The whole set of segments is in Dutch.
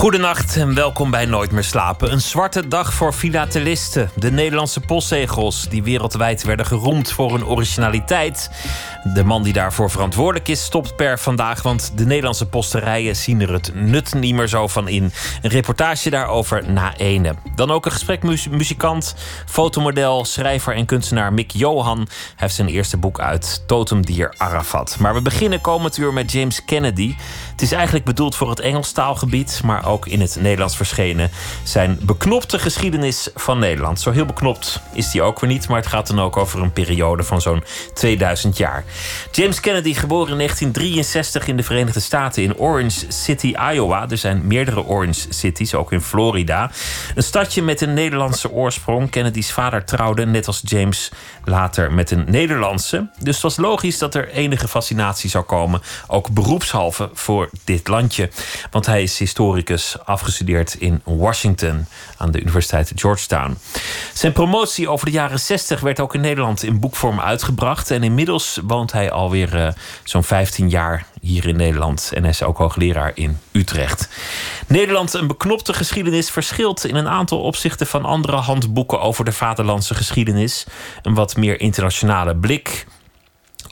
Goedenacht en welkom bij Nooit meer slapen. Een zwarte dag voor filatelisten. De Nederlandse postzegels, die wereldwijd werden geroemd voor hun originaliteit. De man die daarvoor verantwoordelijk is, stopt per vandaag, want de Nederlandse posterijen zien er het nut niet meer zo van in. Een reportage daarover na ene. Dan ook een gesprekmuzikant, fotomodel, schrijver en kunstenaar Mick Johan. Heeft zijn eerste boek uit, Totemdier Arafat. Maar we beginnen komend uur met James Kennedy. Het is eigenlijk bedoeld voor het Engelstaalgebied, maar ook in het Nederlands verschenen. Zijn beknopte geschiedenis van Nederland. Zo heel beknopt is die ook weer niet, maar het gaat dan ook over een periode van zo'n 2000 jaar. James Kennedy, geboren in 1963 in de Verenigde Staten in Orange City, Iowa. Er zijn meerdere Orange Cities, ook in Florida. Een stadje met een Nederlandse oorsprong. Kennedy's vader trouwde, net als James, later met een Nederlandse. Dus het was logisch dat er enige fascinatie zou komen, ook beroepshalve, voor dit landje. Want hij is historicus, afgestudeerd in Washington aan de Universiteit Georgetown. Zijn promotie over de jaren 60 werd ook in Nederland in boekvorm uitgebracht. En inmiddels woont hij alweer uh, zo'n 15 jaar hier in Nederland. En hij is ook hoogleraar in Utrecht. Nederland, een beknopte geschiedenis, verschilt in een aantal opzichten van andere handboeken over de vaderlandse geschiedenis. Een wat meer internationale blik.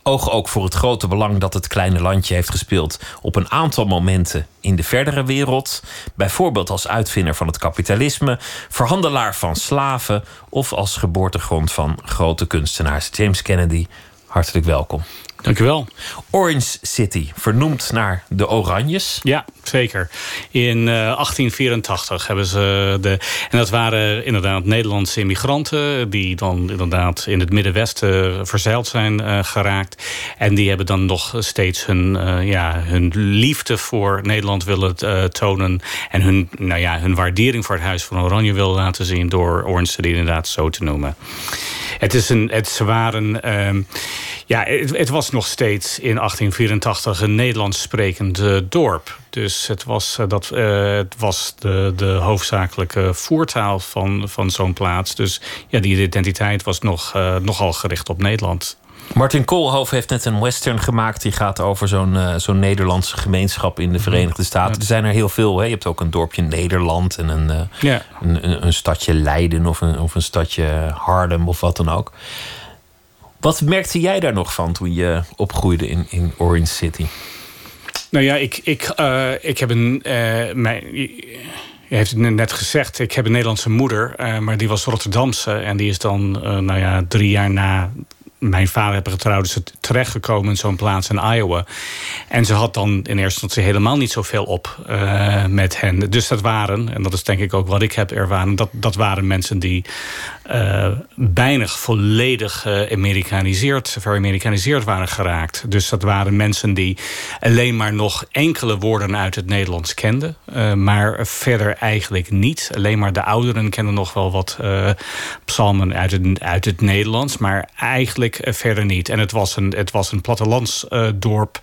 Oog ook voor het grote belang dat het kleine landje heeft gespeeld op een aantal momenten in de verdere wereld. Bijvoorbeeld als uitvinder van het kapitalisme, verhandelaar van slaven of als geboortegrond van grote kunstenaars. James Kennedy, hartelijk welkom. Dank u wel. Orange City, vernoemd naar de Oranjes. Ja, zeker. In uh, 1884 hebben ze de. En dat waren inderdaad Nederlandse immigranten. die dan inderdaad in het Middenwesten verzeild zijn uh, geraakt. En die hebben dan nog steeds hun, uh, ja, hun liefde voor Nederland willen tonen. En hun, nou ja, hun waardering voor het Huis van Oranje willen laten zien. door Orange City inderdaad zo te noemen. Het, is een, het, ze waren. Ehm, ja, het, het, was nog steeds in 1884 een Nederlands sprekend uh, dorp. Dus het was, uh, dat, uh, het was de, de hoofdzakelijke voertaal van, van zo'n plaats. Dus ja, die identiteit was nog, nogal gericht op Nederland. Martin Koolhof heeft net een western gemaakt. Die gaat over zo'n uh, zo'n Nederlandse gemeenschap in de Verenigde Staten. Ja. Er zijn er heel veel. Hè? Je hebt ook een dorpje Nederland en een, uh, ja. een, een, een, stadje Leiden of een, of een stadje Harlem of wat dan ook. Wat merkte jij daar nog van toen je opgroeide in, in Orange City? Nou ja, ik, ik, uh, ik heb een. mijn, je heeft het net gezegd, ik heb een Nederlandse moeder, maar die was Rotterdamse. En die is dan, nou ja, drie jaar na mijn vader hebben getrouwd, is terechtgekomen in zo'n plaats in Iowa. En ze had dan in eerste instantie helemaal niet zoveel op uh, met hen. Dus dat waren, en dat is denk ik ook wat ik heb ervaren, dat, dat waren mensen die bijna volledig geamerikaniseerd, veramerikaniseerd waren geraakt. Dus dat waren mensen die alleen maar nog enkele woorden uit het Nederlands kenden, uh, maar verder eigenlijk niet. Alleen maar de ouderen kennen nog wel wat psalmen uit het, uit het Nederlands, maar eigenlijk verder niet. En het was een, het was een plattelandsdorp.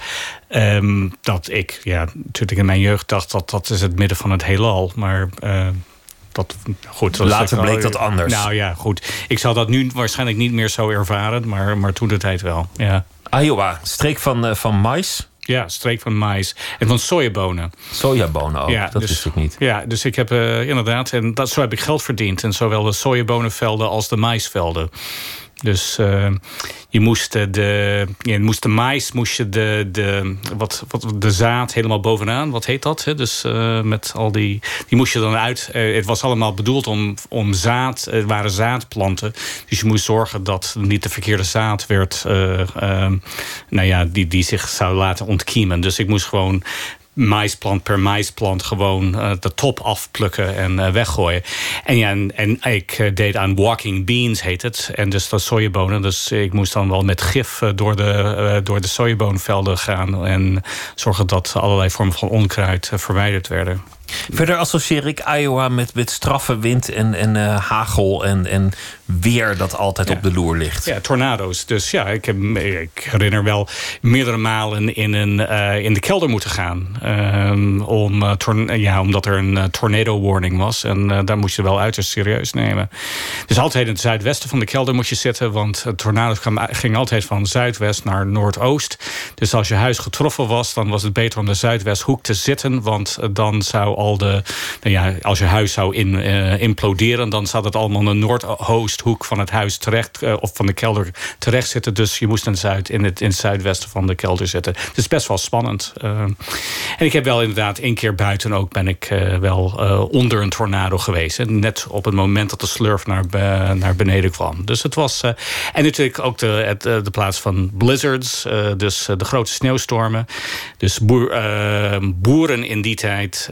Um, dat ik, ja, natuurlijk in mijn jeugd dacht dat dat is het midden van het heelal. Maar dat, goed, dat Later bleek dat anders. Nou ja, goed. Ik zal dat nu waarschijnlijk niet meer zo ervaren, maar, maar toen de tijd wel. Ja. Iowa, streek van, uh, van mais. Ja, streek van mais en van sojabonen. Sojabonen ook, ja, dat dus, wist ik niet. Ja, dus ik heb uh, inderdaad, en dat, zo heb ik geld verdiend. En zowel de sojabonenvelden als de maisvelden. Dus uh, je moest de, je moest de mais, moest je de, de, wat, wat, de zaad helemaal bovenaan, wat heet dat? Hè? Dus uh, met al die, die moest je dan uit. Uh, het was allemaal bedoeld om, om zaad, het waren zaadplanten. Dus je moest zorgen dat niet de verkeerde zaad werd, nou ja, die, die zich zou laten ontkiemen. Dus ik moest gewoon maisplant per maisplant gewoon uh, de top afplukken en uh, weggooien. En ja, en, ik uh, deed aan walking beans, heet het. En dus dat sojabonen. Dus ik moest dan wel met gif door de, door de sojaboonvelden gaan. En zorgen dat allerlei vormen van onkruid verwijderd werden. Verder associeer ik Iowa met, met straffe wind en, en hagel en, en weer dat altijd op de loer ligt. Ja, tornado's. Dus ja, ik, heb, ik herinner wel meerdere malen in, een, uh, in de kelder moeten gaan. Um, om, uh, ja, omdat er een uh, tornado warning was. En daar moest je wel uiterst serieus nemen. Dus altijd in het zuidwesten van de kelder moet je zitten. Want het tornado ging altijd van zuidwest naar noordoost. Dus als je huis getroffen was, dan was het beter om de zuidwesthoek te zitten. Want dan zou al de. Nou ja, als je huis zou in, imploderen, dan zat het allemaal de noordoost hoek van het huis terecht, uh, of van de kelder terecht zitten. Dus je moest in zuid, in het, in zuidwesten van de kelder zitten. Het is best wel spannend. Uh, en ik heb wel inderdaad één keer buiten ook ben ik uh, wel onder een tornado geweest. Net op het moment dat de slurf naar, naar beneden kwam. Dus het was. en natuurlijk ook de, het, de plaats van blizzards. dus de grote sneeuwstormen. Dus boer, boeren in die tijd.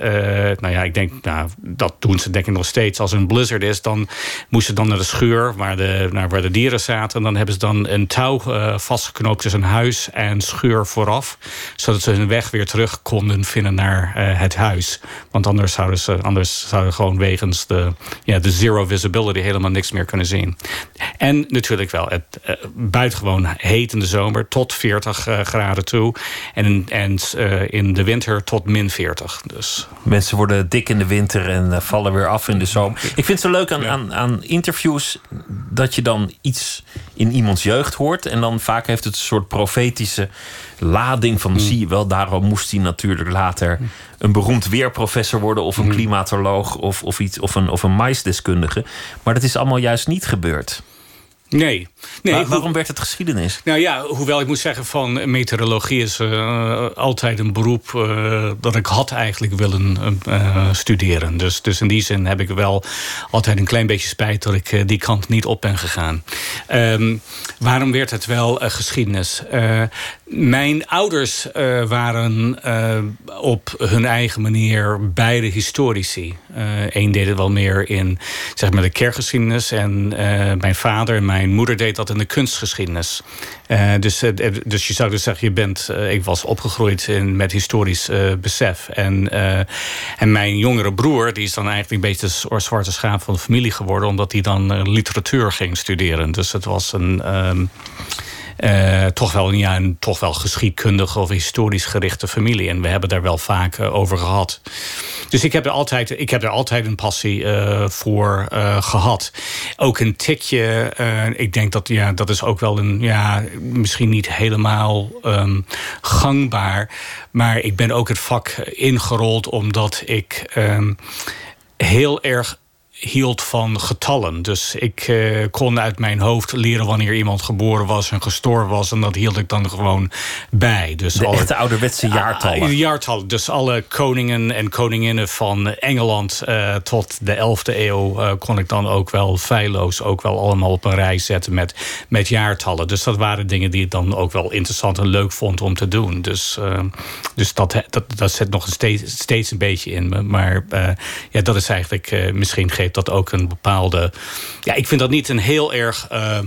nou ja, ik denk, nou, dat doen ze denk ik nog steeds. Als een blizzard is, dan moesten dan naar de schuur waar de, nou, waar de dieren zaten. En dan hebben ze dan een touw uh, vastgeknoopt tussen huis en schuur vooraf. Zodat ze hun weg weer terug konden vinden naar uh, het huis. Want anders zouden ze anders zouden gewoon wegens de, ja, de zero visibility helemaal niks meer kunnen zien. En natuurlijk wel het uh, buitengewoon heet in de zomer tot 40 graden toe. En, en in de winter tot min 40. Dus. Mensen worden dik in de winter en vallen weer af in de zomer. Ik vind het zo leuk aan, aan, aan interviews dat je dan iets in iemands jeugd hoort. En dan vaak heeft het een soort profetische lading van... Mm. zie je wel, daarom moest hij natuurlijk later een beroemd weerprofessor worden... of een mm. klimatoloog of, of, iets, of, een, of een maisdeskundige. Maar dat is allemaal juist niet gebeurd. Nee. Nee waarom werd het geschiedenis? Nou ja, hoewel ik moet zeggen van meteorologie is uh, altijd een beroep uh, dat ik had eigenlijk willen uh, studeren. Dus, dus in die zin heb ik wel altijd een klein beetje spijt dat ik die kant niet op ben gegaan. Um, waarom werd het wel geschiedenis? Mijn ouders waren op hun eigen manier beide historici. Eén deed het wel meer in zeg maar, de kerkgeschiedenis. En mijn vader en mijn moeder dat in de kunstgeschiedenis. dus, dus je zou dus zeggen, je bent, ik was opgegroeid in, met historisch besef. En, en mijn jongere broer, die is dan eigenlijk een beetje de zwarte schaap van de familie geworden. Omdat hij dan literatuur ging studeren. Dus het was een... Um, uh, toch, wel, ja, een toch wel geschiedkundige of historisch gerichte familie. En we hebben daar wel vaak uh, over gehad. Dus ik heb er altijd, ik heb er altijd een passie uh, voor gehad. Ook een tikje, ik denk dat ja, dat is ook wel een, ja, misschien niet helemaal um, gangbaar. Maar ik ben ook het vak ingerold omdat ik um, heel erg hield van getallen. Dus ik uh, kon uit mijn hoofd leren wanneer iemand geboren was en gestorven was. En dat hield ik dan gewoon bij. Dus de alle, echte ouderwetse jaartallen. Uh, jaartallen. Dus alle koningen en koninginnen van Engeland uh, tot de 11e eeuw kon ik dan ook wel feilloos ook wel allemaal op een rij zetten met, met jaartallen. Dus dat waren dingen die ik dan ook wel interessant en leuk vond om te doen. Dus, dus dat, dat, dat zit nog steeds, steeds een beetje in me. Maar ja, dat is eigenlijk misschien dat ook een bepaalde. Ja, ik vind dat niet een heel erg uh,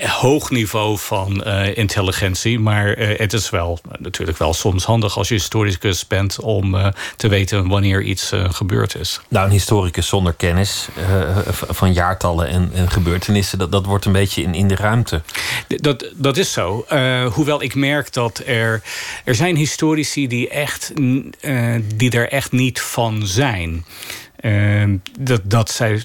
hoog niveau van uh, intelligentie. Maar uh, het is wel natuurlijk wel soms handig als je historicus bent om te weten wanneer iets gebeurd is. Nou, een historicus zonder kennis van jaartallen en, en, gebeurtenissen, dat, dat wordt een beetje in, in de ruimte. Dat, dat is zo. hoewel ik merk dat er, er zijn historici die, echt, die er echt niet van zijn. Uh, dat, dat zij,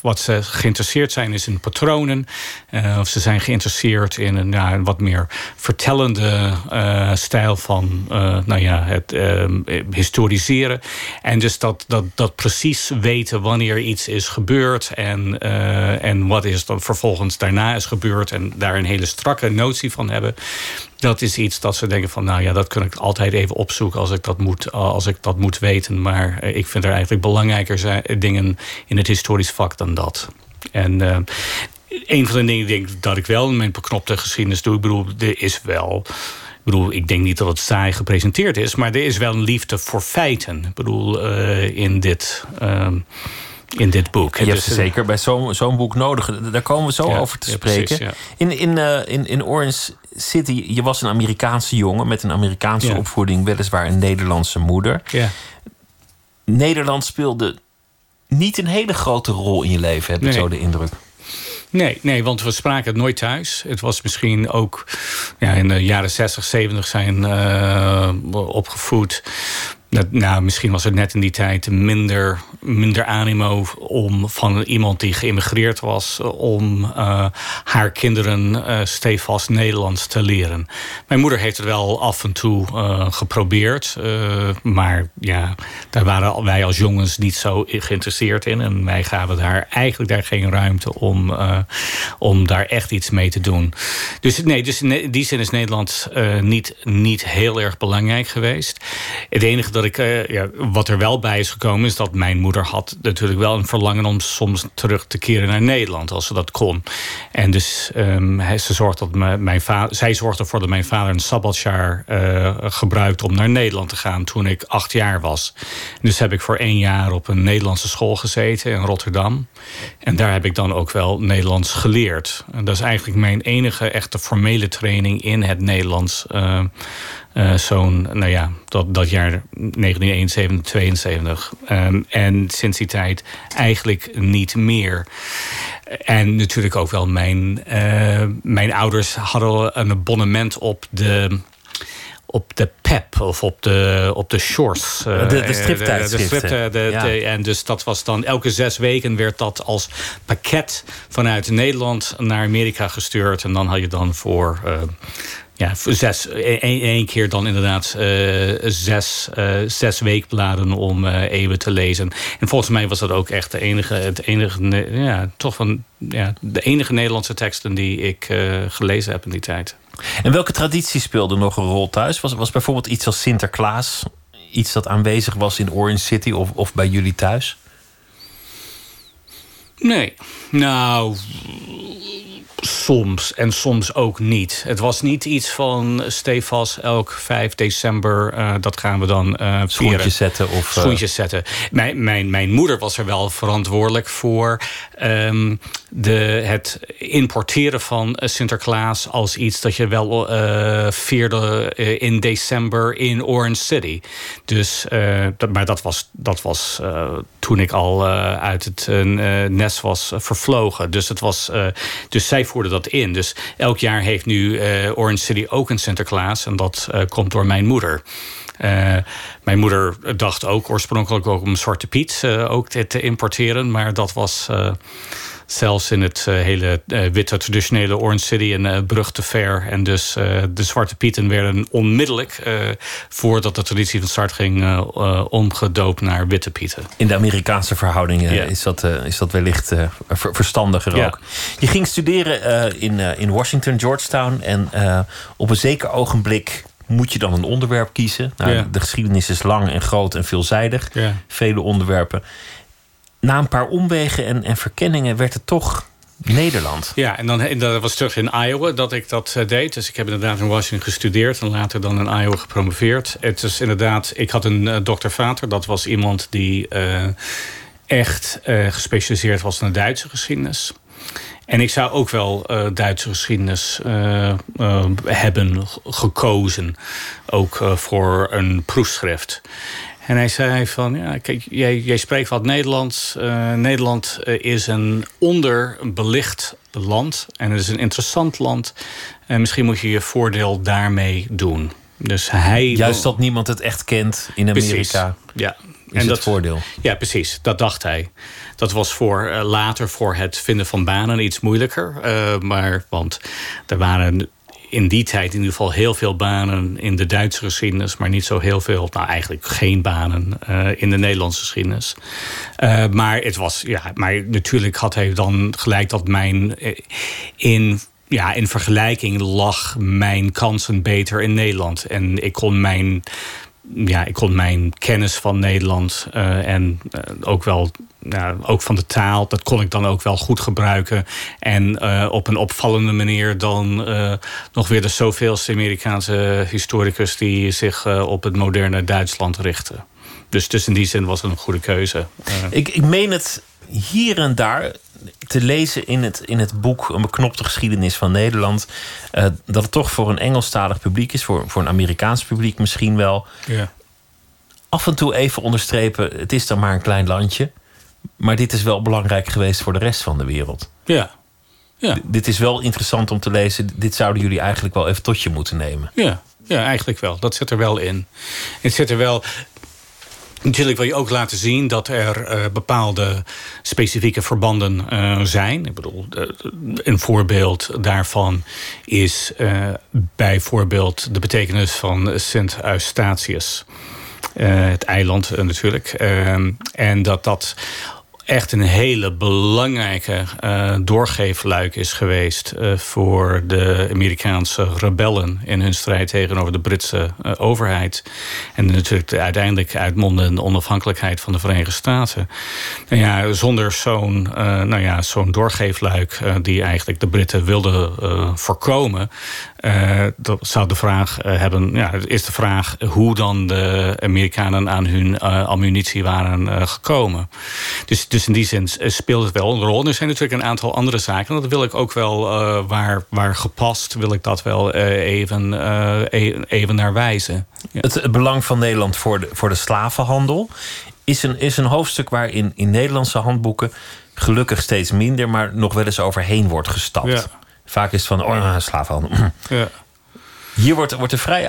wat ze geïnteresseerd zijn is in patronen. Uh, of ze zijn geïnteresseerd in een, wat meer vertellende uh, stijl van nou ja, het ehm, historiseren. En dus dat, dat, dat precies weten wanneer iets is gebeurd en, en wat is dan vervolgens daarna is gebeurd. En daar een hele strakke notie van hebben dat is iets dat ze denken van, nou ja, dat kan ik altijd even opzoeken als ik dat moet, als ik dat moet weten. Maar eh, ik vind er eigenlijk belangrijker zijn, dingen in het historisch vak dan dat. En uh, een van de dingen denk ik, dat ik wel in mijn beknopte geschiedenis doe, ik bedoel, er is wel. Ik bedoel, ik denk niet dat het saai gepresenteerd is, maar er is wel een liefde voor feiten. Ik bedoel, uh, in dit. Uh, in dit boek. Je hebt ze zeker bij zo'n zo'n boek nodig. Daar komen we zo over te spreken. in, in, uh, in, in Orange City, je was een Amerikaanse jongen met een Amerikaanse opvoeding, weliswaar een Nederlandse moeder. Nederland speelde niet een hele grote rol in je leven, heb ik zo de indruk. Nee, nee, want we spraken het nooit thuis. Het was misschien ook ja, in de jaren 60, 70 zijn uh, opgevoed nou, misschien was er net in die tijd minder, minder animo om van iemand die geïmmigreerd was, om uh, haar kinderen uh, stevast Nederlands te leren. Mijn moeder heeft het wel af en toe uh, geprobeerd, maar ja, daar waren wij als jongens niet zo geïnteresseerd in. En wij gaven daar eigenlijk daar geen ruimte om, om daar echt iets mee te doen. Dus nee, dus in die zin is Nederland niet, niet heel erg belangrijk geweest. Het enige dat uh, ja, wat er wel bij is gekomen, is dat mijn moeder had natuurlijk wel een verlangen om soms terug te keren naar Nederland, als ze dat kon. En dus um, ze zorgde dat mijn zij zorgde ervoor dat mijn vader een sabbatsjaar uh, gebruikte om naar Nederland te gaan toen ik acht jaar was. Dus heb ik voor één jaar op een Nederlandse school gezeten in Rotterdam. En daar heb ik dan ook wel Nederlands geleerd. En dat is eigenlijk mijn enige echte formele training in het Nederlands. Uh, uh, Zo'n, nou ja, dat, dat jaar 1971, 72. Um, en sinds die tijd eigenlijk niet meer. En natuurlijk ook wel mijn, uh, mijn ouders hadden een abonnement op de op de PEP of op de, op de Shores. Uh, de, de striptijdschriften. De, de, ja. en dus dat was dan elke zes weken werd dat als pakket vanuit Nederland naar Amerika gestuurd. En dan had je dan voor uh, ja, zes, één keer dan inderdaad uh, zes, uh, zes weekbladen om uh, eeuwen te lezen. En volgens mij was dat ook echt de enige, het enige, ja, toch van, ja, de enige Nederlandse teksten die ik gelezen heb in die tijd. En welke traditie speelde nog een rol thuis? Was, was bijvoorbeeld iets als Sinterklaas iets dat aanwezig was in Orange City of, of bij jullie thuis? Nee, nou, soms en soms ook niet. Het was niet iets van stevast elk 5 december, uh, dat gaan we dan uh, Schoentjes zetten of... Uh... Schoentjes zetten. Mijn, mijn, mijn moeder was er wel verantwoordelijk voor um, de, het importeren van Sinterklaas als iets dat je wel vierde in december in Orange City. Dus, dat, maar dat was, dat was toen ik al uit het nest was vervlogen. Dus, het was, dus zij voerde dat in. Dus elk jaar heeft nu uh, Orange City ook een Sinterklaas. En dat uh, komt door mijn moeder. Uh, mijn moeder dacht ook oorspronkelijk ook om Zwarte Piet ook te, te, importeren. Maar dat was zelfs in het hele witte traditionele Orange City een brug te ver. En dus de Zwarte Pieten werden onmiddellijk, voordat de traditie van start ging, omgedoopt naar witte Pieten. In de Amerikaanse verhoudingen is, dat, is dat wellicht verstandiger ja. ook. Je ging studeren in, in Washington, Georgetown. En op een zeker ogenblik moet je dan een onderwerp kiezen. Nou, ja. De geschiedenis is lang en groot en veelzijdig. Vele onderwerpen. Na een paar omwegen en, en verkenningen werd het toch Nederland. Ja, en dan en dat was terug in Iowa dat ik dat uh, deed. Dus ik heb inderdaad in Washington gestudeerd en later dan in Iowa gepromoveerd. Het is inderdaad, ik had een uh. Dat was iemand die uh, echt gespecialiseerd was in de Duitse geschiedenis. En ik zou ook wel Duitse geschiedenis hebben gekozen. Ook voor een proefschrift. En hij zei van, ja, kijk, jij, jij spreekt wat Nederlands. Nederland is een onderbelicht land. En het is een interessant land. En misschien moet je je voordeel daarmee doen. Dus hij Juist dat niemand het echt kent in Amerika. Precies. Ja. Is en dat, het voordeel. Ja, precies. Dat dacht hij. Dat was voor uh, later voor het vinden van banen iets moeilijker. Uh, maar, want er waren in die tijd in ieder geval heel veel banen in de Duitse geschiedenis, maar niet zo heel veel, nou eigenlijk geen banen uh, in de Nederlandse geschiedenis. Uh, maar het was, ja, maar natuurlijk had hij dan gelijk dat mijn in ja, in vergelijking lag mijn kansen beter in Nederland. En ik kon mijn ja, ik kon mijn kennis van Nederland uh, en uh, ook wel ja, ook van de taal, dat kon ik dan ook wel goed gebruiken. En uh, op een opvallende manier dan nog weer de zoveelste Amerikaanse historicus die zich op het moderne Duitsland richtte. Dus, dus in die zin was het een goede keuze. Ik, ik meen het hier en daar te lezen in het, in het boek Een beknopte geschiedenis van Nederland. Uh, dat het toch voor een Engelstalig publiek is, voor, voor een Amerikaans publiek misschien wel. Ja. Af en toe even onderstrepen: het is dan maar een klein landje. Maar dit is wel belangrijk geweest voor de rest van de wereld. Ja, Ja. Dit is wel interessant om te lezen. Dit zouden jullie eigenlijk wel even tot je moeten nemen. Ja, ja eigenlijk wel. Dat zit er wel in. Het zit er wel. Natuurlijk wil je ook laten zien dat er uh, bepaalde specifieke verbanden uh, zijn. Ik bedoel, uh, een voorbeeld daarvan is bijvoorbeeld de betekenis van Sint Eustatius. het eiland natuurlijk. Ehm, en dat dat echt een hele belangrijke uh, doorgeefluik is geweest uh, voor de Amerikaanse rebellen in hun strijd tegenover de Britse uh, overheid. En natuurlijk de uiteindelijk uitmondende onafhankelijkheid van de Verenigde Staten. Nou ja, zonder zo'n nou ja, zo'n doorgeefluik die eigenlijk de Britten wilden voorkomen, dat zou de vraag hebben, ja, is de vraag hoe dan de Amerikanen aan hun ammunitie waren gekomen. Dus, dus in die zin eh, speelt het wel een rol. er zijn natuurlijk een aantal andere zaken. Dat wil ik ook wel, uh, waar, waar gepast, wil ik dat wel uh, even, uh, even naar wijzen. Ja. Het, het, belang van Nederland voor de, voor de slavenhandel is een, is een hoofdstuk waar in, in Nederlandse handboeken gelukkig steeds minder, maar nog wel eens overheen wordt gestapt. Ja. Vaak is het van, oh, slavenhandel. Ja. Hier wordt, wordt er vrij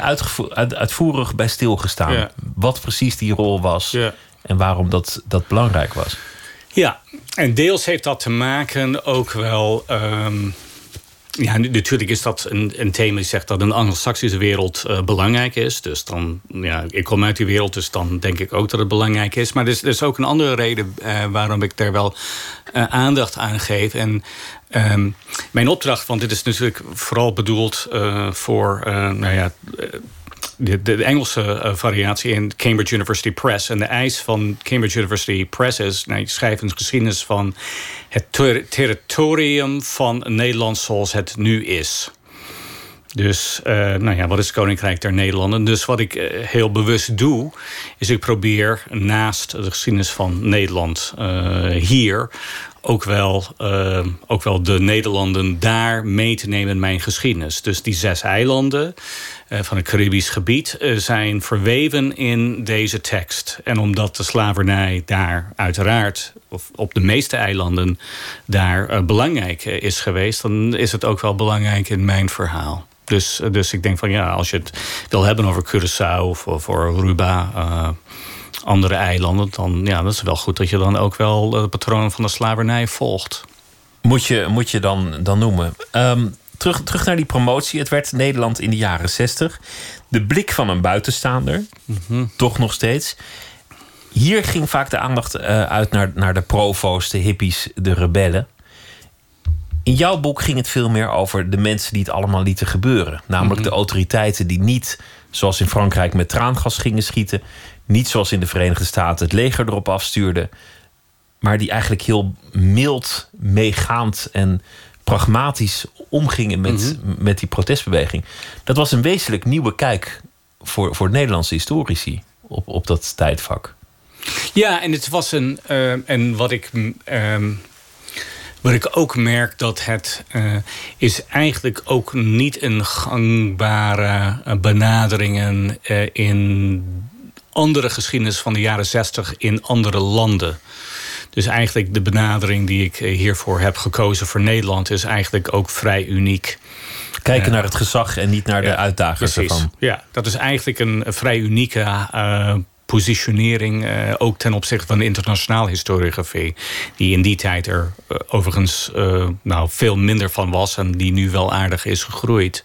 uitvoerig bij stilgestaan. Wat precies die rol was en waarom dat, dat belangrijk was. Ja, en deels heeft dat te maken ook wel. Um, ja, natuurlijk is dat een, een thema die zegt dat een anglo-saxische wereld uh, belangrijk is. Dus dan, ja, ik kom uit die wereld, dus dan denk ik ook dat het belangrijk is. Maar er is, ook een andere reden uh, waarom ik daar wel uh, aandacht aan geef. En um, mijn opdracht, want dit is natuurlijk vooral bedoeld voor, nou ja de, Engelse uh, variatie in Cambridge University Press. En de eis van Cambridge University Press is... Nou, je een geschiedenis van het ter territorium van Nederland zoals het nu is. Dus, uh, nou ja, wat is het Koninkrijk der Nederlanden? Dus wat ik uh, heel bewust doe, is ik probeer naast de geschiedenis van Nederland hier ook wel, ook wel de Nederlanden daar mee te nemen in mijn geschiedenis. Dus die zes eilanden van het Caribisch gebied uh, zijn verweven in deze tekst. En omdat de slavernij daar uiteraard, of op de meeste eilanden, daar belangrijk is geweest, dan is het ook wel belangrijk in mijn verhaal. Dus, dus ik denk van ja, als je het wil hebben over Curaçao of over Aruba andere eilanden, dan ja, dat is wel goed dat je dan ook wel de patroon van de slavernij volgt. Moet je, moet je dan, dan noemen. Um, terug, terug naar die promotie. Het werd Nederland in de jaren zestig. De blik van een buitenstaander, mm toch nog steeds. Hier ging vaak de aandacht uh, uit naar, naar de provo's, de hippies, de rebellen. In jouw boek ging het veel meer over de mensen die het allemaal lieten gebeuren. Namelijk mm -hmm. de autoriteiten die niet, zoals in Frankrijk, met traangas gingen schieten. Niet zoals in de Verenigde Staten het leger erop afstuurde. Maar die eigenlijk heel mild, meegaand en pragmatisch omgingen met, mhm. met die protestbeweging. Dat was een wezenlijk nieuwe kijk voor, voor Nederlandse historici op, op dat tijdvak. Ja, en het was een. Uh, en wat ik. Uh, wat ik ook merk dat het uh, is eigenlijk ook niet een gangbare benaderingen uh, in andere geschiedenis van de jaren zestig in andere landen. Dus eigenlijk de benadering die ik eh, hiervoor heb gekozen voor Nederland is eigenlijk ook vrij uniek. Kijken uh, naar het gezag en niet naar de uitdagers ervan. Ja, dat is eigenlijk een vrij unieke uh, positionering, uh, ook ten opzichte van de internationale historiografie, die in die tijd er uh, overigens uh, nou, veel minder van was en die nu wel aardig is gegroeid.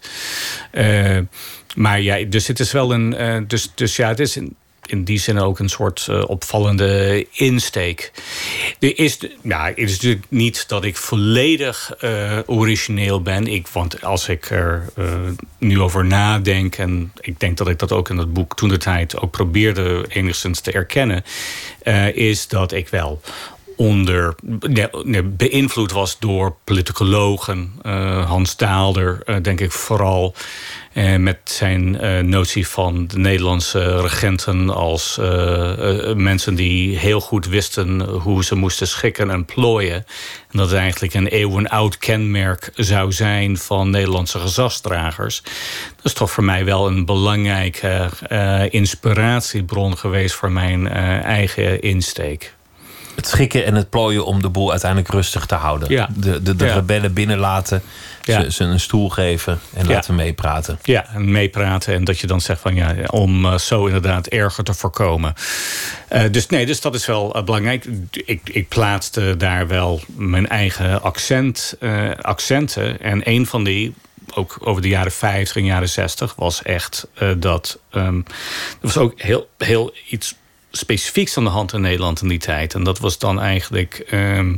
maar ja, dus het is wel een. dus, dus ja, het is een in die zin ook een soort uh, opvallende insteek. Er is, ja, het is natuurlijk niet dat ik volledig uh, origineel ben. Ik, want als ik er uh, nu over nadenk... en ik denk dat ik dat ook in het boek toen de tijd... ook probeerde enigszins te erkennen... is dat ik wel onder beïnvloed was door politicologen. Hans Daalder, denk ik vooral. Uh, met zijn uh, notie van de Nederlandse regenten als uh, mensen die heel goed wisten hoe ze moesten schikken en plooien. En dat het eigenlijk een eeuwenoud kenmerk zou zijn van Nederlandse gezagsdragers. Dat is toch voor mij wel een belangrijke inspiratiebron geweest voor mijn eigen insteek. het schikken en het plooien om de boel uiteindelijk rustig te houden. Ja. De, de, de Ja. rebellen binnenlaten, Ja. ze, ze een stoel geven en Ja. laten meepraten. Ja, en meepraten. En dat je dan zegt van ja, om eh, zo inderdaad erger te voorkomen. Eh, dus nee, dus dat is wel eh, belangrijk. Ik, ik plaatste daar wel mijn eigen accent, accenten. En een van die, ook over de jaren 50 en jaren 60, was echt dat. ehm, er was ook heel, heel iets specifieks aan de hand in Nederland in die tijd. En dat was dan eigenlijk ehm,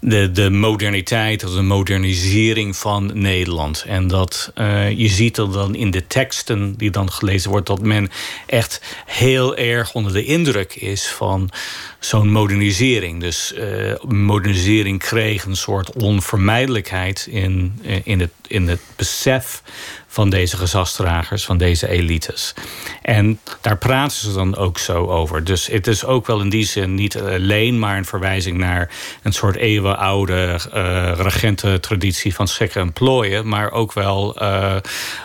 de, de moderniteit, de modernisering van Nederland. En dat eh, je ziet dat dan in de teksten die dan gelezen wordt, dat men echt heel erg onder de indruk is van zo'n modernisering. Dus eh, modernisering kreeg een soort onvermijdelijkheid in, eh, in, het, in het besef van deze gezagsdragers, van deze elites. En daar praten ze dan ook zo over. Dus het is ook wel in die zin niet alleen maar een verwijzing naar een soort eeuwenoude uh, regententraditie van schikken en plooien, maar ook wel uh,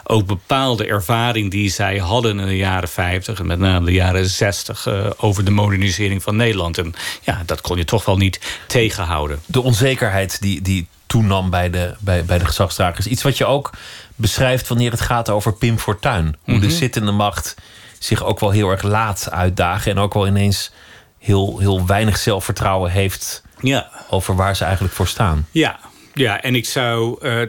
ook bepaalde ervaring die zij hadden in de jaren 50 en met name de jaren 60 uh, over de modernisering van Nederland. En ja, dat kon je toch wel niet tegenhouden. De onzekerheid die, die toenam bij de, bij, bij de gezagsdragers. Iets wat je ook beschrijft wanneer het gaat over Pim Fortuyn. Hoe mm -hmm. de zittende macht zich ook wel heel erg laat uitdagen. En ook wel ineens heel, heel weinig zelfvertrouwen heeft ja. over waar ze eigenlijk voor staan. Ja, ja en ik zou uh,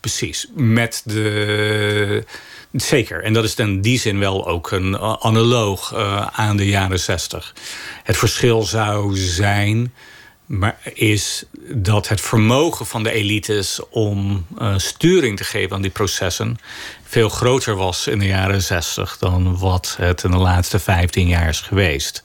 precies met de. Zeker, en dat is in die zin wel ook een analoog uh, aan de jaren zestig. Het verschil zou zijn maar is dat het vermogen van de elites om uh, sturing te geven aan die processen veel groter was in de jaren 60 dan wat het in de laatste 15 jaar is geweest.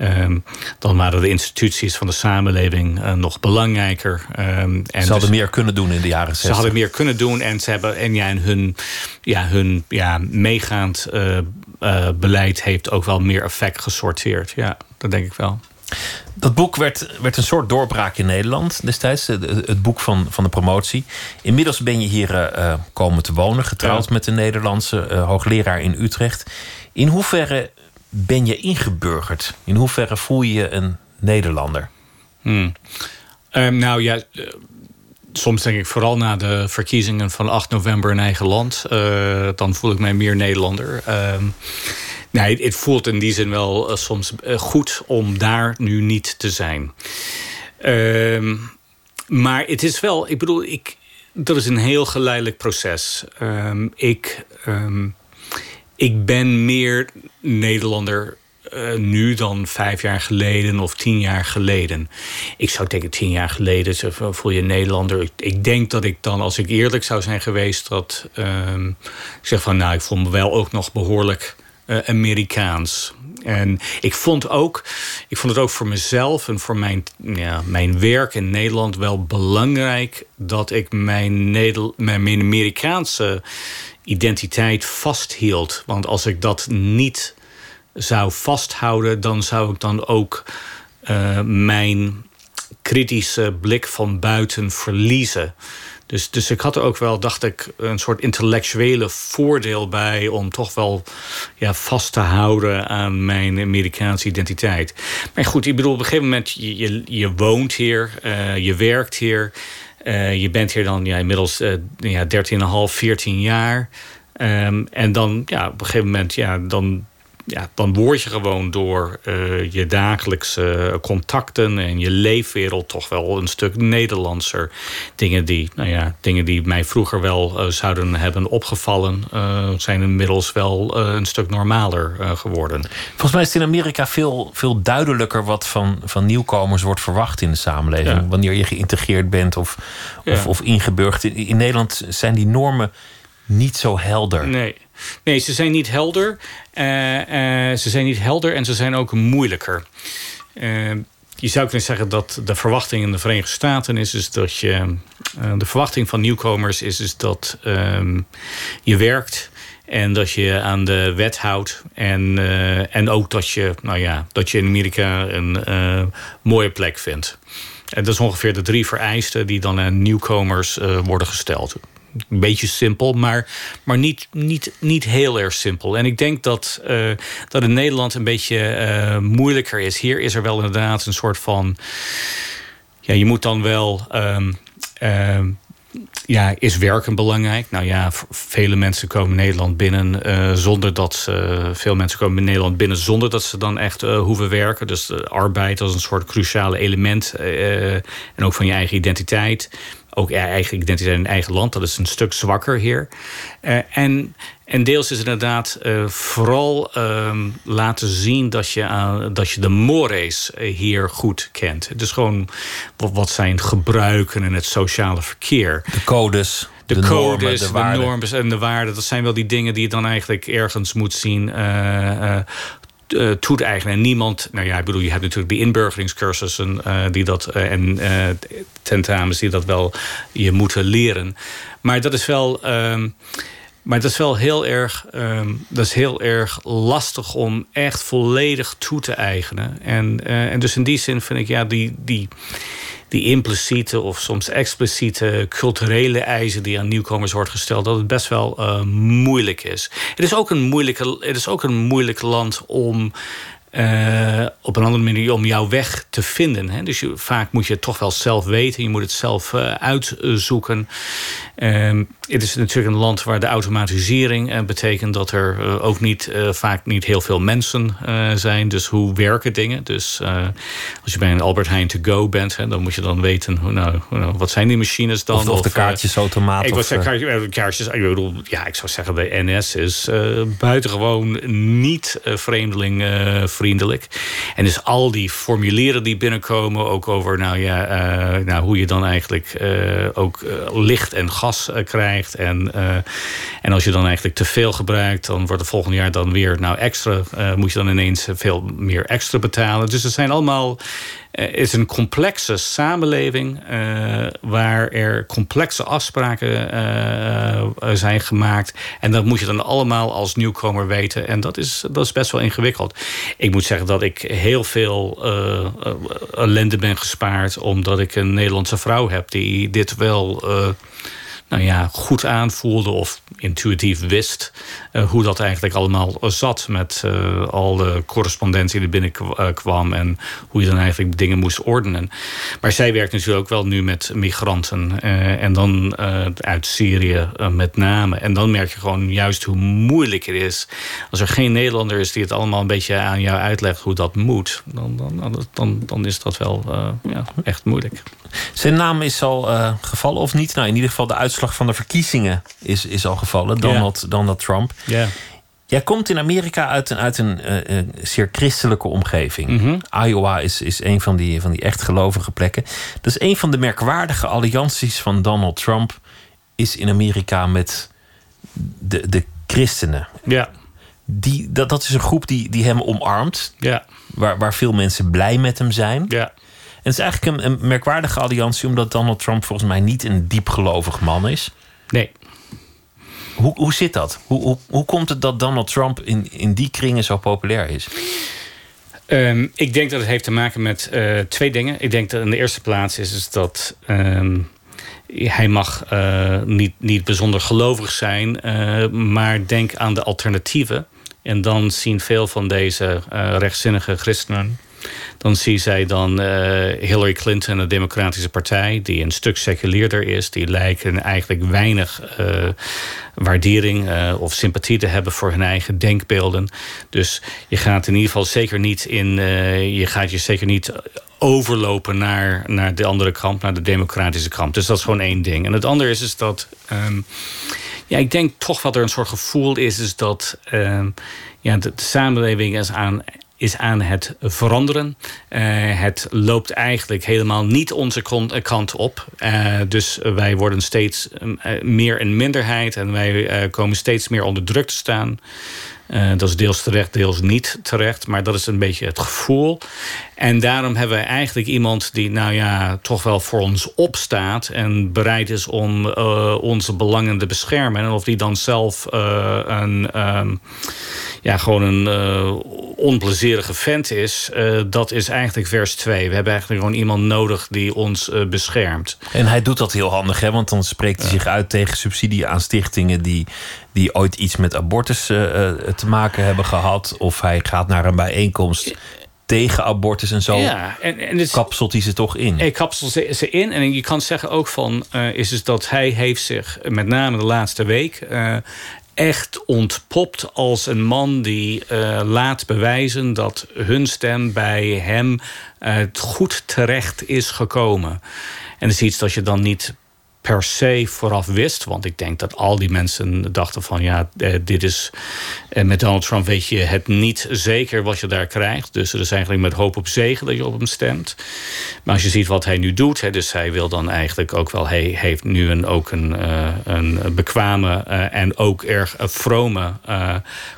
Um, dan waren de instituties van de samenleving uh, nog belangrijker. Um, en ze hadden dus, meer kunnen doen in de jaren 60. Ze hadden meer kunnen doen en ze hebben en ja, en hun, ja, hun ja, meegaand uh, uh, beleid heeft ook wel meer effect gesorteerd. Ja, dat denk ik wel. Dat boek werd, werd een soort doorbraak in Nederland destijds. Het boek van, van de promotie. Inmiddels ben je hier uh, komen te wonen. Getrouwd ja. met een Nederlandse uh, hoogleraar in Utrecht. In hoeverre ben je ingeburgerd? In hoeverre voel je je een Nederlander? Hmm. Um, nou ja, uh, soms denk ik vooral na de verkiezingen van 8 november in eigen land. Dan voel ik mij meer Nederlander. Um, Nee, het voelt in die zin wel uh, soms uh, goed om daar nu niet te zijn. Uh, maar het is wel, ik bedoel, ik, dat is een heel geleidelijk proces. Um, ik, um, ik ben meer Nederlander uh, nu dan vijf jaar geleden of tien jaar geleden. Ik zou denken tien jaar geleden voel je Nederlander. Ik, denk dat ik dan, als ik eerlijk zou zijn geweest, dat ik zeg van nou, ik voel me wel ook nog behoorlijk uh, Amerikaans. En ik vond, ook, ik vond het ook voor mezelf en voor mijn, ja, mijn werk in Nederland wel belangrijk dat ik mijn, Neder mijn Amerikaanse identiteit vasthield. Want als ik dat niet zou vasthouden, dan zou ik dan ook uh, mijn kritische blik van buiten verliezen. Dus, dus ik had er ook wel, dacht ik, een soort intellectuele voordeel bij om toch wel ja, vast te houden aan mijn Amerikaanse identiteit. Maar goed, ik bedoel, op een gegeven moment, je, je, je woont hier, uh, je werkt hier, uh, je bent hier dan ja, inmiddels uh, ja, 13,5, 14 jaar. Um, en dan, ja, op een gegeven moment, ja, dan ja, dan word je gewoon door uh, je dagelijkse contacten en je leefwereld toch wel een stuk Nederlandser. Dingen die, nou ja, dingen die mij vroeger wel uh, zouden hebben opgevallen, uh, zijn inmiddels wel een stuk normaler geworden. Volgens mij is het in Amerika veel, veel duidelijker wat van, van nieuwkomers wordt verwacht in de samenleving. Ja. Wanneer je geïntegreerd bent of, ja. of, of ingeburgd. In, in Nederland zijn die normen niet zo helder. Nee. Nee, ze zijn niet helder. Uh, uh, ze zijn niet helder en ze zijn ook moeilijker. Uh, je zou kunnen zeggen dat de verwachting in de Verenigde Staten is, is dat je. de verwachting van nieuwkomers is, is dat um, je werkt. En dat je aan de wet houdt. En, en ook dat je, nou ja, dat je in Amerika een mooie plek vindt. En dat is ongeveer de drie vereisten die dan aan nieuwkomers worden gesteld. Een beetje simpel, maar, maar niet, niet, niet heel erg simpel. En ik denk dat, uh, dat in Nederland een beetje uh, moeilijker is. Hier is er wel inderdaad een soort van. Ja, je moet dan wel. Um, um, ja, is werken belangrijk? Nou ja, vele mensen komen Nederland binnen zonder dat ze. Veel mensen komen in Nederland binnen zonder dat ze dan echt hoeven werken. Dus arbeid als een soort cruciale element. En ook van je eigen identiteit ook eigen identiteit in eigen land. Dat is een stuk zwakker hier. Uh, en, en deels is het inderdaad uh, vooral uh, laten zien dat je, uh, dat je de mores hier goed kent. Dus gewoon wat, wat zijn gebruiken en het sociale verkeer. De codes. De, de codes, normen, de, de normen en de waarden. Dat zijn wel die dingen die je dan eigenlijk ergens moet zien uh, toe-eigenen. En niemand, nou ja, ik bedoel, je hebt natuurlijk die inburgeringscursussen uh, die dat, uh, en tentamens die dat wel je moeten leren. Maar dat is wel. Um, maar dat is wel heel erg, um, dat is heel erg lastig om echt volledig toe te eigenen. En, en dus in die zin vind ik, ja, die, die, die impliciete of soms expliciete culturele eisen die aan nieuwkomers wordt gesteld, dat het best wel uh, moeilijk is. Het is ook een moeilijke, het is ook een moeilijk land om uh, op een andere manier om jouw weg te vinden. Hè? Dus je, vaak moet je het toch wel zelf weten. Je moet het zelf uh, uitzoeken. Uh, het is natuurlijk een land waar de automatisering uh, betekent dat er ook niet, vaak niet heel veel mensen zijn. Dus hoe werken dingen? Dus als je bij een Albert Heijn to go bent, hè, dan moet je dan weten hoe, nou, hoe, nou, wat zijn die machines dan? Of, of de kaartjesautomaat. ik, of, zeggen, kaartjes, ik bedoel, ja, ik zou zeggen, de NS is buitengewoon niet vreemdeling vriendelijk. En dus al die formulieren die binnenkomen, ook over nou ja, uh, nou, hoe je dan eigenlijk uh, ook uh, licht en gas krijgt. En, en als je dan eigenlijk te veel gebruikt, dan wordt het volgend jaar dan weer nou extra, moet je dan ineens veel meer extra betalen. Dus er zijn allemaal is een complexe samenleving uh, waar er complexe afspraken uh, zijn gemaakt. En dat moet je dan allemaal als nieuwkomer weten. En dat is, dat is best wel ingewikkeld. Ik moet zeggen dat ik heel veel ellende ben gespaard omdat ik een Nederlandse vrouw heb die dit wel nou ja, goed aanvoelde of intuïtief wist uh, hoe dat eigenlijk allemaal zat met uh, al de correspondentie die binnenkwam en hoe je dan eigenlijk dingen moest ordenen. Maar zij werkt natuurlijk ook wel nu met migranten en dan uit Syrië met name. En dan merk je gewoon juist hoe moeilijk het is. Als er geen Nederlander is die het allemaal een beetje aan jou uitlegt hoe dat moet, dan, dan, dan, dan is dat wel ja, echt moeilijk. Zijn naam is al gevallen of niet? Nou, in ieder geval de uitslag van de verkiezingen is, is al gevallen. Donald, yeah. Donald Trump. Ja. Jij komt in Amerika uit een, uit een uh, zeer christelijke omgeving. Mm -hmm. Iowa is, is een van die, van die echt gelovige plekken. Dat is een van de merkwaardige allianties van Donald Trump. Is in Amerika met de, de christenen. Ja. Die, dat, dat is een groep die, die hem omarmt. Ja. Waar, waar veel mensen blij met hem zijn. Ja. En het is eigenlijk een, een merkwaardige alliantie, omdat Donald Trump volgens mij niet een diepgelovig man is. Nee. Hoe, hoe zit dat? Hoe, hoe, hoe komt het dat Donald Trump in, in die kringen zo populair is? Um, ik denk dat het heeft te maken met uh, twee dingen. Ik denk dat in de eerste plaats is, is dat um, hij mag uh, niet, niet bijzonder gelovig zijn, uh, maar denk aan de alternatieven. En dan zien veel van deze rechtzinnige christenen dan zie zij dan uh, Hillary Clinton, de Democratische Partij, die een stuk seculeerder is. Die lijken eigenlijk weinig uh, waardering uh, of sympathie te hebben voor hun eigen denkbeelden. Dus je gaat in ieder geval zeker niet in. je gaat je zeker niet overlopen naar, naar de andere kant, naar de democratische kant. Dus dat is gewoon één ding. En het andere is, is dat. Um, ja, ik denk toch wat er een soort gevoel is, is dat um, ja, de, de samenleving is aan is aan het veranderen. Uh, het loopt eigenlijk helemaal niet onze kant op. Uh, dus wij worden steeds meer een minderheid en wij komen steeds meer onder druk te staan. Dat is deels terecht, deels niet terecht. Maar dat is een beetje het gevoel. En daarom hebben wij eigenlijk iemand die, nou ja, toch wel voor ons opstaat. En bereid is om uh, onze belangen te beschermen. En of die dan zelf uh, een, um, ja, gewoon een onplezierige vent is. dat is eigenlijk vers 2. We hebben eigenlijk gewoon iemand nodig die ons beschermt. En hij doet dat heel handig, hè? Want dan spreekt hij zich uit tegen subsidie aan stichtingen die die ooit iets met abortus te maken hebben gehad. Of hij gaat naar een bijeenkomst tegen abortus en zo. Ja, en, en het, kapselt hij ze toch in? Hij kapselt ze, ze in. En je kan zeggen ook van... Uh, is dus dat hij heeft zich met name de laatste week... Uh, echt ontpopt als een man die uh, laat bewijzen... dat hun stem bij hem goed terecht is gekomen. En dat is iets dat je dan niet per se vooraf wist. Want ik denk dat al die mensen dachten van ja, eh, dit is. En met Donald Trump weet je het niet zeker wat je daar krijgt. Dus het is eigenlijk met hoop op zegen dat je op hem stemt. Maar als je ziet wat hij nu doet, hè, dus hij wil dan eigenlijk ook wel. Hij heeft nu een, ook een, uh, een bekwame en ook erg vrome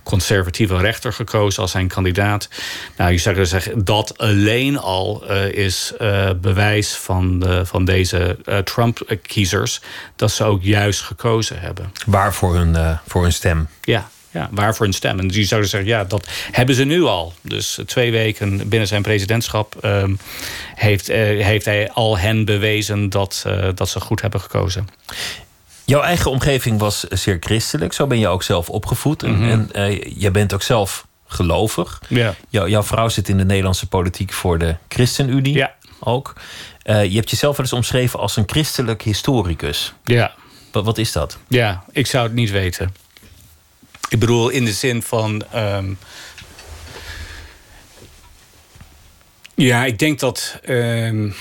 conservatieve rechter gekozen als zijn kandidaat. Nou, je zou zeggen, dat alleen al is bewijs van, de, van deze Trump-kiezer dat ze ook juist gekozen hebben. Waar voor hun, uh, voor hun stem? Ja, ja, waar voor hun stem. En die zouden zeggen, ja, dat hebben ze nu al. Dus twee weken binnen zijn presidentschap uh, heeft, uh, heeft hij al hen bewezen dat, uh, dat ze goed hebben gekozen. Jouw eigen omgeving was zeer christelijk. Zo ben je ook zelf opgevoed. Mm -hmm. En, en je bent ook zelf gelovig. Ja. Jou, jouw vrouw zit in de Nederlandse politiek voor de ChristenUnie. Ja. Ook. Uh, je hebt jezelf wel eens omschreven als een christelijk historicus. Ja. Wat, wat is dat? Ja, ik zou het niet weten. Ik bedoel, in de zin van. Um, ja, ik denk dat. Um,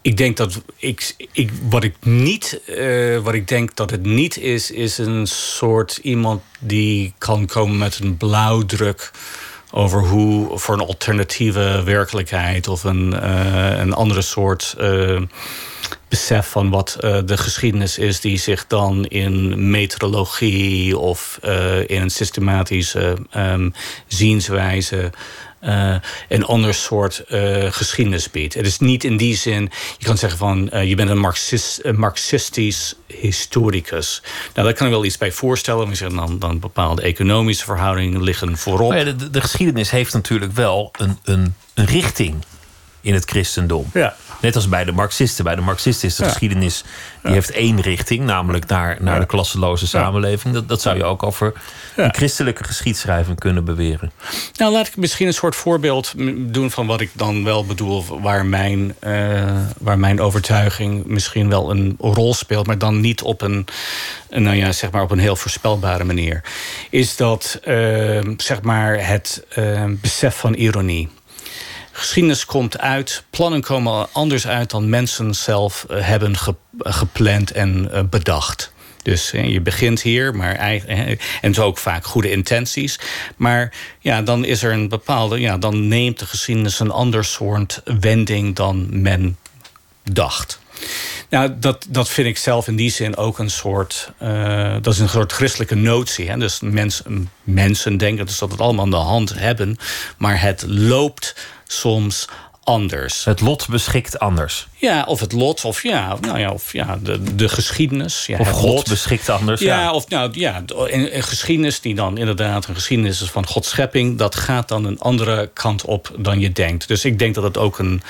ik denk dat ik, ik wat ik niet, uh, wat ik denk dat het niet is, is een soort iemand die kan komen met een blauwdruk over hoe voor een alternatieve werkelijkheid of een, uh, een andere soort uh, besef van wat uh, de geschiedenis is, die zich dan in meteorologie of in een systematische um, zienswijze uh, een ander soort uh, geschiedenis biedt. Het is niet in die zin, je kan zeggen van uh, je bent een, Marxist, een marxistisch historicus. Nou, daar kan ik wel iets bij voorstellen. We zeggen dan, dan bepaalde economische verhoudingen liggen voorop. Ja, de, de, geschiedenis heeft natuurlijk wel een, een, een richting in het christendom. Ja. Net als bij de Marxisten. Bij de Marxisten is de ja. geschiedenis die heeft één richting, namelijk naar, naar de klasseloze samenleving. Dat, dat zou je ook over een christelijke geschiedschrijving kunnen beweren. Nou, laat ik misschien een soort voorbeeld doen van wat ik dan wel bedoel, waar mijn, uh, waar mijn overtuiging misschien wel een rol speelt, maar dan niet op een, nou ja, zeg maar op een heel voorspelbare manier. Is dat uh, zeg maar het uh, besef van ironie. Geschiedenis komt uit, plannen komen anders uit dan mensen zelf hebben gepland en bedacht. Dus je begint hier, maar en zo ook vaak goede intenties. Maar ja, dan is er een bepaalde, ja, dan neemt de geschiedenis een ander soort wending dan men dacht. Nou, dat, dat vind ik zelf in die zin ook een soort. Dat is een soort christelijke notie. Hè? Dus mens, mensen denken dus dat het allemaal aan de hand hebben. Maar het loopt soms anders. Het lot beschikt anders. Ja, of het lot, of ja, nou ja, of ja, de, de geschiedenis. Ja, of God lot. beschikt anders. Ja, ja, of nou ja, een, geschiedenis die dan inderdaad een geschiedenis is van Gods schepping, dat gaat dan een andere kant op dan je denkt. Dus ik denk dat het ook een.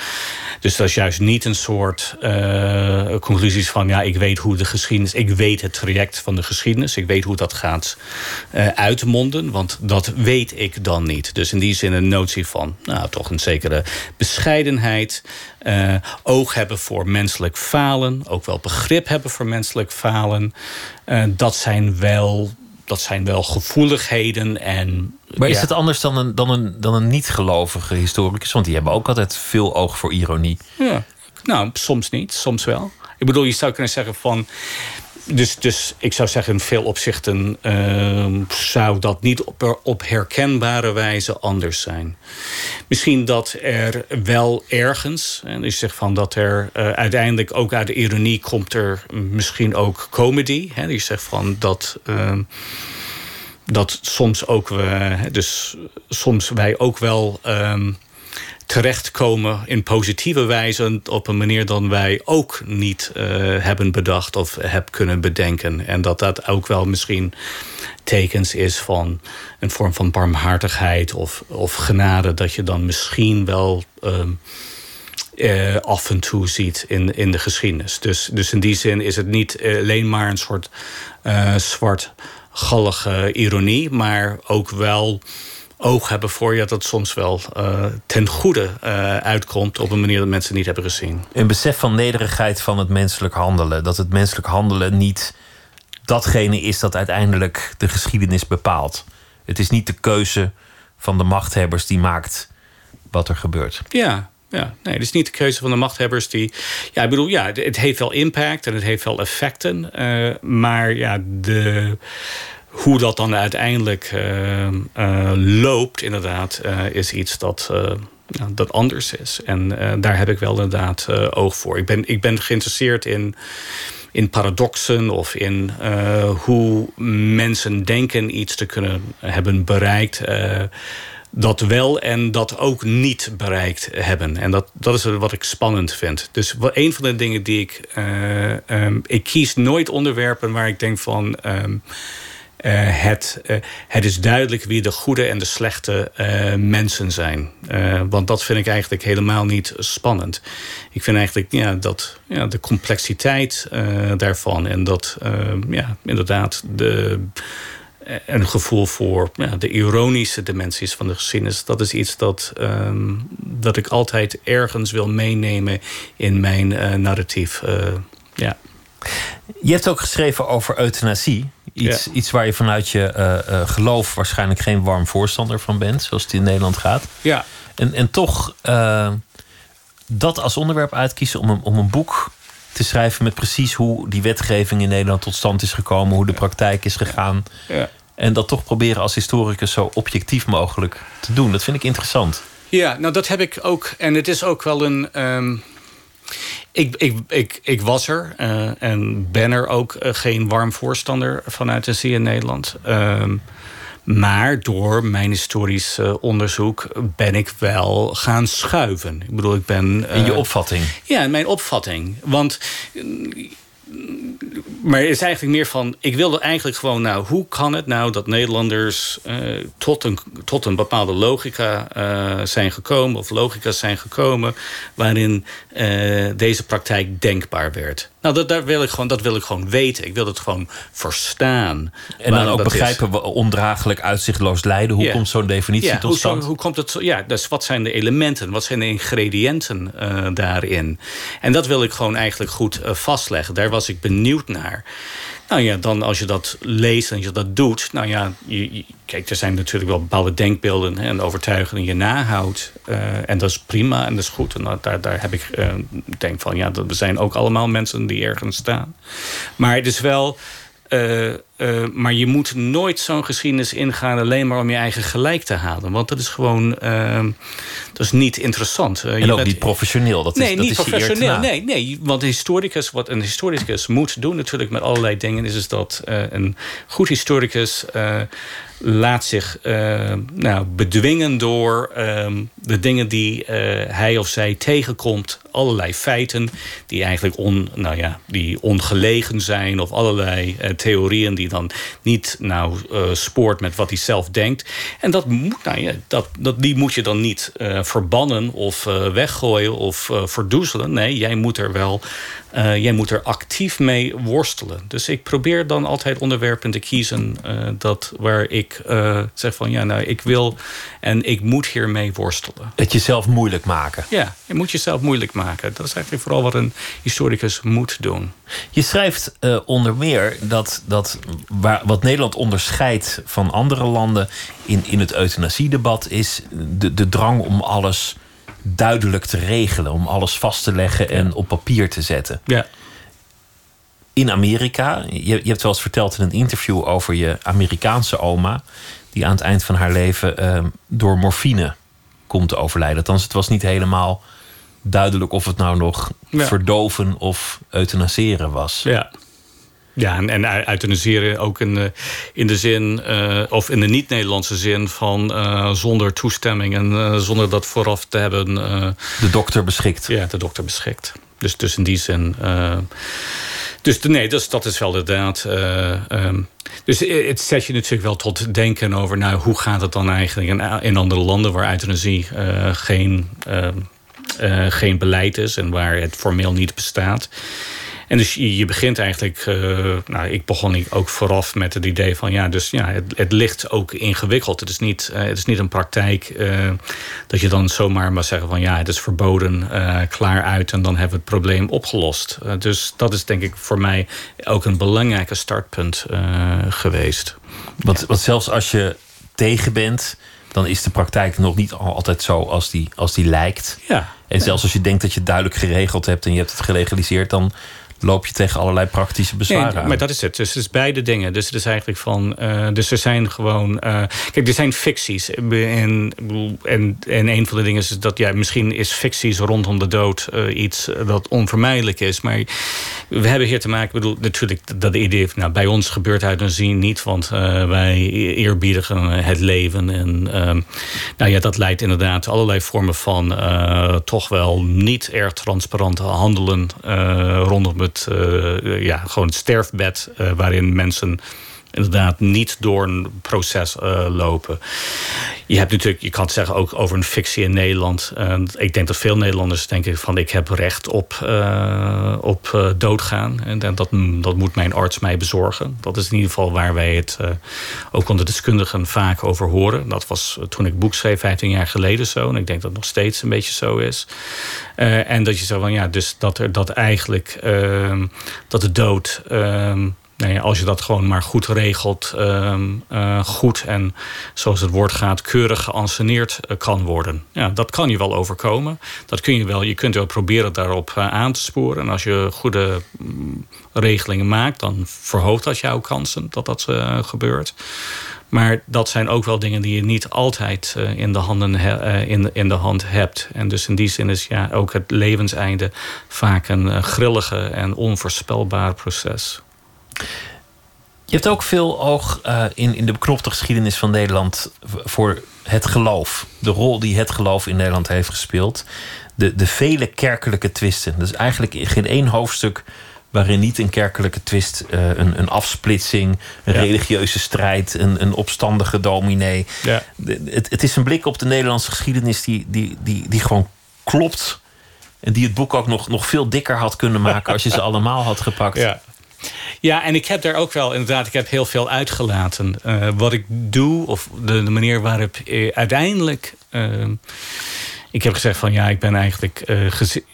Dus dat is juist niet een soort uh, conclusies van ja, ik weet hoe de geschiedenis, ik weet het traject van de geschiedenis, ik weet hoe dat gaat uh, uitmonden, want dat weet ik dan niet. Dus in die zin een notie van, nou, toch een zekere bescheidenheid, uh, oog hebben voor menselijk falen, ook wel begrip hebben voor menselijk falen. Uh, dat zijn wel. Dat zijn wel gevoeligheden en. Maar is het anders dan een, dan een, dan een niet-gelovige historicus? Want die hebben ook altijd veel oog voor ironie. Ja, nou, soms niet, soms wel. Ik bedoel, je zou kunnen zeggen van dus, dus ik zou zeggen, in veel opzichten uh, zou dat niet op, op herkenbare wijze anders zijn. Misschien dat er wel ergens, en ik zeg van dat er uh, uiteindelijk ook uit de ironie komt er misschien ook comedy. Hè, die zegt van dat. Uh, dat soms ook we, dus soms wij ook wel um, terechtkomen in positieve wijze op een manier dan wij ook niet uh, hebben bedacht of hebben kunnen bedenken. En dat dat ook wel misschien tekens is van een vorm van barmhartigheid of, of genade, dat je dan misschien wel. Um, uh, af en toe ziet in, in de geschiedenis. Dus, dus in die zin is het niet alleen maar een soort zwartgallige ironie, maar ook wel oog hebben voor je dat het soms wel uh, ten goede uh, uitkomt op een manier dat mensen niet hebben gezien. Een besef van nederigheid van het menselijk handelen. Dat het menselijk handelen niet datgene is dat uiteindelijk de geschiedenis bepaalt. Het is niet de keuze van de machthebbers die maakt wat er gebeurt. Ja, ja, nee, het is niet de keuze van de machthebbers die. Ja, ik bedoel, ja, het heeft wel impact en het heeft wel effecten. Uh, maar ja, de hoe dat dan uiteindelijk uh, uh, loopt, inderdaad, uh, is iets dat, ja, dat anders is. En daar heb ik wel inderdaad oog voor. Ik ben, ik ben geïnteresseerd in, in paradoxen of in hoe mensen denken iets te kunnen hebben bereikt. dat wel en dat ook niet bereikt hebben. En dat, dat is wat ik spannend vind. Dus een van de dingen die ik. Um, ik kies nooit onderwerpen waar ik denk van. Uh, het, uh, het is duidelijk wie de goede en de slechte uh, mensen zijn. want dat vind ik eigenlijk helemaal niet spannend. Ik vind eigenlijk ja, dat ja, de complexiteit daarvan en dat ja, inderdaad de een gevoel voor ja, de ironische dimensies van de geschiedenis. Dat is iets dat, um, dat ik altijd ergens wil meenemen in mijn narratief. Ja. Je hebt ook geschreven over euthanasie. Iets, ja. iets waar je vanuit je uh, uh, geloof waarschijnlijk geen warm voorstander van bent, zoals het in Nederland gaat. Ja. En, en toch uh, dat als onderwerp uitkiezen om een, om een boek te schrijven met precies hoe die wetgeving in Nederland tot stand is gekomen, hoe de praktijk is gegaan. Ja. En dat toch proberen als historicus zo objectief mogelijk te doen. Dat vind ik interessant. Ja, nou dat heb ik ook. En het is ook wel een. Um ik, ik, ik, ik was er uh, en ben er ook uh, geen warm voorstander van euthanasie in Nederland. Uh, maar door mijn historisch uh, onderzoek ben ik wel gaan schuiven. Ik bedoel, ik ben. in je opvatting? Ja, in mijn opvatting. Want maar het is eigenlijk meer van... ik wilde eigenlijk gewoon, nou, hoe kan het nou dat Nederlanders... Uh, tot, een, tot een bepaalde logica uh, zijn gekomen... of logica's zijn gekomen... waarin uh, deze praktijk denkbaar werd. Nou, dat, daar wil ik gewoon, dat wil ik gewoon weten. Ik wil het gewoon verstaan. En dan ook begrijpen we ondraaglijk uitzichtloos lijden. Hoe yeah. komt zo'n definitie ja, tot stand? Hoe, hoe komt het? Ja, dus wat zijn de elementen? Wat zijn de ingrediënten daarin? En dat wil ik gewoon eigenlijk goed vastleggen. Daar was ik benieuwd naar. Nou ja, dan als je dat leest en je dat doet... nou ja, je, kijk, er zijn natuurlijk wel bepaalde denkbeelden... En overtuigingen die je nahoudt. Uh, en dat is prima en dat is goed. En daar, daar heb ik uh, denk van... ja, we zijn ook allemaal mensen die ergens staan. Maar het is wel... Uh, uh, maar je moet nooit zo'n geschiedenis ingaan alleen maar om je eigen gelijk te halen. Want dat is gewoon uh, dat is niet interessant. en ook bent, niet professioneel. Dat nee, is, dat niet is professioneel. Nee, nee, want een historicus, wat een historicus moet doen natuurlijk met allerlei dingen, is, is dat een goed historicus laat zich uh, nou, bedwingen door uh, de dingen die uh, hij of zij tegenkomt. Allerlei feiten die eigenlijk on, nou ja, die ongelegen zijn. Of allerlei theorieën die dan niet nou, spoort met wat hij zelf denkt. En dat moet, nou ja, dat, dat, die moet je dan niet verbannen of weggooien of verdoezelen. Nee, jij moet er wel uh, jij moet er actief mee worstelen. Dus ik probeer dan altijd onderwerpen te kiezen uh, dat waar ik uh, zeg van ja, nou ik wil en ik moet hiermee worstelen. Het jezelf moeilijk maken. Ja, je moet jezelf moeilijk maken. Dat is eigenlijk vooral wat een historicus moet doen. Je schrijft onder meer dat, dat waar, wat Nederland onderscheidt van andere landen in, in het euthanasiedebat is de, de drang om alles duidelijk te regelen, om alles vast te leggen en op papier te zetten. Ja. in Amerika. Je, je hebt wel eens verteld in een interview over je Amerikaanse oma, die aan het eind van haar leven ehm, door morfine komt te overlijden. Althans, het was niet helemaal duidelijk of het nou nog verdoven of euthanaseren was. Ja. Ja, en, en euthaniseren ook in de, in de zin, uh, of in de niet-Nederlandse zin van uh, zonder toestemming en uh, zonder dat vooraf te hebben. de dokter beschikt. Ja, de dokter beschikt. Dus, dus in die zin. dus nee, dus, dat is wel inderdaad. Um, dus het zet je natuurlijk wel tot denken over, nou, hoe gaat het dan eigenlijk in, in andere landen waar euthanasie geen, ehm, geen beleid is en waar het formeel niet bestaat. En dus je, je begint eigenlijk, uh, nou, ik begon ook vooraf met het idee van ja, dus ja, het, het ligt ook ingewikkeld. Het is niet, uh, het is niet een praktijk uh, dat je dan zomaar maar zeggen van ja, het is verboden, klaar uit en dan hebben we het probleem opgelost. dus dat is denk ik voor mij ook een belangrijke startpunt geweest. Want, want zelfs als je tegen bent, dan is de praktijk nog niet altijd zo als die, als die lijkt. Ja. En zelfs als je denkt dat je het duidelijk geregeld hebt en je hebt het gelegaliseerd, dan loop je tegen allerlei praktische bezwaren nee, Maar dat is het. Dus het is beide dingen. Dus het is eigenlijk van. Uh, dus er zijn gewoon. Uh, kijk, er zijn ficties. En, en, en een van de dingen is dat ja, misschien is ficties rondom de dood uh, iets dat onvermijdelijk is. Maar we hebben hier te maken. Ik bedoel, natuurlijk, dat idee. Nou, bij ons gebeurt uit een zin niet, want wij eerbiedigen het leven. En nou ja, dat leidt inderdaad allerlei vormen van toch wel niet erg transparante handelen rondom het uh, ja, gewoon het sterfbed uh, waarin mensen inderdaad niet door een proces uh, lopen. Je hebt natuurlijk, je kan het zeggen ook over een fictie in Nederland. Uh, ik denk dat veel Nederlanders denken van ik heb recht op, uh, op doodgaan. En dat, dat moet mijn arts mij bezorgen. Dat is in ieder geval waar wij het ook onder deskundigen vaak over horen. Dat was toen ik boek schreef 15 jaar geleden zo. En ik denk dat het nog steeds een beetje zo is. en dat je zo van ja, dus dat er dat eigenlijk ehm, dat de dood. Als je dat gewoon maar goed regelt, ehm, eh, goed en zoals het woord gaat, keurig geanceneerd uh, kan worden. Ja, dat kan je wel overkomen. Dat kun je wel. Je kunt wel proberen daarop uh, aan te sporen. En als je goede mm, regelingen maakt, dan verhoogt dat jouw kansen dat dat gebeurt. Maar dat zijn ook wel dingen die je niet altijd in, de handen in, in de hand hebt. En dus in die zin is ja, ook het levenseinde vaak een grillige en onvoorspelbaar proces. Je hebt ook veel oog uh, in, in de beknopte geschiedenis van Nederland voor het geloof. De rol die het geloof in Nederland heeft gespeeld. De, de vele kerkelijke twisten. Dus eigenlijk geen één hoofdstuk waarin niet een kerkelijke twist, uh, een, een afsplitsing, een ja. religieuze strijd, een, een opstandige dominee. Ja. het, het is een blik op de Nederlandse geschiedenis die, die, die, die gewoon klopt. En die het boek ook nog, nog veel dikker had kunnen maken als je ze allemaal had gepakt. Ja. Ja, en ik heb daar ook wel inderdaad, ik heb heel veel uitgelaten. Uh, wat ik doe, of de, de manier waarop uh, uiteindelijk. Uh, ik heb gezegd van ja, ik ben eigenlijk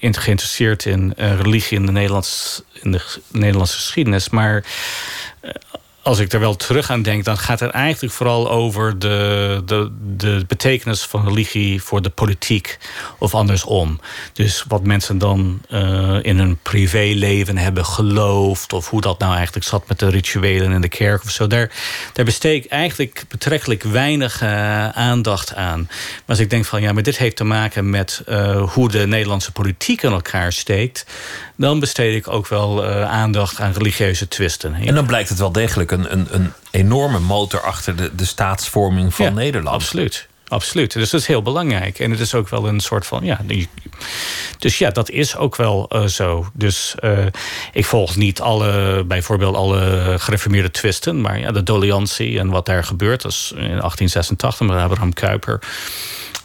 geïnteresseerd in religie in de, Nederlands, in de Nederlandse geschiedenis. Maar als ik er wel terug aan denk, dan gaat het eigenlijk vooral over de, de, de betekenis van religie voor de politiek of andersom. Dus wat mensen dan uh, in hun privéleven hebben geloofd, of hoe dat nou eigenlijk zat met de rituelen in de kerk of zo. Daar, daar besteed ik eigenlijk betrekkelijk weinig uh, aandacht aan. Maar als ik denk van ja, maar dit heeft te maken met uh, hoe de Nederlandse politiek in elkaar steekt dan besteed ik ook wel aandacht aan religieuze twisten. En dan blijkt het wel degelijk een, een, een enorme motor achter de, de staatsvorming van ja, Nederland. Absoluut. Absoluut. Dus dat is heel belangrijk. En het is ook wel een soort van. Ja, dus ja, dat is ook wel uh, zo. Dus uh, ik volg niet alle, bijvoorbeeld alle gereformeerde twisten. Maar ja, de doliantie en wat daar gebeurt. Dat is in 1886 met Abraham Kuyper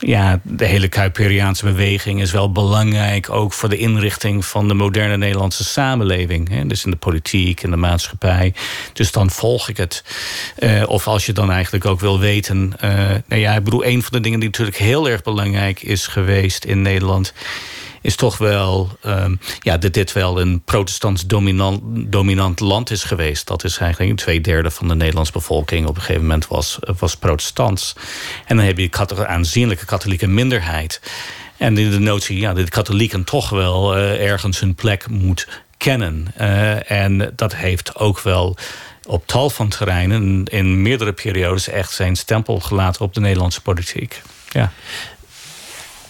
ja, de hele Kuiperiaanse beweging is wel belangrijk... ook voor de inrichting van de moderne Nederlandse samenleving. Hè? Dus in de politiek, in de maatschappij. Dus dan volg ik het. Uh, of als je dan eigenlijk ook wil weten... Uh, nou ja, ik bedoel, een van de dingen die natuurlijk heel erg belangrijk is geweest in Nederland is toch wel um, ja, dat dit wel een protestants dominant, dominant land is geweest. Dat is eigenlijk twee derde van de Nederlandse bevolking op een gegeven moment was, was protestants. En dan heb je een aanzienlijke katholieke minderheid. En de notie ja, dat de katholieken toch wel uh, ergens hun plek moet kennen. en dat heeft ook wel op tal van terreinen in meerdere periodes echt zijn stempel gelaten op de Nederlandse politiek. Ja.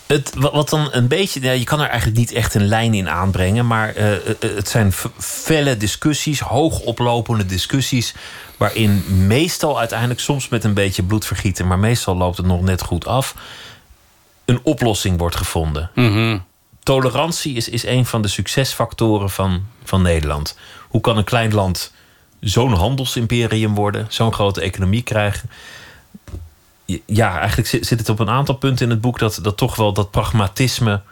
Het, wat dan een beetje, ja, je kan er eigenlijk niet echt een lijn in aanbrengen, maar uh, het zijn felle discussies, hoogoplopende discussies, waarin meestal uiteindelijk, soms met een beetje bloedvergieten, maar meestal loopt het nog net goed af, een oplossing wordt gevonden. Mm Tolerantie is, is een van de succesfactoren van, van Nederland. Hoe kan een klein land zo'n handelsimperium worden, zo'n grote economie krijgen? Ja, eigenlijk zit het op een aantal punten in het boek dat, dat toch wel dat pragmatisme,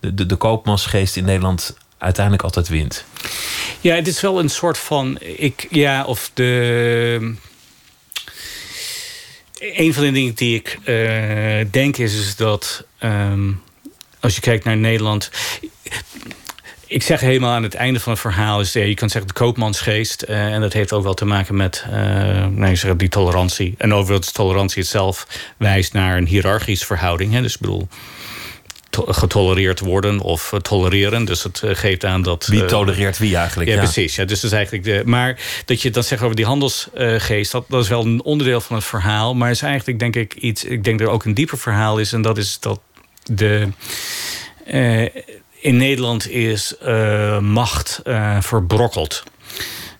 de, de, de koopmansgeest in Nederland uiteindelijk altijd wint. Ja, het is wel een soort van. Ik, ja, of de. Een van de dingen die ik uh, denk is, is dat. Um, als je kijkt naar Nederland ik zeg helemaal aan het einde van het verhaal is, je kan zeggen de koopmansgeest. Uh, en dat heeft ook wel te maken met uh, nee, zeg, die tolerantie. En overigens, tolerantie itself wijst naar een hiërarchische verhouding. Hè? Dus ik bedoel, getolereerd worden of tolereren. Dus het geeft aan dat. Wie tolereert wie eigenlijk? Ja, ja. precies. Ja, dus dat is eigenlijk de. Maar dat je dat zegt over die handelsgeest, dat, dat is wel een onderdeel van het verhaal. Maar is eigenlijk, denk ik, iets. Ik denk dat er ook een dieper verhaal is. En dat is dat de in Nederland is uh, macht uh, verbrokkeld.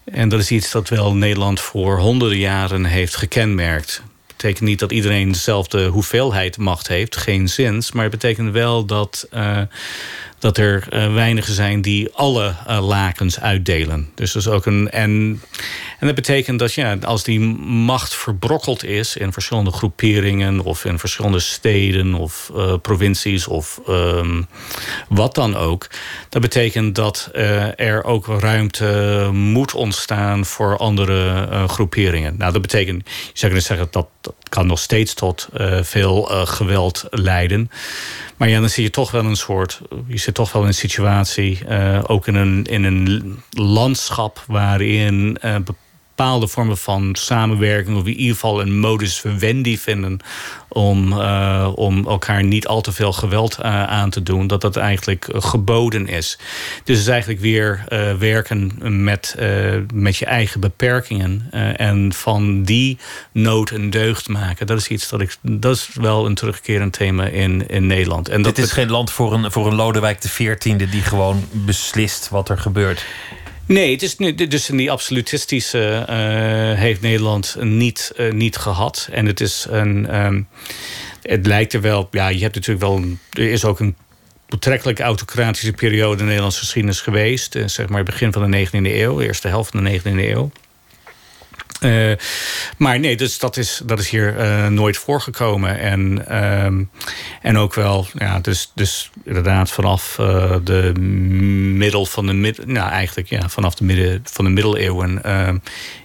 En dat is iets dat wel Nederland voor honderden jaren heeft gekenmerkt. Dat betekent niet dat iedereen dezelfde hoeveelheid macht heeft, geen zins. Maar het betekent wel dat uh, dat er uh, weinigen zijn die alle uh, lakens uitdelen. Dus dat is ook een. En, en dat betekent dat ja, als die macht verbrokkeld is in verschillende groeperingen of in verschillende steden of uh, provincies of um, wat dan ook, dat betekent dat er ook ruimte moet ontstaan voor andere groeperingen. Nou, dat betekent, je zou kunnen zeggen dat dat kan nog steeds tot veel geweld leiden. Maar ja, dan zie je toch wel een soort. Toch wel in een situatie. Uh, ook in een, in een landschap waarin uh, bepaalde vormen van samenwerking, of in ieder geval een modus vivendi vinden om, uh, om elkaar niet al te veel geweld uh, aan te doen, dat dat eigenlijk geboden is. Dus het is eigenlijk weer uh, werken met, met je eigen beperkingen en van die nood een deugd maken. Dat is iets dat ik, dat is wel een terugkerend thema in, in Nederland. En dat Dit is geen land voor een, voor een Lodewijk XIV die gewoon beslist wat er gebeurt. Nee, het is nu, dus die absolutistische uh, heeft Nederland niet, uh, niet gehad. En het is een. Um, het lijkt er wel. Ja, je hebt natuurlijk wel. Er is ook een betrekkelijk autocratische periode in de Nederlandse geschiedenis geweest. Uh, zeg maar begin van de 19e eeuw, eerste helft van de 19e eeuw. Uh, maar nee, dus dat is, dat is hier uh, nooit voorgekomen. En, uh, en ook wel, ja, dus, dus inderdaad vanaf uh, de middel van de middel, nou eigenlijk ja, vanaf de midden van de middeleeuwen ehm,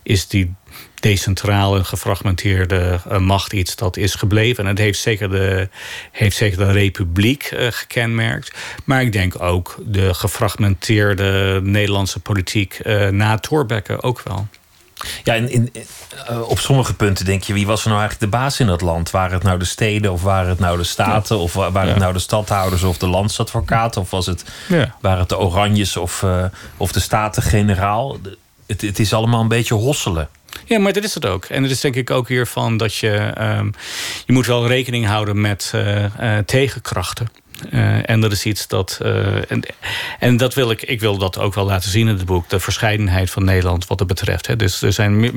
is die decentrale, gefragmenteerde macht iets dat is gebleven. En het heeft zeker de, heeft zeker de republiek gekenmerkt. Maar ik denk ook de gefragmenteerde Nederlandse politiek na Thorbecke ook wel. Ja, in, in, uh, op sommige punten denk je, wie was er nou eigenlijk de baas in dat land? Waren het nou de steden of waren het nou de staten? Ja. Of waren het nou de stadhouders of de landsadvocaten? Of was het, ja. waren het de Oranjes of, uh, of de Staten-Generaal? Het, het is allemaal een beetje hosselen. Ja, maar dat is het ook. En het is denk ik ook hiervan dat je... Um, je moet wel rekening houden met uh, tegenkrachten. Uh, en dat is iets dat. Uh, en, dat wil ik, ik wil dat ook wel laten zien in het boek. De verscheidenheid van Nederland wat dat betreft. Hè. Dus er zijn,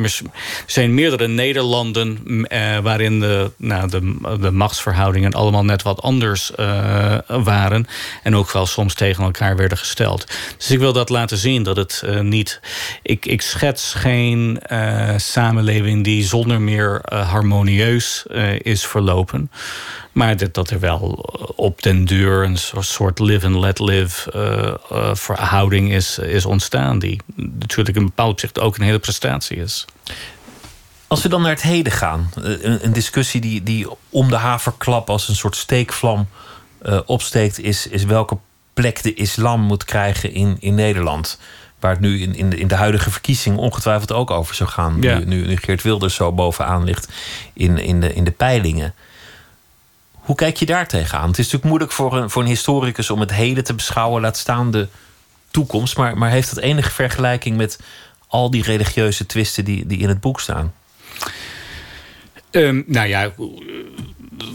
zijn meerdere Nederlanden uh, waarin de, nou, de, de machtsverhoudingen allemaal net wat anders waren. En ook wel soms tegen elkaar werden gesteld. Dus ik wil dat laten zien dat het niet. Ik, ik schets geen samenleving die zonder meer harmonieus is verlopen. Maar dat, dat er wel op den duur een soort live and let live uh, uh, verhouding is, is ontstaan. Die natuurlijk in bepaald opzicht ook een hele prestatie is. Als we dan naar het heden gaan, eh, een, een discussie die, die om de haverklap als een soort steekvlam uh, opsteekt, is, is welke plek de islam moet krijgen in, in Nederland. Waar het nu in, in, de, in de huidige verkiezing ongetwijfeld ook over zou gaan. Ja. Nu, nu Geert Wilders zo bovenaan ligt in, in, de, in de peilingen. Hoe kijk je daar tegenaan? Het is natuurlijk moeilijk voor een, voor een historicus om het heden te beschouwen, laat staan de toekomst. Maar, maar heeft dat enige vergelijking met al die religieuze twisten die, die in het boek staan? Um, nou ja,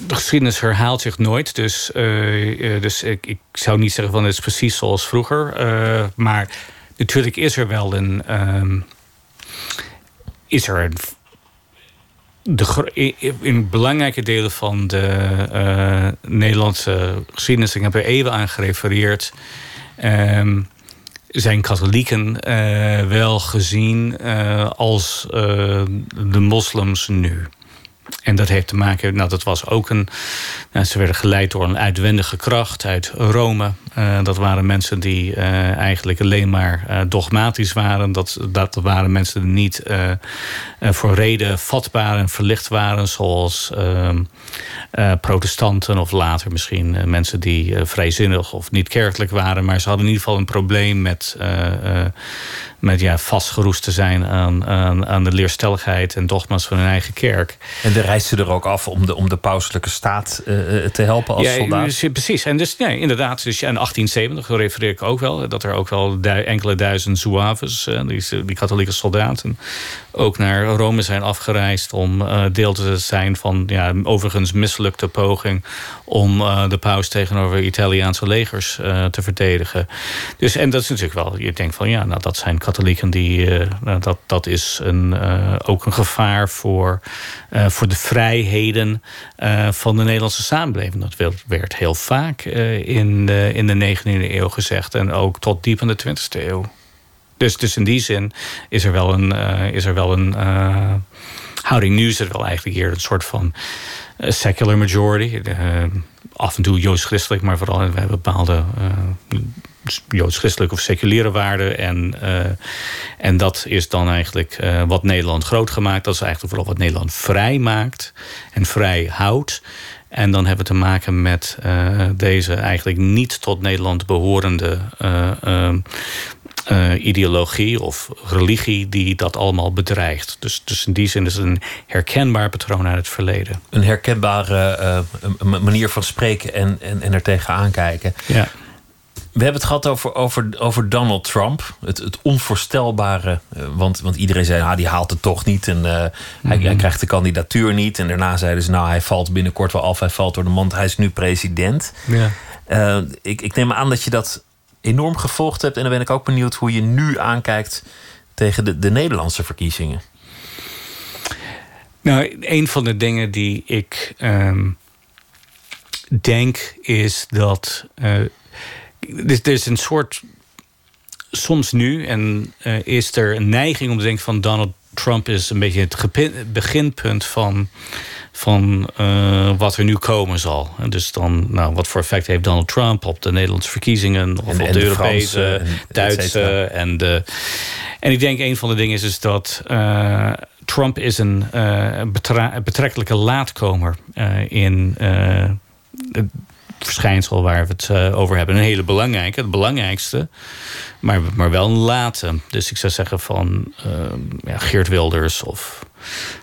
de geschiedenis herhaalt zich nooit. Dus, uh, dus ik, ik, zou niet zeggen van het is precies zoals vroeger. Uh, maar natuurlijk is er wel een. Um, is er een. De, in belangrijke delen van de uh, Nederlandse geschiedenis, ik heb er even aan gerefereerd, um, zijn katholieken wel gezien als de moslims nu. En dat heeft te maken, nou, dat was ook een. Nou, ze werden geleid door een uitwendige kracht uit Rome. Uh, dat waren mensen die uh, eigenlijk alleen maar uh, dogmatisch waren. Dat, dat waren mensen die niet voor reden vatbaar en verlicht waren, zoals ehm, protestanten of later misschien mensen die vrijzinnig of niet kerkelijk waren. Maar ze hadden in ieder geval een probleem met met ja, vastgeroest te zijn aan, aan, aan de leerstelligheid en dogma's van hun eigen kerk. En de reisden er ook af om de, om de pauselijke staat uh, te helpen als ja, soldaat? Dus, precies. En dus nee, inderdaad, dus, ja, in 1870 refereer ik ook wel, dat er ook wel enkele duizend zouaves, uh, die, die katholieke soldaten, ook naar Rome zijn afgereisd om uh, deel te zijn van ja, overigens mislukte poging om de paus tegenover Italiaanse legers te verdedigen. Dus en dat is natuurlijk wel, je denkt van ja, nou dat zijn katholieken die. Uh, dat, dat is een, ook een gevaar voor, voor de vrijheden van de Nederlandse samenleving. Dat werd heel vaak in, de, in de 19e eeuw gezegd en ook tot diep in de 20e eeuw. Dus, dus in die zin is er wel een. is er wel een houding nu is er wel eigenlijk hier een soort van secular majority. af en toe joods-christelijk, maar vooral we bepaalde joods-christelijke of seculiere waarden. En, uh, en dat is dan eigenlijk uh, wat Nederland groot gemaakt. Dat is eigenlijk vooral wat Nederland vrij maakt en vrij houdt. En dan hebben we te maken met uh, deze eigenlijk niet tot Nederland behorende ideologie of religie die dat allemaal bedreigt. Dus, dus in die zin is het een herkenbaar patroon uit het verleden. Een herkenbare manier van spreken en, en, en er tegenaan kijken. Ja. We hebben het gehad over, over, over Donald Trump. Het, het onvoorstelbare. Eh, want, want iedereen zei, ah, die haalt het toch niet. En uh, hij, hij, mhm. krijgt de kandidatuur niet. En daarna zeiden ze, nou, hij valt binnenkort wel af. Hij valt door de mond. Hij is nu president. Ja. Uh, ik, ik neem aan dat je dat enorm gevolgd hebt. En dan ben ik ook benieuwd hoe je nu aankijkt tegen de, de Nederlandse verkiezingen. Nou, een van de dingen die ik um, denk is dat er is een soort. Soms nu, en uh, is er een neiging om te denken van Donald Trump is een beetje het beginpunt van, van uh, wat er nu komen zal. En dus dan, nou, wat voor effect heeft Donald Trump op de Nederlandse verkiezingen of op de, Europese, en, Duitse en de. En ik denk een van de dingen is, is dat uh, Trump is een uh, betrekkelijke laatkomer in verschijnsel waar we het uh, over hebben. Een hele belangrijke, het belangrijkste, maar, maar wel een late. Dus ik zou zeggen van uh, ja, Geert Wilders of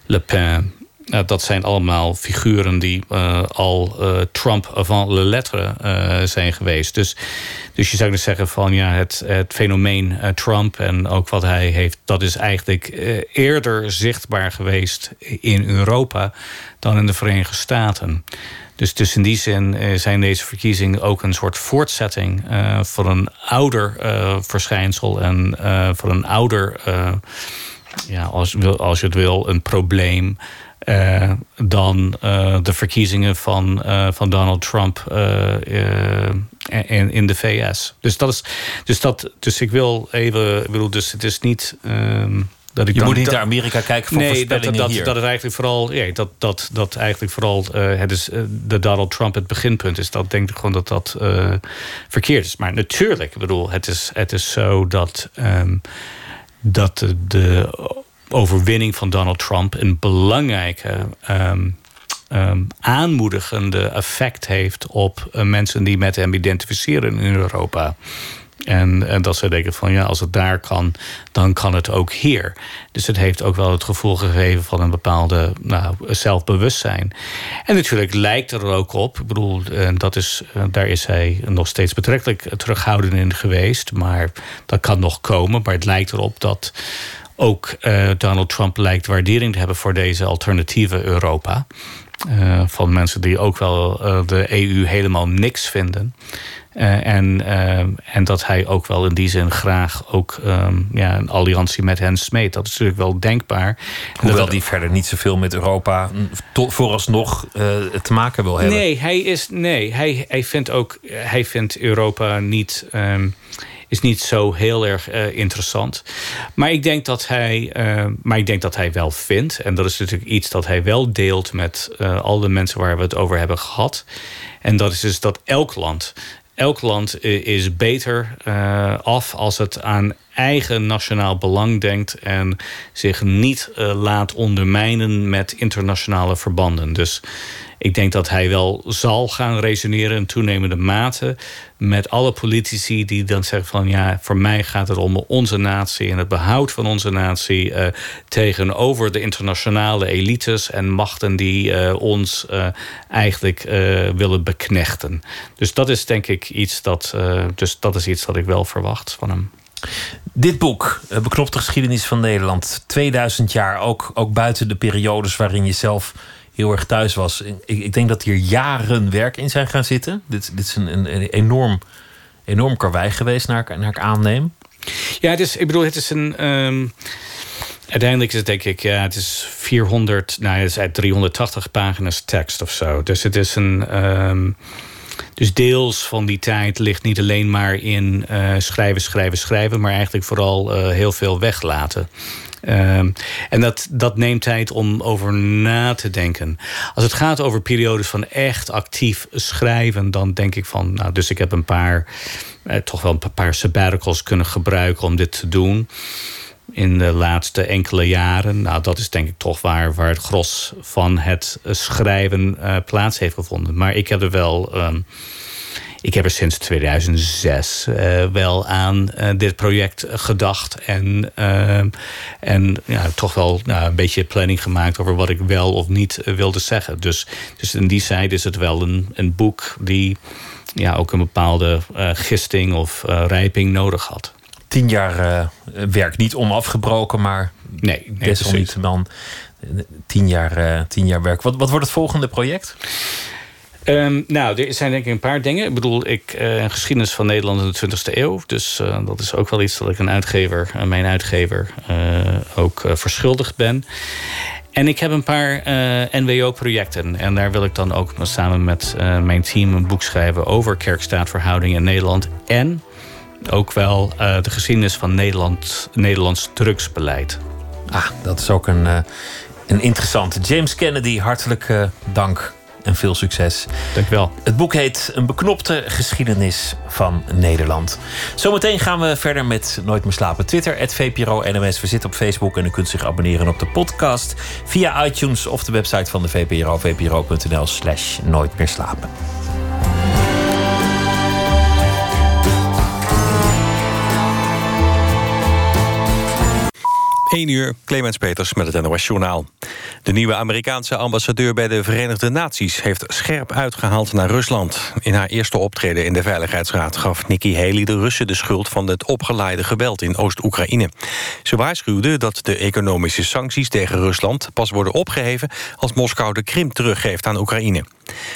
Le Pen. Uh, dat zijn allemaal figuren die uh, al uh, Trump avant le lettre zijn geweest. Dus, dus je zou dus zeggen van ja, het, het fenomeen Trump en ook wat hij heeft, dat is eigenlijk eerder zichtbaar geweest in Europa dan in de Verenigde Staten. Dus, in die zin uh, zijn deze verkiezingen ook een soort voortzetting uh, van een ouder uh, verschijnsel en van een ouder, ja, als, als je het wil, een probleem. dan de verkiezingen van, van Donald Trump in, in de VS. Dus, dat is, dus, dat, dus ik wil even. Ik bedoel, dus het is niet. Ehm, dat ik je moet niet naar Amerika kijken voor nee, dat, dat, dat, dat het eigenlijk vooral, ja, dat, dat, dat eigenlijk vooral uh, het is, uh, de Donald Trump het beginpunt is. Dat denk ik gewoon dat dat uh, verkeerd is. Maar natuurlijk, ik bedoel, het is, het is zo dat, um, dat de, de, overwinning van Donald Trump een belangrijke um, um, aanmoedigende effect heeft op mensen die met hem identificeren in Europa. En, en dat ze denken van ja, als het daar kan, dan kan het ook hier. Dus het heeft ook wel het gevoel gegeven van een bepaalde nou, zelfbewustzijn. En natuurlijk lijkt er ook op, ik bedoel, dat is, daar is hij nog steeds betrekkelijk terughoudend in geweest. Maar dat kan nog komen. Maar het lijkt erop dat ook uh, Donald Trump lijkt waardering te hebben voor deze alternatieve Europa. Van mensen die ook wel de EU helemaal niks vinden. Uh, en, en dat hij ook wel in die zin graag ook um, ja, een alliantie met hen smeet. Dat is natuurlijk wel denkbaar. Hoewel dat, die verder niet zoveel met Europa to, vooralsnog te maken wil hebben. Nee, hij, is, nee hij, hij vindt ook hij vindt Europa niet. Um, is niet zo heel erg uh, interessant. Maar ik, denk dat hij, uh, maar ik denk dat hij wel vindt. En dat is natuurlijk iets dat hij wel deelt met uh, al de mensen waar we het over hebben gehad. En dat is dus dat elk land. Elk land is beter af als het aan eigen nationaal belang denkt en zich niet laat ondermijnen met internationale verbanden. Dus ik denk dat hij wel zal gaan resoneren in toenemende mate met alle politici die dan zeggen van ja, voor mij gaat het om onze natie en het behoud van onze natie uh, tegenover de internationale elites en machten die uh, ons uh, eigenlijk willen beknechten. Dus dat is denk ik iets dat, dus dat is iets dat ik wel verwacht van hem. Dit boek, Beknopte geschiedenis van Nederland, 2000 jaar, ook, ook buiten de periodes waarin je zelf heel erg thuis was. Ik, ik denk dat hier jaren werk in zijn gaan zitten. Dit, dit is een, een, enorm, enorm karwei geweest, naar, naar ik aanneem. Ja, het is, ik bedoel, het is een. Um, uiteindelijk is het denk ik, ja, het is 400, nou, het is 380 pagina's tekst of zo. Dus het is een. Um, dus deels van die tijd ligt niet alleen maar in uh, schrijven, schrijven, schrijven, maar eigenlijk vooral uh, heel veel weglaten. Um, en dat, dat neemt tijd om over na te denken. Als het gaat over periodes van echt actief schrijven, dan denk ik van, nou, dus ik heb een paar, eh, toch wel een paar sabbaticals kunnen gebruiken om dit te doen. In de laatste enkele jaren. Nou, dat is denk ik toch waar, waar het gros van het schrijven uh, plaats heeft gevonden. Maar ik heb er wel. Um, ik heb er sinds 2006 uh, eh, wel aan uh, dit project gedacht. En, uh, en ja, toch wel nou, een beetje planning gemaakt over wat ik wel of niet wilde zeggen. Dus, dus in die zijde is het wel een, een boek die ja, ook een bepaalde gisting of rijping nodig had. Tien jaar werk niet onafgebroken, maar nee, nee desalniettemin tien jaar, tien jaar werk. Wat, wat wordt het volgende project? Um, nou, er zijn denk ik een paar dingen. Ik bedoel, ik, uh, geschiedenis van Nederland in de 20e eeuw. Dus uh, dat is ook wel iets dat ik een uitgever, uh, mijn uitgever, ook verschuldigd ben. En ik heb een paar NWO-projecten. En daar wil ik dan ook samen met mijn team een boek schrijven over kerk-staatverhouding in Nederland. En ook wel de geschiedenis van Nederland, Nederlands drugsbeleid. Ah, dat is ook een, een interessante. James Kennedy, hartelijk dank en veel succes. Dankjewel. Het boek heet Een beknopte geschiedenis van Nederland. Zometeen gaan we verder met Nooit meer slapen. Twitter, VPRO NMS. We zitten op Facebook en u kunt zich abonneren op de podcast via iTunes of de website van de VPRO, vpro.nl slash nooit meer slapen. 1 uur, Clemens Peters met het NOS Journaal. De nieuwe Amerikaanse ambassadeur bij de Verenigde Naties... heeft scherp uitgehaald naar Rusland. In haar eerste optreden in de Veiligheidsraad... gaf Nikki Haley de Russen de schuld van het opgeleide geweld in Oost-Oekraïne. Ze waarschuwde dat de economische sancties tegen Rusland... pas worden opgeheven als Moskou de Krim teruggeeft aan Oekraïne.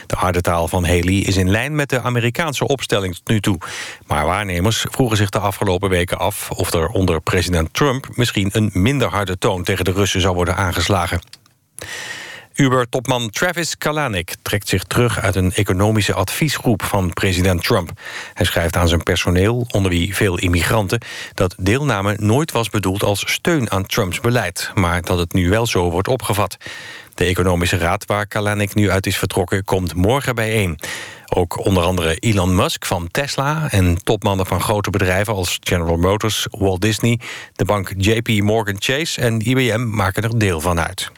De harde taal van Haley is in lijn met de Amerikaanse opstelling tot nu toe. Maar waarnemers vroegen zich de afgelopen weken af... of er onder president Trump misschien een minder harde toon... tegen de Russen zou worden aangeslagen. Uber-topman Travis Kalanick trekt zich terug uit een economische adviesgroep van president Trump. Hij schrijft aan zijn personeel, onder wie veel immigranten, dat deelname nooit was bedoeld als steun aan Trumps beleid, maar dat het nu wel zo wordt opgevat. De economische raad waar Kalanick nu uit is vertrokken komt morgen bijeen. Ook onder andere Elon Musk van Tesla en topmannen van grote bedrijven als General Motors, Walt Disney, de bank JP Morgan Chase en IBM maken er deel van uit.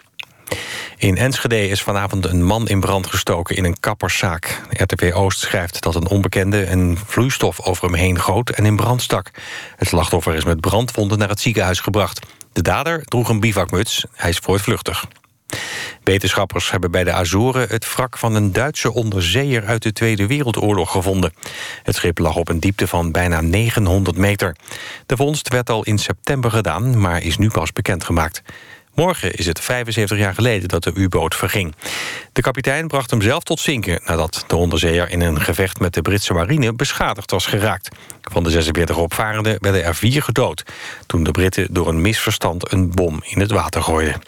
In Enschede is vanavond een man in brand gestoken in een kapperszaak. RTV Oost schrijft dat een onbekende een vloeistof over hem heen goot en in brand stak. Het slachtoffer is met brandwonden naar het ziekenhuis gebracht. De dader droeg een bivakmuts. Hij is voortvluchtig. Wetenschappers hebben bij de Azoren het wrak van een Duitse onderzeeër uit de Tweede Wereldoorlog gevonden. Het schip lag op een diepte van bijna 900 meter. De vondst werd al in september gedaan, maar is nu pas bekendgemaakt. Morgen is het 75 jaar geleden dat de U-boot verging. De kapitein bracht hem zelf tot zinken... nadat de onderzeeër in een gevecht met de Britse marine beschadigd was geraakt. Van de 46 opvarenden werden er vier gedood... toen de Britten door een misverstand een bom in het water gooiden.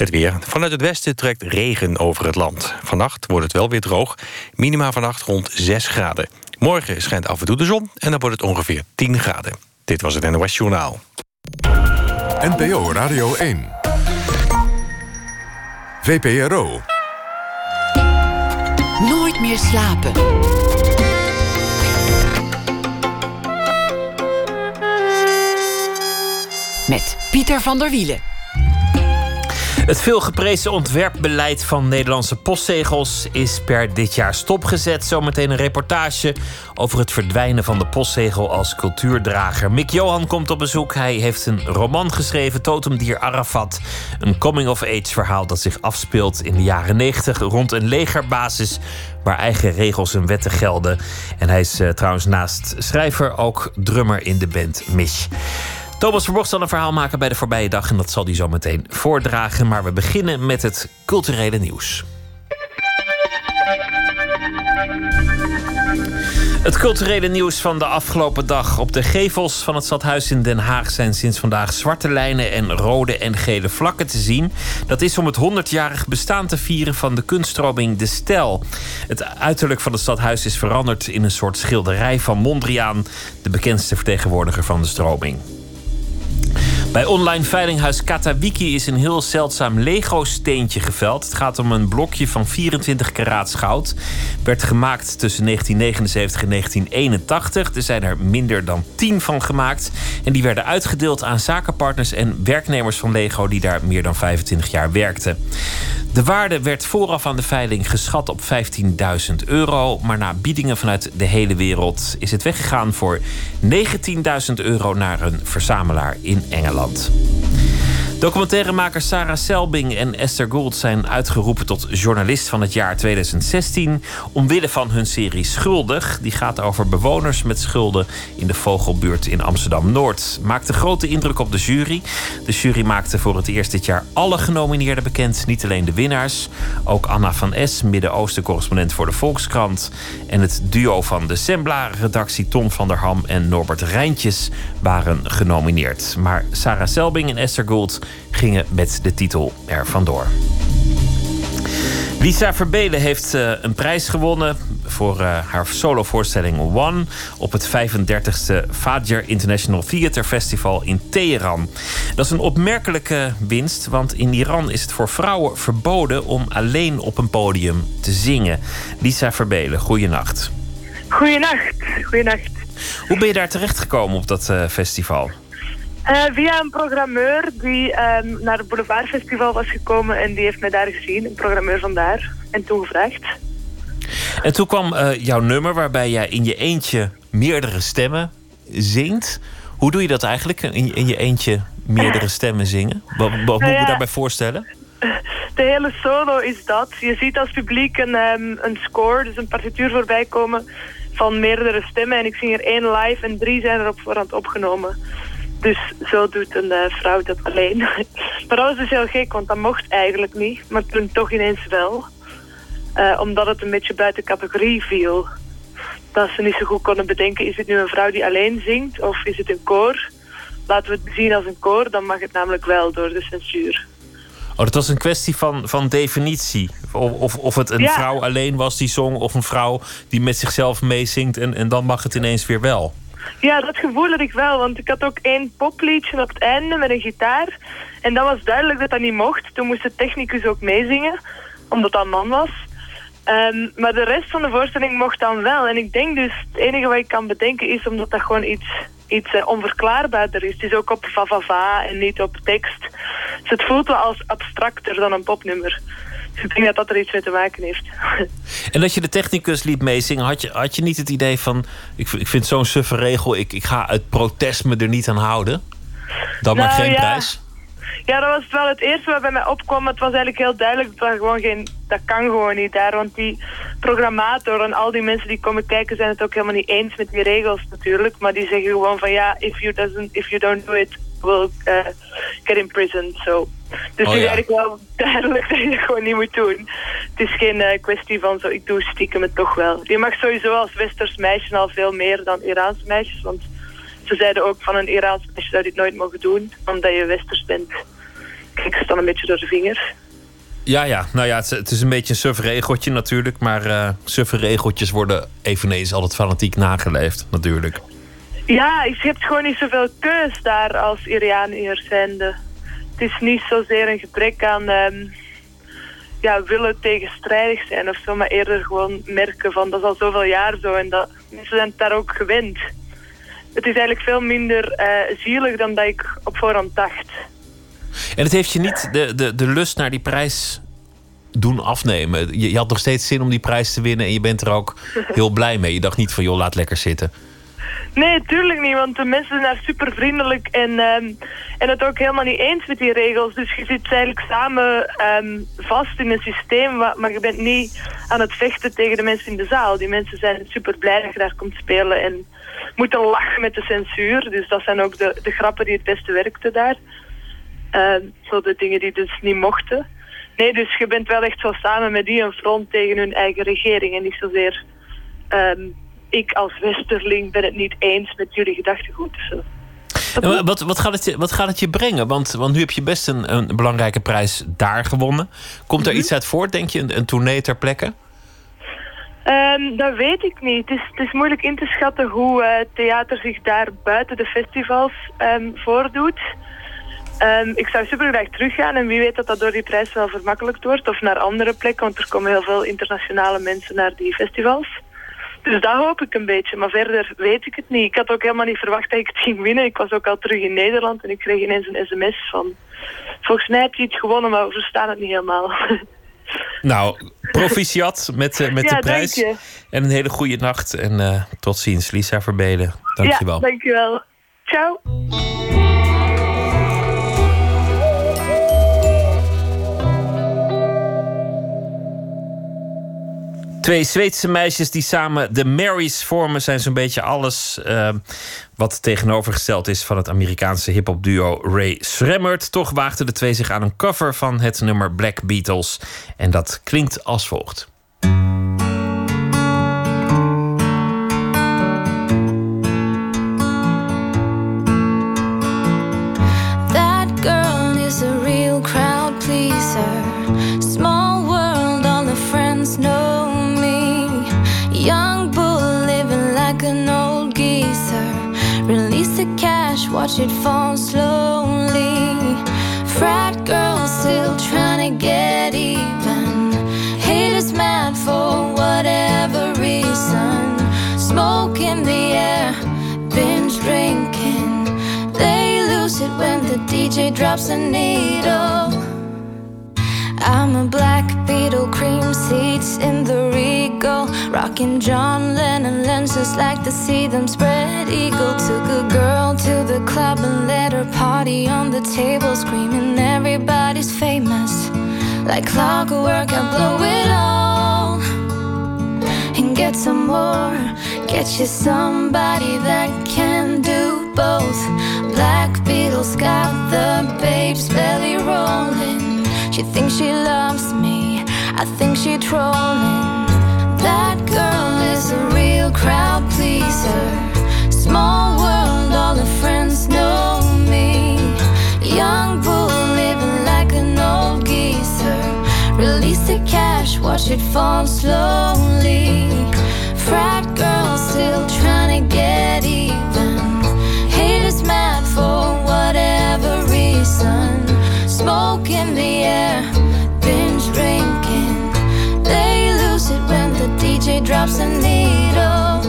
Het weer. Vanuit het westen trekt regen over het land. Vannacht wordt het wel weer droog. Minima vannacht rond 6 graden. Morgen schijnt af en toe de zon en dan wordt het ongeveer 10 graden. Dit was het NOS Journaal. NPO Radio 1. VPRO. Nooit meer slapen. Met Pieter van der Wielen. Het veelgeprezen ontwerpbeleid van Nederlandse postzegels is per dit jaar stopgezet. Zometeen een reportage over het verdwijnen van de postzegel als cultuurdrager. Mick Johan komt op bezoek. Hij heeft een roman geschreven, Totemdier Arafat. Een coming-of-age verhaal dat zich afspeelt in de jaren 90 rond een legerbasis waar eigen regels en wetten gelden. En hij is uh, trouwens naast schrijver ook drummer in de band Mish. Thomas Verbocht zal een verhaal maken bij de voorbije dag en dat zal hij zo meteen voordragen. Maar we beginnen met het culturele nieuws. Het culturele nieuws van de afgelopen dag. Op de gevels van het stadhuis in Den Haag zijn sinds vandaag zwarte lijnen en rode en gele vlakken te zien. Dat is om het 100-jarig bestaan te vieren van de kunststroming De Stel. Het uiterlijk van het stadhuis is veranderd in een soort schilderij van Mondriaan, de bekendste vertegenwoordiger van de stroming. Bij online veilinghuis Katawiki is een heel zeldzaam Lego-steentje geveld. Het gaat om een blokje van 24 karaat goud. Werd gemaakt tussen 1979 en 1981. Er zijn er minder dan 10 van gemaakt. En die werden uitgedeeld aan zakenpartners en werknemers van Lego die daar meer dan 25 jaar werkten. De waarde werd vooraf aan de veiling geschat op 15.000 euro. Maar na biedingen vanuit de hele wereld is het weggegaan voor 19.000 euro naar een verzamelaar in Engeland. Nederland. Documentairemakers Sarah Selbing en Esther Gould zijn uitgeroepen tot journalist van het jaar 2016. Omwille van hun serie Schuldig. Die gaat over bewoners met schulden in de Vogelbuurt in Amsterdam Noord. Maakte grote indruk op de jury. De jury maakte voor het eerst dit jaar alle genomineerden bekend. Niet alleen de winnaars. Ook Anna van S, Midden-Oosten correspondent voor de Volkskrant. En het duo van de Sembla-redactie Tom van der Ham en Norbert Rijntjes waren genomineerd. Maar Sarah Selbing en Esther Gould gingen met de titel er vandoor. Lisa Verbelen heeft uh, een prijs gewonnen voor uh, haar solovoorstelling One op het 35e Fajr International Theater Festival in Teheran. Dat is een opmerkelijke winst, want in Iran is het voor vrouwen verboden om alleen op een podium te zingen. Lisa Verbelen, goeienacht. Goeienacht, goeienacht. Hoe ben je daar terechtgekomen op dat uh, festival? Uh, via een programmeur die um, naar het Boulevardfestival was gekomen en die heeft mij daar gezien, een programmeur vandaar, en toen gevraagd. En toen kwam uh, jouw nummer waarbij jij in je eentje meerdere stemmen zingt. Hoe doe je dat eigenlijk, in, in je eentje meerdere stemmen zingen? Wat, wat moet je nou ja, daarbij voorstellen? De hele solo is dat. Je ziet als publiek een, um, een score, dus een partituur voorbij komen van meerdere stemmen. En ik zing er één live en drie zijn er op voorhand opgenomen. Dus zo doet een uh, vrouw dat alleen. maar dat was dus heel gek, want dat mocht eigenlijk niet. Maar toen toch ineens wel. Uh, omdat het een beetje buiten categorie viel. Dat ze niet zo goed konden bedenken, is het nu een vrouw die alleen zingt of is het een koor? Laten we het zien als een koor, dan mag het namelijk wel door de censuur. Oh, dat was een kwestie van, van definitie. Of, of, of het een ja. vrouw alleen was die zong, of een vrouw die met zichzelf meezingt en, en dan mag het ineens weer wel. Ja, dat gevoel had ik wel, want ik had ook één popliedje op het einde met een gitaar. En dat was duidelijk dat dat niet mocht. Toen moest de technicus ook meezingen, omdat dat man was. Um, maar de rest van de voorstelling mocht dan wel. En ik denk dus, het enige wat ik kan bedenken is omdat dat gewoon iets iets uh, onverklaarbaarder is. Het is ook op va en niet op tekst. Dus het voelt wel als abstracter dan een popnummer. Dus ik denk dat dat er iets mee te maken heeft. En dat je de technicus liet meezingen, had je, had je niet het idee van... ik, ik vind zo'n suffe regel, ik, ik ga uit protest me er niet aan houden? Dan nou, maar geen prijs? Ja, dat was wel het eerste wat bij mij opkwam. Het was eigenlijk heel duidelijk, dat, gewoon geen, dat kan gewoon niet daar. Want die programmator en al die mensen die komen kijken zijn het ook helemaal niet eens met die regels natuurlijk. Maar die zeggen gewoon van ja, if you, doesn't, if you don't do it, we'll uh, get imprisoned. So. Dus oh, het is eigenlijk wel duidelijk dat je het gewoon niet moet doen. Het is geen uh, kwestie van zo, ik doe stiekem het toch wel. Je mag sowieso als westers meisje al veel meer dan Iraanse meisjes. Want ze zeiden ook van een Iraans meisje zou dit nooit mogen doen, omdat je westers bent. Kijk ze dan een beetje door de vingers. Ja, ja. Nou ja, het, is een beetje een suffe regeltje natuurlijk. Maar uh, suffe regeltjes worden eveneens altijd fanatiek nageleefd natuurlijk. Ja, je hebt gewoon niet zoveel keus daar als Iraniër zijnde. Het is niet zozeer een gebrek aan um, ja, willen tegenstrijdig zijn of zo. Maar eerder gewoon merken van dat is al zoveel jaar zo. En dat, mensen zijn daar ook gewend. Het is eigenlijk veel minder uh, zielig dan dat ik op voorhand dacht. En het heeft je niet de, de, de lust naar die prijs doen afnemen. Je, je, had nog steeds zin om die prijs te winnen en je bent er ook heel blij mee. Je dacht niet van joh, laat lekker zitten. Nee, tuurlijk niet, want de mensen zijn daar super vriendelijk en, um, en het ook helemaal niet eens met die regels. Dus je zit eigenlijk samen um, vast in een systeem, maar je bent niet aan het vechten tegen de mensen in de zaal. Die mensen zijn super blij dat je daar komt spelen en moeten lachen met de censuur. Dus dat zijn ook de, de grappen die het beste werkten daar. Uh, zo de dingen die dus niet mochten. Nee, dus je bent wel echt zo samen met die een front tegen hun eigen regering. En niet zozeer ik als Westerling ben het niet eens met jullie gedachtegoed. Zo. wat, wat, gaat het je, wat gaat het je brengen? Want, want nu heb je best een, een belangrijke prijs daar gewonnen. Komt er mhm. iets uit voort, denk je? Een, een tournee ter plekke? Um, dat weet ik niet. Het is, het is moeilijk in te schatten hoe uh, theater zich daar buiten de festivals um, voordoet. Um, ik zou super graag teruggaan en wie weet dat dat door die prijs wel vermakkelijkt wordt. Of naar andere plekken, want er komen heel veel internationale mensen naar die festivals. Dus dat hoop ik een beetje, maar verder weet ik het niet. Ik had ook helemaal niet verwacht dat ik het ging winnen. Ik was ook al terug in Nederland en ik kreeg ineens een sms van... Volgens mij heb je iets gewonnen, maar we verstaan het niet helemaal. Nou, proficiat met, uh, met de prijs. En een hele goede nacht. En uh, tot ziens, Lisa Verbelen. Dankjewel. Ja, dankjewel. Ciao. Twee Zweedse meisjes die samen de Marys vormen, zijn zo'n beetje alles uh, wat tegenovergesteld is van het Amerikaanse hip-hop duo Ray Sremmert. Toch waagden de twee zich aan een cover van het nummer Black Beatles. En dat klinkt als volgt. Watch it fall slowly. Frat girls still trying to get even. Haters mad for whatever reason. Smoke in the air, binge drinking. They lose it when the DJ drops a needle. I'm a black beetle, cream seats in the regal. Rocking John Lennon lenses, like to see them spread eagle. Took a girl to the club and let her party on the table, screaming, Everybody's famous. Like clockwork, I blow it all and get some more. Get you somebody that can do both. Black Beatles got the babes belly rolling. She thinks she loves me, I think she trolling. That girl is a real crowd pleaser. Small world, all her friends know me. Young bull living like an old geezer. Release the cash, watch it fall slowly. Frat girl still trying to get even. Haters mad for whatever reason smoke in the air, DJ drops a needle.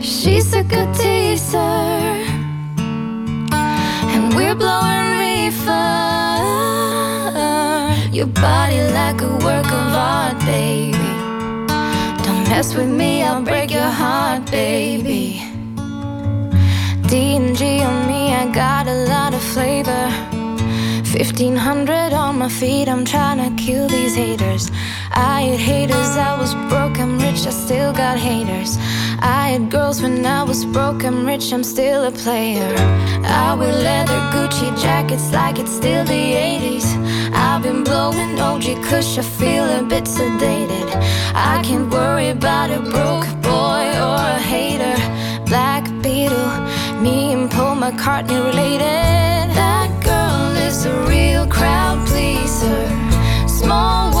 She's a good teaser. and we're blowing reefer. Your body like a work of art, baby. Don't mess with me, I'll break your heart, baby. D and G on me, I got a lot of flavor. 1500 on my feet, I'm trying to kill these haters. I had haters, I was broke, I'm rich, I still got haters. I had girls when I was broke, I'm rich, I'm still a player. I wear leather Gucci jackets like it's still the 80s. I've been blowing OG Kush, I feel a bit sedated. I can't worry about a broke boy or a hater. Black Beetle, me and Paul McCartney related. That girl is a real crowd pleaser. Small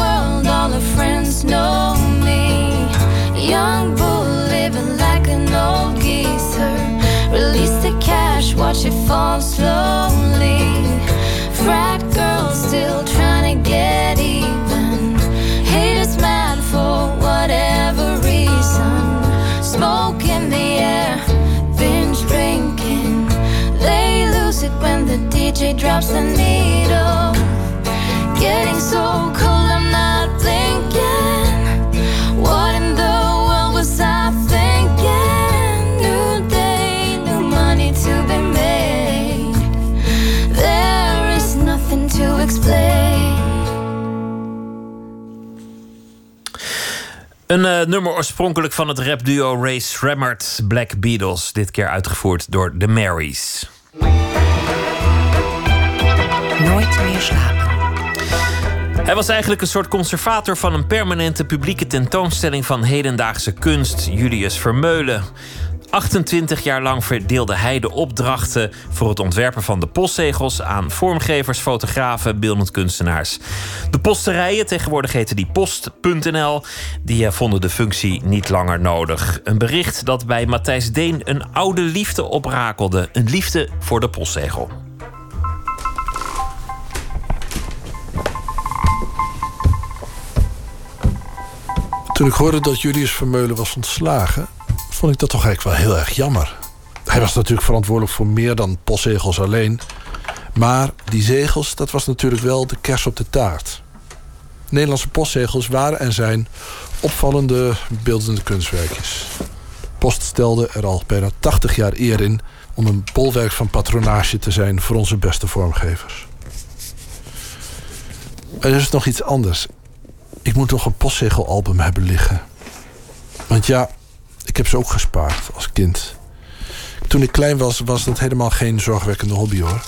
know me. Young living like an old geezer. Release the cash, watch it fall slowly. Frat still trying to get even. Haters mad for whatever reason. Smoke in the air, binge drinking. They lose it when the DJ drops the needle. Getting so cold, Eh, nummer oorspronkelijk van het rapduo Ray Shremmerd, Black Beatles. Dit keer uitgevoerd door The Marys. Nooit meer slapen. Hij was eigenlijk een soort conservator van een permanente publieke tentoonstelling van hedendaagse kunst, Julius Vermeulen. 28 jaar lang verdeelde hij de opdrachten voor het ontwerpen van de postzegels aan vormgevers, fotografen, beeldend kunstenaars. De posterijen, tegenwoordig heten die post.nl, die eh, vonden de functie niet langer nodig. Een bericht dat bij Matthijs Deen een oude liefde oprakelde. Een liefde voor de postzegel. Toen ik hoorde dat Julius Vermeulen was ontslagen, vond ik dat toch eigenlijk wel heel erg jammer. Hij was natuurlijk verantwoordelijk voor meer dan postzegels alleen. Maar die zegels, dat was natuurlijk wel de kers op de taart. Nederlandse postzegels waren en zijn opvallende beeldende kunstwerkjes. Post stelde er al bijna 80 jaar eer in om een bolwerk van patronage te zijn voor onze beste vormgevers. Er is nog iets anders. Ik moet nog een postzegelalbum hebben liggen. Want ja, ik heb ze ook gespaard als kind. Toen ik klein was, was dat helemaal geen zorgwekkende hobby hoor.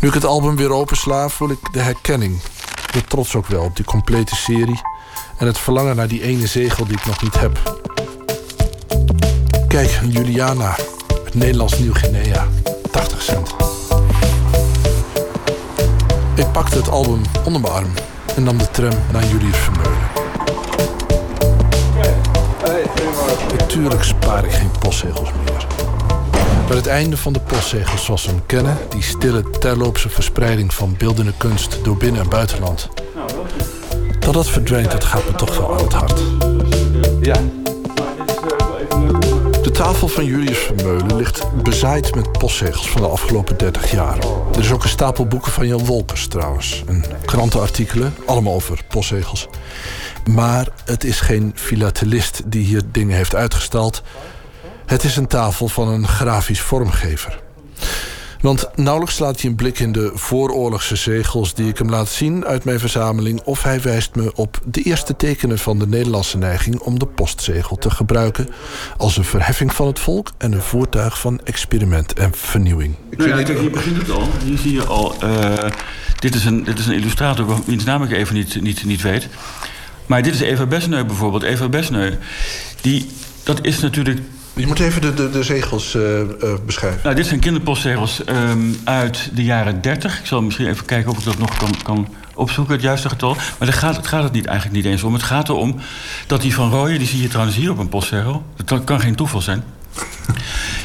Nu ik het album weer opensla, voel ik de herkenning. De trots ook wel op die complete serie. En het verlangen naar die ene zegel die ik nog niet heb. Kijk, Juliana. Het Nederlands Nieuw-Guinea. 80 cent. Ik pakte het album onder mijn arm en nam de tram naar Julius Vermeulen. Natuurlijk spaar ik geen postzegels meer. Maar het einde van de postzegels zoals we hem kennen... die stille, terloopse verspreiding van beeldende kunst door binnen- en buitenland... dat dat verdwijnt, dat gaat me toch wel aan het hart. Ja. De tafel van Julius Vermeulen ligt bezaaid met postzegels van de afgelopen 30 jaar. Er is ook een stapel boeken van Jan Wolkers trouwens. En krantenartikelen, allemaal over postzegels. Maar het is geen filatelist die hier dingen heeft uitgestald. Het is een tafel van een grafisch vormgever. Want nauwelijks slaat hij een blik in de vooroorlogse zegels die ik hem laat zien uit mijn verzameling, of hij wijst me op de eerste tekenen van de Nederlandse neiging om de postzegel te gebruiken als een verheffing van het volk en een voertuig van experiment en vernieuwing. Nou ja, kijk, hier begint het al. Hier zie je al. eh, dit, is een, dit is een illustrator wiens naam ik even niet, niet, niet weet. Maar dit is Eva Besneu bijvoorbeeld. Eva Besneu, die, dat is natuurlijk Je moet even de, de, de zegels eh, eh, beschrijven. Nou, dit zijn kinderpostzegels ehm, uit de jaren 30. Ik zal misschien even kijken of ik dat nog kan, kan opzoeken, het juiste getal. Maar daar gaat, het gaat het niet, eigenlijk niet eens om. Het gaat erom dat die van Rooyen, die zie je trouwens hier op een postzegel. Dat kan- kan geen toeval zijn.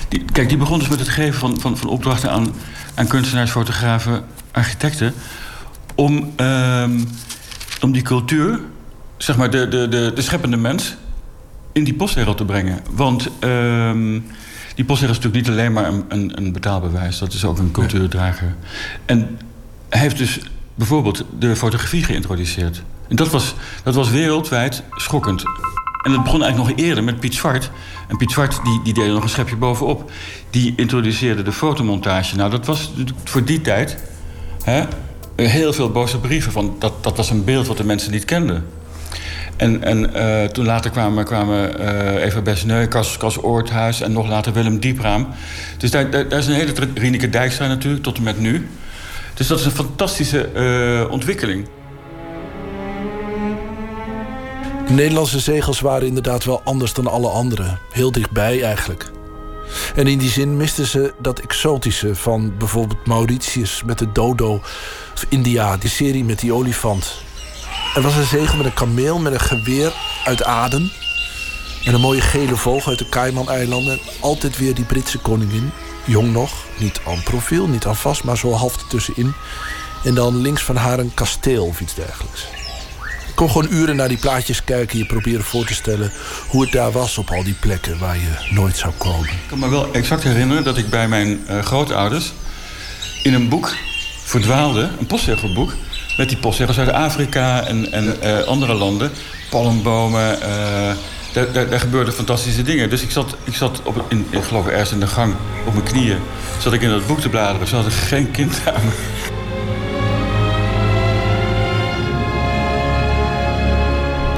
Die, kijk, die begon dus met het geven van, van, van opdrachten aan, aan kunstenaars, fotografen, architecten. Om, ehm, om die cultuur, zeg maar de, de, de, de scheppende mens, in die postzegel te brengen. Want ehm, die postzegel is natuurlijk niet alleen maar een, een, een betaalbewijs. Dat is ook een cultuurdrager. En hij heeft dus bijvoorbeeld de fotografie geïntroduceerd. En dat was, dat was wereldwijd schokkend. En het begon eigenlijk nog eerder met Piet Zwart. En Piet Zwart die, die deed er nog een schepje bovenop. Die introduceerde de fotomontage. Nou, dat was voor die tijd hè, heel veel boze brieven. Van dat, dat was een beeld wat de mensen niet kenden. En, en uh, toen later kwamen, kwamen uh, Eva Besneu, Cas, Oorthuis en nog later Willem Diepraam. Dus daar, is een hele... Rieneke Dijkstra natuurlijk, tot en met nu. Dus dat is een fantastische uh, ontwikkeling. De Nederlandse zegels waren inderdaad wel anders dan alle andere. Heel dichtbij eigenlijk. En in die zin misten ze dat exotische van bijvoorbeeld Mauritius met de dodo... of India, die serie met die olifant. Er was een zegel met een kameel met een geweer uit Aden... en een mooie gele vogel uit de Cayman-eilanden... altijd weer die Britse koningin, jong nog, niet aan profiel, niet aan vast... maar zo half ertussenin. En dan links van haar een kasteel of iets dergelijks. Ik kon gewoon uren naar die plaatjes kijken. Je proberen voor te stellen hoe het daar was op al die plekken waar je nooit zou komen. Ik kan me wel exact herinneren dat ik bij mijn uh, grootouders in een boek verdwaalde, een postzegelboek, met die postzegels uit Afrika en, en uh, andere landen, palmbomen. Uh, daar, daar, daar, gebeurden fantastische dingen. Dus ik zat, ik zat op, in, ik geloof ergens in de gang op mijn knieën. Zat ik in dat boek te bladeren. Had ik geen kind aan me.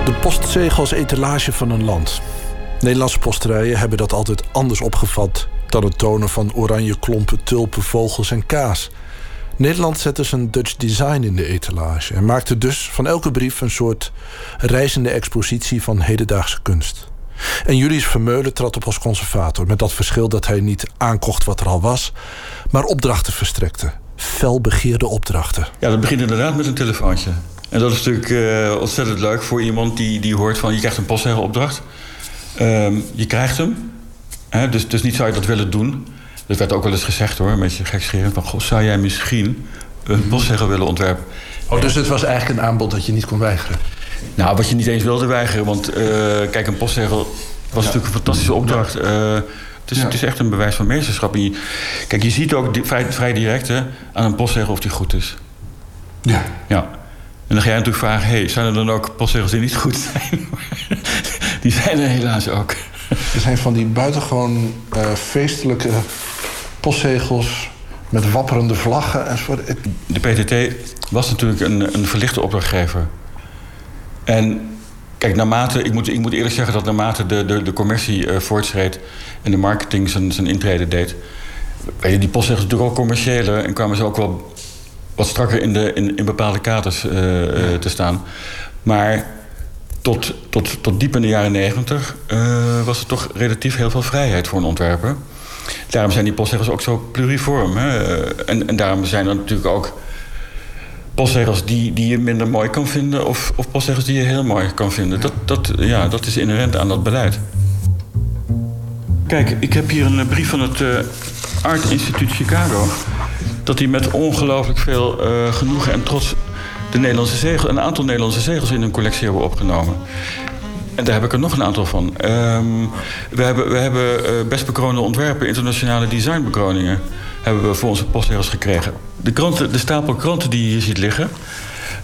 De postzegel als etalage van een land. Nederlandse posterijen hebben dat altijd anders opgevat dan het tonen van oranje klompen, tulpen, vogels en kaas. Nederland zette zijn Dutch design in de etalage en maakte dus van elke brief een soort reizende expositie van hedendaagse kunst. En Julius Vermeulen trad op als conservator, met dat verschil dat hij niet aankocht wat er al was, maar opdrachten verstrekte. Felbegeerde opdrachten. Ja, dat begint inderdaad met een telefoontje. En dat is natuurlijk uh, ontzettend leuk voor iemand die, die hoort van... je krijgt een postzegelopdracht. Um, je krijgt hem. Hè, dus, dus niet zou je dat willen doen. Dat werd ook wel eens gezegd hoor, een beetje gekscherend. Van, goh, zou jij misschien een postzegel willen ontwerpen? Oh, dus het was eigenlijk een aanbod dat je niet kon weigeren? Nou, wat je niet eens wilde weigeren. Want uh, kijk, een postzegel was ja. natuurlijk een fantastische opdracht. Uh, het, is, ja. het is echt een bewijs van meesterschap. En je, kijk, je ziet ook vrij, vrij direct hè, aan een postzegel of die goed is. Ja. Ja. En dan ga je natuurlijk vragen: hey, zijn er dan ook postzegels die niet goed zijn? die zijn er helaas ook. Er zijn van die buitengewoon uh, feestelijke postzegels met wapperende vlaggen enzovoort. De PTT was natuurlijk een, een verlichte opdrachtgever. En kijk, naarmate, ik moet, ik moet eerlijk zeggen dat naarmate de, de, de commercie uh, voortschreed en de marketing zijn, zijn intrede deed, weet die postzegels natuurlijk ook commerciëler en kwamen ze ook wel wat strakker in, de, in, in bepaalde kaders ja. te staan. Maar tot, tot, tot diep in de jaren negentig uh, was er toch relatief heel veel vrijheid voor een ontwerper. Daarom zijn die postzegels ook zo pluriform. Hè? En, en daarom zijn er natuurlijk ook postzegels die, die je minder mooi kan vinden... of, of postzegels die je heel mooi kan vinden. Dat, dat, ja, dat is inherent aan dat beleid. Kijk, ik heb hier een brief van het uh, Art Instituut Chicago... dat die met ongelooflijk veel genoegen en trots... De Nederlandse zegel, een aantal Nederlandse zegels in hun collectie hebben opgenomen. En daar heb ik er nog een aantal van. Um, we hebben, we hebben uh, best bekroonde ontwerpen, internationale designbekroningen... hebben we voor onze postzegels gekregen. De, kranten, de stapel kranten die je hier ziet liggen...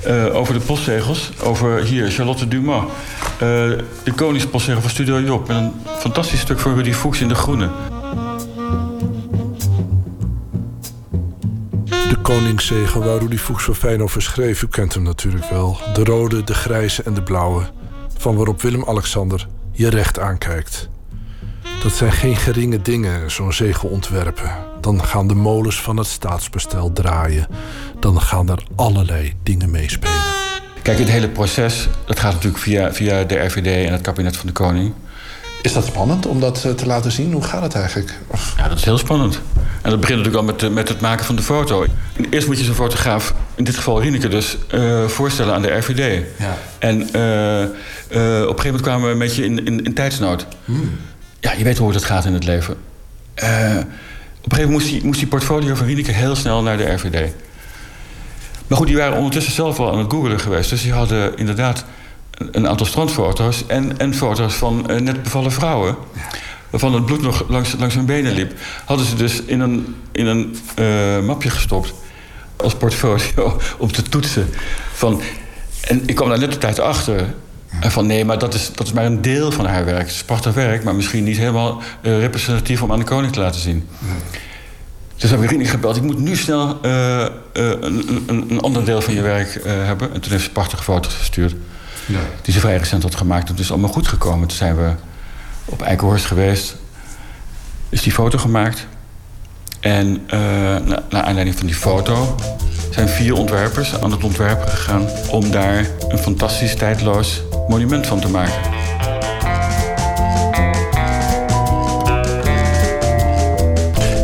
Uh, over de postzegels, over hier Charlotte Dumas... Uh, de koningspostzegel van Studio Job... met een fantastisch stuk van Rudy Fuchs in de groene. De koningszegel waar Rudy Fuchs zo fijn over schreef... u kent hem natuurlijk wel. De rode, de grijze en de blauwe van waarop Willem-Alexander je recht aankijkt. Dat zijn geen geringe dingen, zo'n zegel ontwerpen. Dan gaan de molens van het staatsbestel draaien. Dan gaan er allerlei dingen meespelen. Kijk, het hele proces dat gaat natuurlijk via, via de RVD en het kabinet van de koning. Is dat spannend om dat te laten zien? Hoe gaat het eigenlijk? Ja, dat is heel spannend. En dat begint natuurlijk al met, met het maken van de foto. Eerst moet je zo'n fotograaf, in dit geval Rieneke dus, uh, voorstellen aan de RVD. Ja. En uh, uh, op een gegeven moment kwamen we een beetje in, in, in tijdsnood. Hmm. Ja, je weet hoe het gaat in het leven. op een gegeven moment moest die, moest die portfolio van Rieneke heel snel naar de RVD. Maar goed, die waren ondertussen zelf al aan het googelen geweest. Dus die hadden inderdaad een aantal strandfoto's en, en foto's van eh, net bevallen vrouwen. Waarvan het bloed nog langs, langs hun benen liep. Hadden ze dus in een, in een eh, mapje gestopt. Als portfolio om te toetsen. Van, en ik kwam daar net op tijd achter. En van nee, maar dat is, dat is maar een deel van haar werk. Het is prachtig werk, maar misschien niet helemaal eh, representatief om aan de koning te laten zien. Dus heb ik Rini gebeld. Ik moet nu snel eh, eh, een, een, een ander deel van je werk eh, hebben. En toen heeft ze prachtige foto's gestuurd. Ja. Die ze vrij recent had gemaakt. En het is allemaal goed gekomen. Toen zijn we op Eikenhorst geweest. Is die foto gemaakt. En eh, na, naar aanleiding van die foto zijn vier ontwerpers aan het ontwerpen gegaan om daar een fantastisch tijdloos monument van te maken.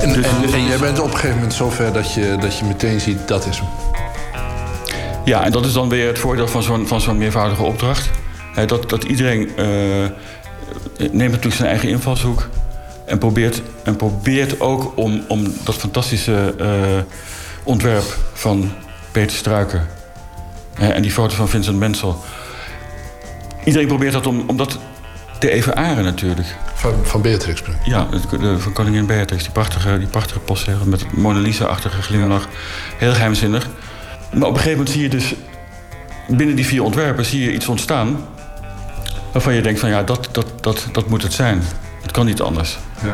En, Dus- en, dus- en jij bent op een gegeven moment zover dat je, dat je meteen ziet dat is hem. Ja, en dat is dan weer het voordeel van zo'n, van zo'n meervoudige opdracht. Dat, dat iedereen eh, neemt natuurlijk zijn eigen invalshoek. En probeert, en probeert ook om, om dat fantastische eh, ontwerp van Peter Struiker... hè, en die foto van Vincent Mensel... Iedereen probeert dat om, om dat te evenaren natuurlijk. Van, van Beatrix. bedoel. Ja, de, van koningin Beatrix. Die prachtige, die prachtige postzegel met Mona Lisa-achtige glimlach. Heel geheimzinnig. Maar op een gegeven moment zie je dus... binnen die vier ontwerpen zie je iets ontstaan... waarvan je denkt van ja, dat, dat, dat, dat moet het zijn. Het kan niet anders. Ja.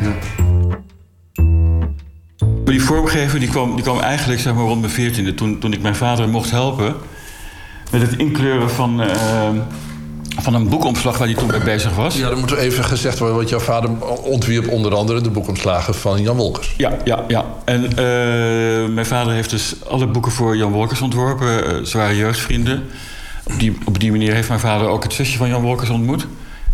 Ja. Maar die vormgever die kwam, die kwam eigenlijk zeg maar, rond mijn veertiende... Toen, toen ik mijn vader mocht helpen... met het inkleuren van, eh, van een boekomslag waar hij toen mee bezig was. ja, dan moet er even gezegd worden... want jouw vader ontwierp onder andere de boekomslagen van Jan Wolkers. Ja, ja, ja. En eh, mijn vader heeft dus alle boeken voor Jan Wolkers ontworpen. eh, zware jeugdvrienden. Op die, op die manier heeft mijn vader ook het zusje van Jan Wolkers ontmoet.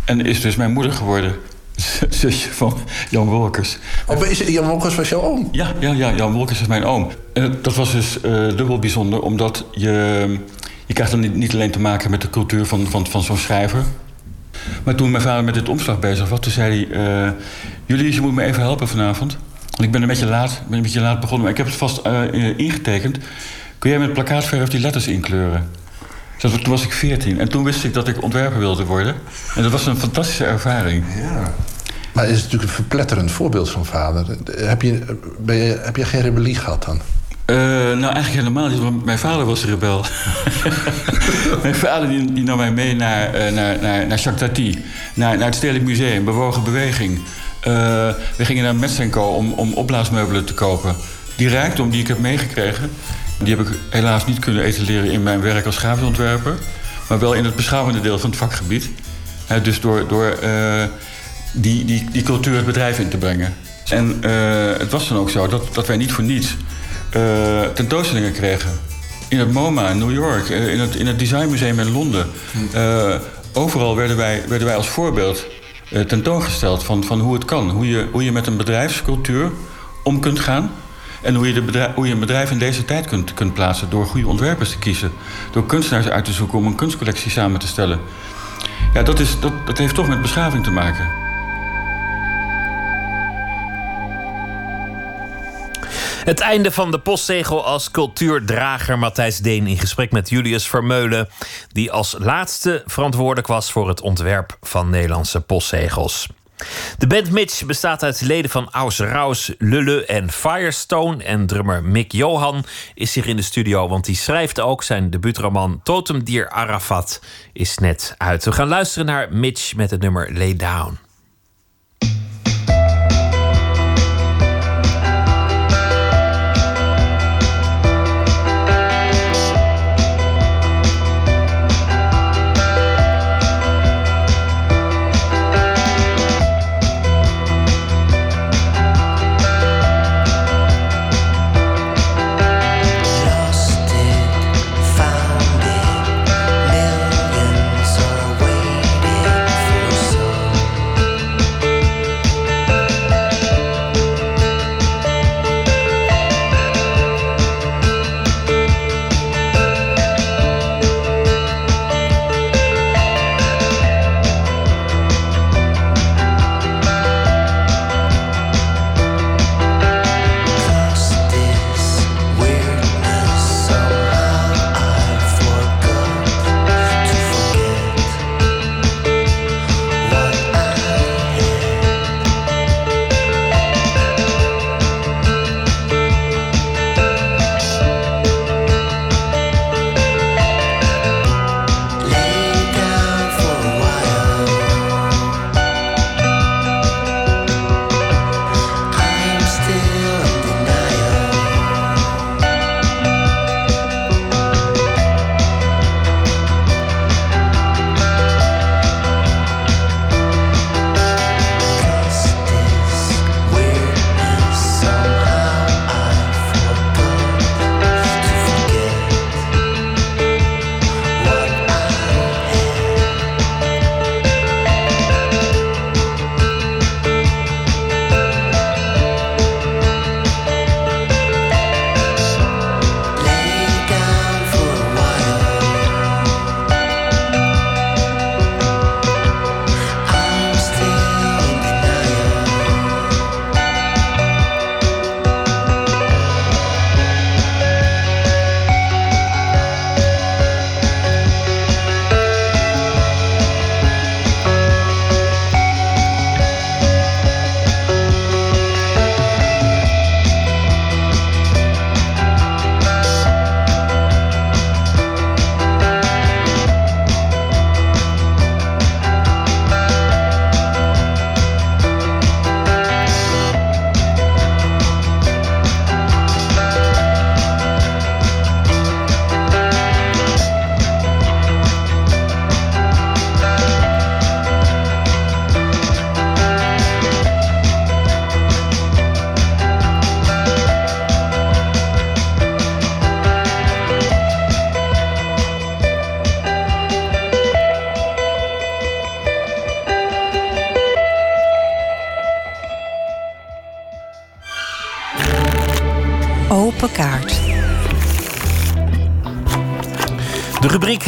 En is dus mijn moeder geworden. zusje van Jan Wolkers. Oh, is het, Jan Wolkers was jouw oom? Ja, ja, ja, Jan Wolkers is mijn oom. En dat was dus eh, dubbel bijzonder, omdat je... Je krijgt dan niet, niet alleen te maken met de cultuur van, van, van zo'n schrijver... Maar toen mijn vader met dit omslag bezig was, toen zei hij... eh Julius, je moet me even helpen vanavond. Want ik ben een beetje laat, ben een beetje laat begonnen, maar ik heb het vast eh, ingetekend. Kun jij met plakkaatverf die letters inkleuren? Dus toen was ik 14 en toen wist ik dat ik ontwerper wilde worden. En dat was een fantastische ervaring. Ja. Maar het is natuurlijk een verpletterend voorbeeld van vader. Heb je, ben je, heb je geen rebellie gehad dan? Eh, nou, eigenlijk helemaal niet, want mijn vader was rebel. mijn vader die, die nam mij mee naar, eh, naar, naar, naar Jacques Tati, naar, naar het Stedelijk Museum, Bewogen Beweging. Eh, we gingen naar Metsenco om, om opblaasmeubelen te kopen. Die rijkdom die ik heb meegekregen, die heb ik helaas niet kunnen etaleren in mijn werk als grafiontwerper, maar wel in het beschouwende deel van het vakgebied. Dus door, door eh, die, die, die cultuur het bedrijf in te brengen. En eh, het was dan ook zo dat, dat wij niet voor niets eh, tentoonstellingen kregen. In het MoMA in New York, in het, in het Design Museum in Londen. Overal werden wij, werden wij als voorbeeld tentoongesteld van, van hoe het kan. Hoe je, hoe je met een bedrijfscultuur om kunt gaan. En hoe je, hoe je een bedrijf in deze tijd kunt, kunt plaatsen door goede ontwerpers te kiezen. Door kunstenaars uit te zoeken om een kunstcollectie samen te stellen. Ja, dat, is, dat, dat heeft toch met beschaving te maken. Het einde van de postzegel als cultuurdrager Matthijs Deen in gesprek met Julius Vermeulen, die als laatste verantwoordelijk was voor het ontwerp van Nederlandse postzegels. De band Mitch bestaat uit leden van Aus Raus, Lulle en Firestone. En drummer Mick Johan is hier in de studio, want die schrijft ook zijn debuutroman Totemdier Arafat is net uit. We gaan luisteren naar Mitch met het nummer Lay Down.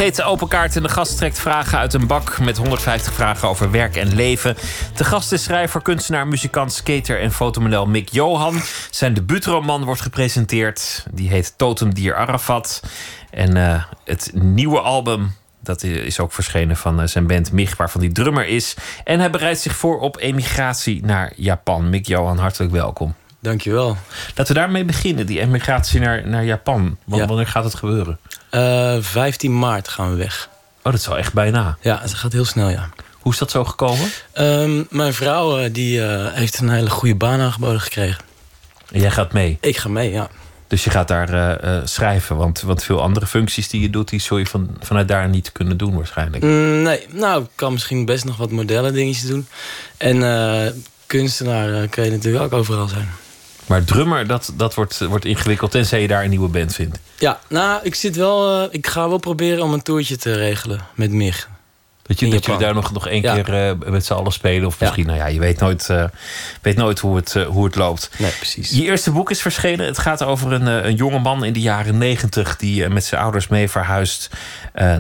Heet Open Kaart en de gast trekt vragen uit een bak met 150 vragen over werk en leven. De gast is schrijver, kunstenaar, muzikant, skater en fotomodel Mick Johan. Zijn debuutroman wordt gepresenteerd. Die heet Totemdier Arafat. En eh, het nieuwe album dat is ook verschenen van eh, zijn band Mich, waarvan hij drummer is. En hij bereidt zich voor op emigratie naar Japan. Mick Johan, hartelijk welkom. Dankjewel. Laten we daarmee beginnen, die emigratie naar, naar Japan. Want Ja. Wanneer gaat het gebeuren? Eh 15 maart gaan we weg. Oh, dat is al echt bijna. Ja, het gaat heel snel, ja. Hoe is dat zo gekomen? Ehm, mijn vrouw eh, die, eh, heeft een hele goede baan aangeboden gekregen. En jij gaat mee? Ik ga mee, ja. Dus je gaat daar schrijven. Want, want veel andere functies die je doet, die zul je van, vanuit daar niet kunnen doen waarschijnlijk. Mm, nee, nou, ik kan misschien best nog wat modellen dingetjes doen. En kunstenaar kun je natuurlijk ook overal zijn. Maar drummer, dat, dat wordt, wordt ingewikkeld tenzij je daar een nieuwe band vindt. Ja, nou, ik zit wel... eh, ik ga wel proberen om een toertje te regelen met Mich. Dat, je, dat jullie daar nog, nog één Ja. keer eh, met z'n allen spelen. Of misschien, nou ja, je weet nooit, eh, weet nooit hoe, het, hoe het loopt. Nee, precies. Je eerste boek is verschenen. Het gaat over een, een jonge man in de jaren negentig... die met zijn ouders mee verhuist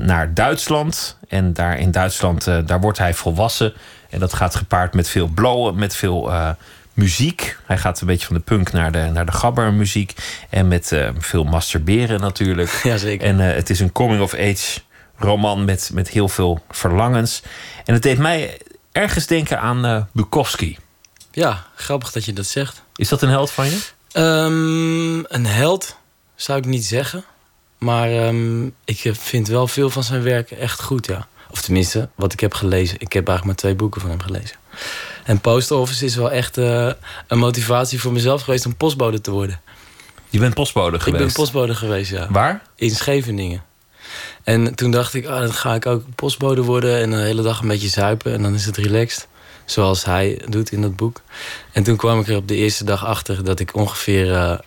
naar Duitsland. En daar in Duitsland, daar wordt hij volwassen. En dat gaat gepaard met veel blowen, met veel muziek. Hij gaat een beetje van de punk naar de, naar de gabbermuziek. En met eh, veel masturberen natuurlijk. Jazeker. En eh, het is een coming-of-age roman met, met heel veel verlangens. En het deed mij ergens denken aan eh, Bukowski. Ja, grappig dat je dat zegt. Is dat een held van je? Ehm, een held zou ik niet zeggen. Maar ehm, ik vind wel veel van zijn werk echt goed, ja. Of tenminste, wat ik heb gelezen. Ik heb eigenlijk maar twee boeken van hem gelezen. En Post Office is wel echt eh, een motivatie voor mezelf geweest om postbode te worden. Je bent postbode geweest? Ik ben postbode geweest, ja. Waar? In Scheveningen. En toen dacht ik, ah, dan ga ik ook postbode worden... en de hele dag een beetje zuipen en dan is het relaxed. Zoals hij doet in dat boek. En toen kwam ik er op de eerste dag achter... dat ik ongeveer eh,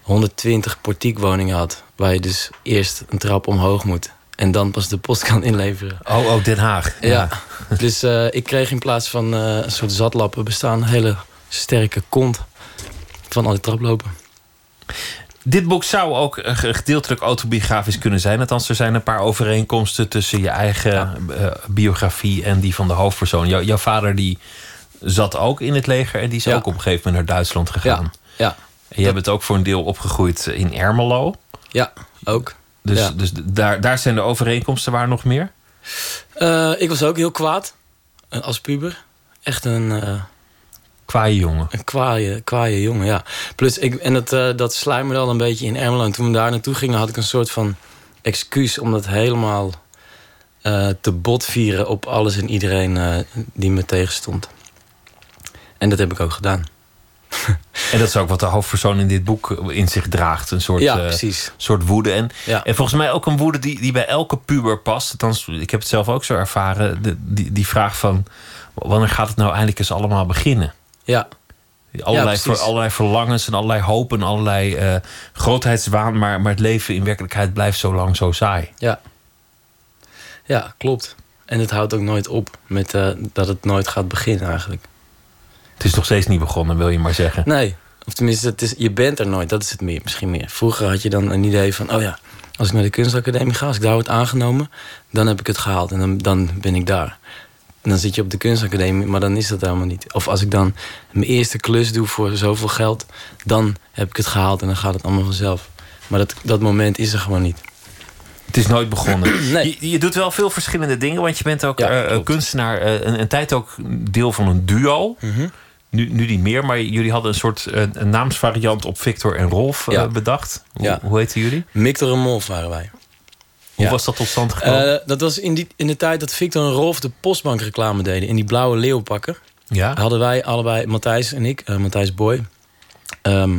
120 portiekwoningen had... waar je dus eerst een trap omhoog moet... en dan pas de post kan inleveren. Oh, oh Den Haag. Ja, dus eh, ik kreeg in plaats van eh, een soort zatlappen... bestaan een hele sterke kont van al die traplopen. Dit boek zou ook gedeeltelijk autobiografisch kunnen zijn. Althans, er zijn een paar overeenkomsten tussen je eigen eh, biografie en die van de hoofdpersoon. Jou- jouw vader die zat ook in het leger en die is Ja. ook op een gegeven moment naar Duitsland gegaan. Ja, En jij bent ook voor een deel opgegroeid in Ermelo. ja ook. Dus, Ja. dus daar, daar zijn de overeenkomsten waar nog meer? Eh, ik was ook heel kwaad eh, als puber. Echt een, eh, Kwaaie jongen. een kwaaie, kwaaie jongen, ja. Plus, ik, en dat, eh dat sluimerde al een beetje in Ermelo. En toen we daar naartoe gingen, had ik een soort van excuus... om dat helemaal te botvieren op alles en iedereen die me tegenstond. En dat heb ik ook gedaan. En dat is ook wat de hoofdpersoon in dit boek in zich draagt. Een soort, Ja, eh, soort woede. En, Ja. en volgens mij ook een woede die, die bij elke puber past. Althans, ik heb het zelf ook zo ervaren. De, die, die vraag van, wanneer gaat het nou eindelijk eens allemaal beginnen? Ja, Allerlei, Ja, ver- allerlei verlangens en allerlei hopen, allerlei eh, grootheidswaan. Maar, maar het leven in werkelijkheid blijft zo lang zo saai. ja. Ja, klopt. En het houdt ook nooit op met eh, dat het nooit gaat beginnen eigenlijk. Het is nog steeds niet begonnen, wil je maar zeggen. Nee, of tenminste, het is, je bent er nooit. Dat is het meer, misschien meer. Vroeger had je dan een idee van... oh ja, als ik naar de kunstacademie ga, als ik daar word aangenomen... dan heb ik het gehaald en dan, dan ben ik daar. En dan zit je op de kunstacademie, maar dan is dat helemaal niet. Of als ik dan mijn eerste klus doe voor zoveel geld... dan heb ik het gehaald en dan gaat het allemaal vanzelf. Maar dat, dat moment is er gewoon niet. Het is nooit begonnen. Nee. je, je doet wel veel verschillende dingen, want je bent ook Ja, eh, klopt. kunstenaar. eh, een, een tijd ook deel van een duo. Mhm. Nu, nu niet meer, maar jullie hadden een soort eh, een naamsvariant op Victor en Rolf eh, bedacht. Hoe, Ja. hoe heten jullie? Victor en Molf waren wij. Hoe Ja. was dat tot stand gekomen? Eh, dat was in, die, in de tijd dat Victor en Rolf de postbankreclame deden. In die blauwe leeuwpakken. ja? hadden wij allebei, Matthijs en ik, Matthijs Boy... ehm,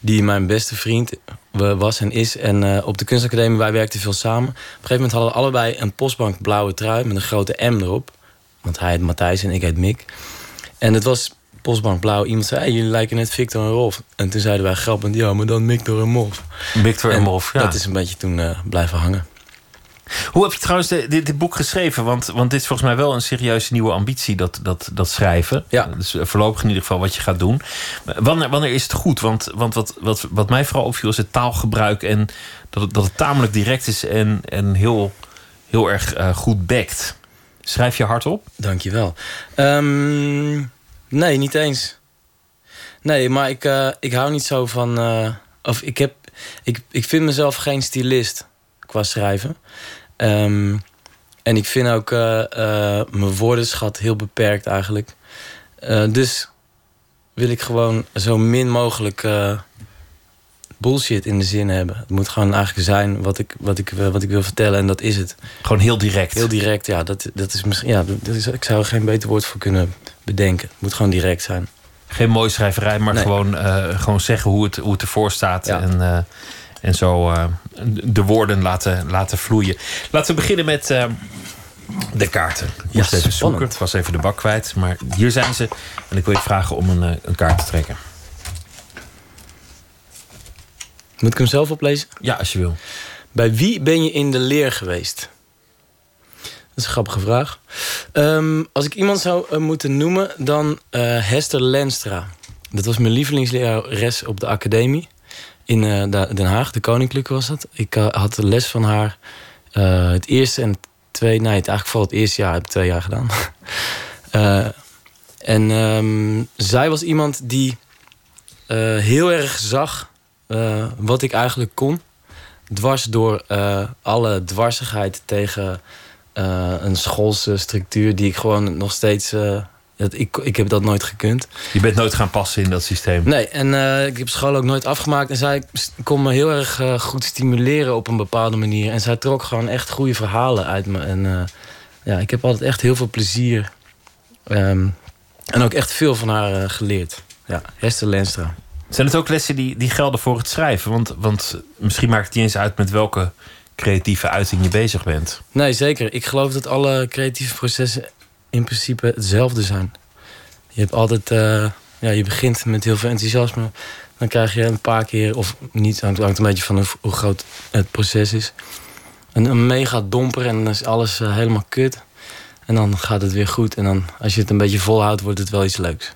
die mijn beste vriend was en is. En op de kunstacademie, wij werkten veel samen. Op een gegeven moment hadden we allebei een postbank blauwe trui... met een grote M erop. Want hij heet Matthijs en ik heet Mick. En het was postbank blauw. Iemand zei, hey, jullie lijken net Victor en Rolf. En toen zeiden wij grappend, ja, maar dan Victor en Molf. Victor en En Rolf, ja. Dat is een beetje toen eh, blijven hangen. Hoe heb je trouwens de- dit, dit boek geschreven? Want, want dit is volgens mij wel een serieuze nieuwe ambitie, dat, dat, dat schrijven. Ja. Dus voorlopig in ieder geval wat je gaat doen. Wanneer, wanneer is het goed? Want, want wat, wat, wat mij vooral opviel is het taalgebruik... en dat het, dat het tamelijk direct is en, en heel, heel erg eh, goed bekt. Schrijf je hardop? Dankjewel. Ehm nee, niet eens. Nee, maar ik, eh, ik hou niet zo van... eh, of ik, heb, ik, ik vind mezelf geen stylist qua schrijven. Ehm, en ik vind ook eh, mijn woordenschat heel beperkt eigenlijk. Dus wil ik gewoon zo min mogelijk bullshit in de zin hebben. Het moet gewoon eigenlijk zijn wat ik, wat ik, wat ik wil vertellen en dat is het. Gewoon heel direct. Heel direct, ja. Dat, dat is misschien, ja dat is, ik zou er geen beter woord voor kunnen bedenken. Het moet gewoon direct zijn. Geen mooie schrijverij, maar Nee. gewoon, eh, gewoon zeggen hoe het, hoe het ervoor staat. En, eh, en zo eh, de woorden laten, laten vloeien. Laten we beginnen met de kaarten. Ik Ja, even zoeken. Het was even de bak kwijt. Maar hier zijn ze. En ik wil je vragen om een, een kaart te trekken. Moet ik hem zelf oplezen? Ja, als je wil. Bij wie ben je in de leer geweest? Is grappige vraag. Ehm, als ik iemand zou eh, moeten noemen, dan eh, Hester Lenstra. Dat was mijn lievelingslerares op de academie in eh, Den Haag. De Koninklijke was dat. Ik had de les van haar het eerste en het tweede... Nee, het eigenlijk vooral het eerste jaar heb ik twee jaar gedaan. En ehm, zij was iemand die heel erg zag wat ik eigenlijk kon dwars door alle dwarsigheid tegen eh, een schoolse structuur die ik gewoon nog steeds. eh, dat, ik, ik heb dat nooit gekund. Je bent nooit gaan passen in dat systeem. Nee, en eh, ik heb school ook nooit afgemaakt. En zij kon me heel erg goed stimuleren op een bepaalde manier. En zij trok gewoon echt goede verhalen uit me. En ja, ik heb altijd echt heel veel plezier. ehm, en ook echt veel van haar geleerd. Ja, Hester Lenstra. Zijn het ook lessen die, die gelden voor het schrijven? Want, want misschien maakt het niet eens uit met welke creatieve uiting je bezig bent. Nee, zeker. Ik geloof dat alle creatieve processen in principe hetzelfde zijn. Je hebt altijd, eh, ja, je begint met heel veel enthousiasme. Dan krijg je een paar keer, of niet, hangt, hangt een beetje van hoe, groot het proces is. Een, een mega domper en dan is alles eh, helemaal kut. En dan gaat het weer goed. En dan, als je het een beetje volhoudt, wordt het wel iets leuks.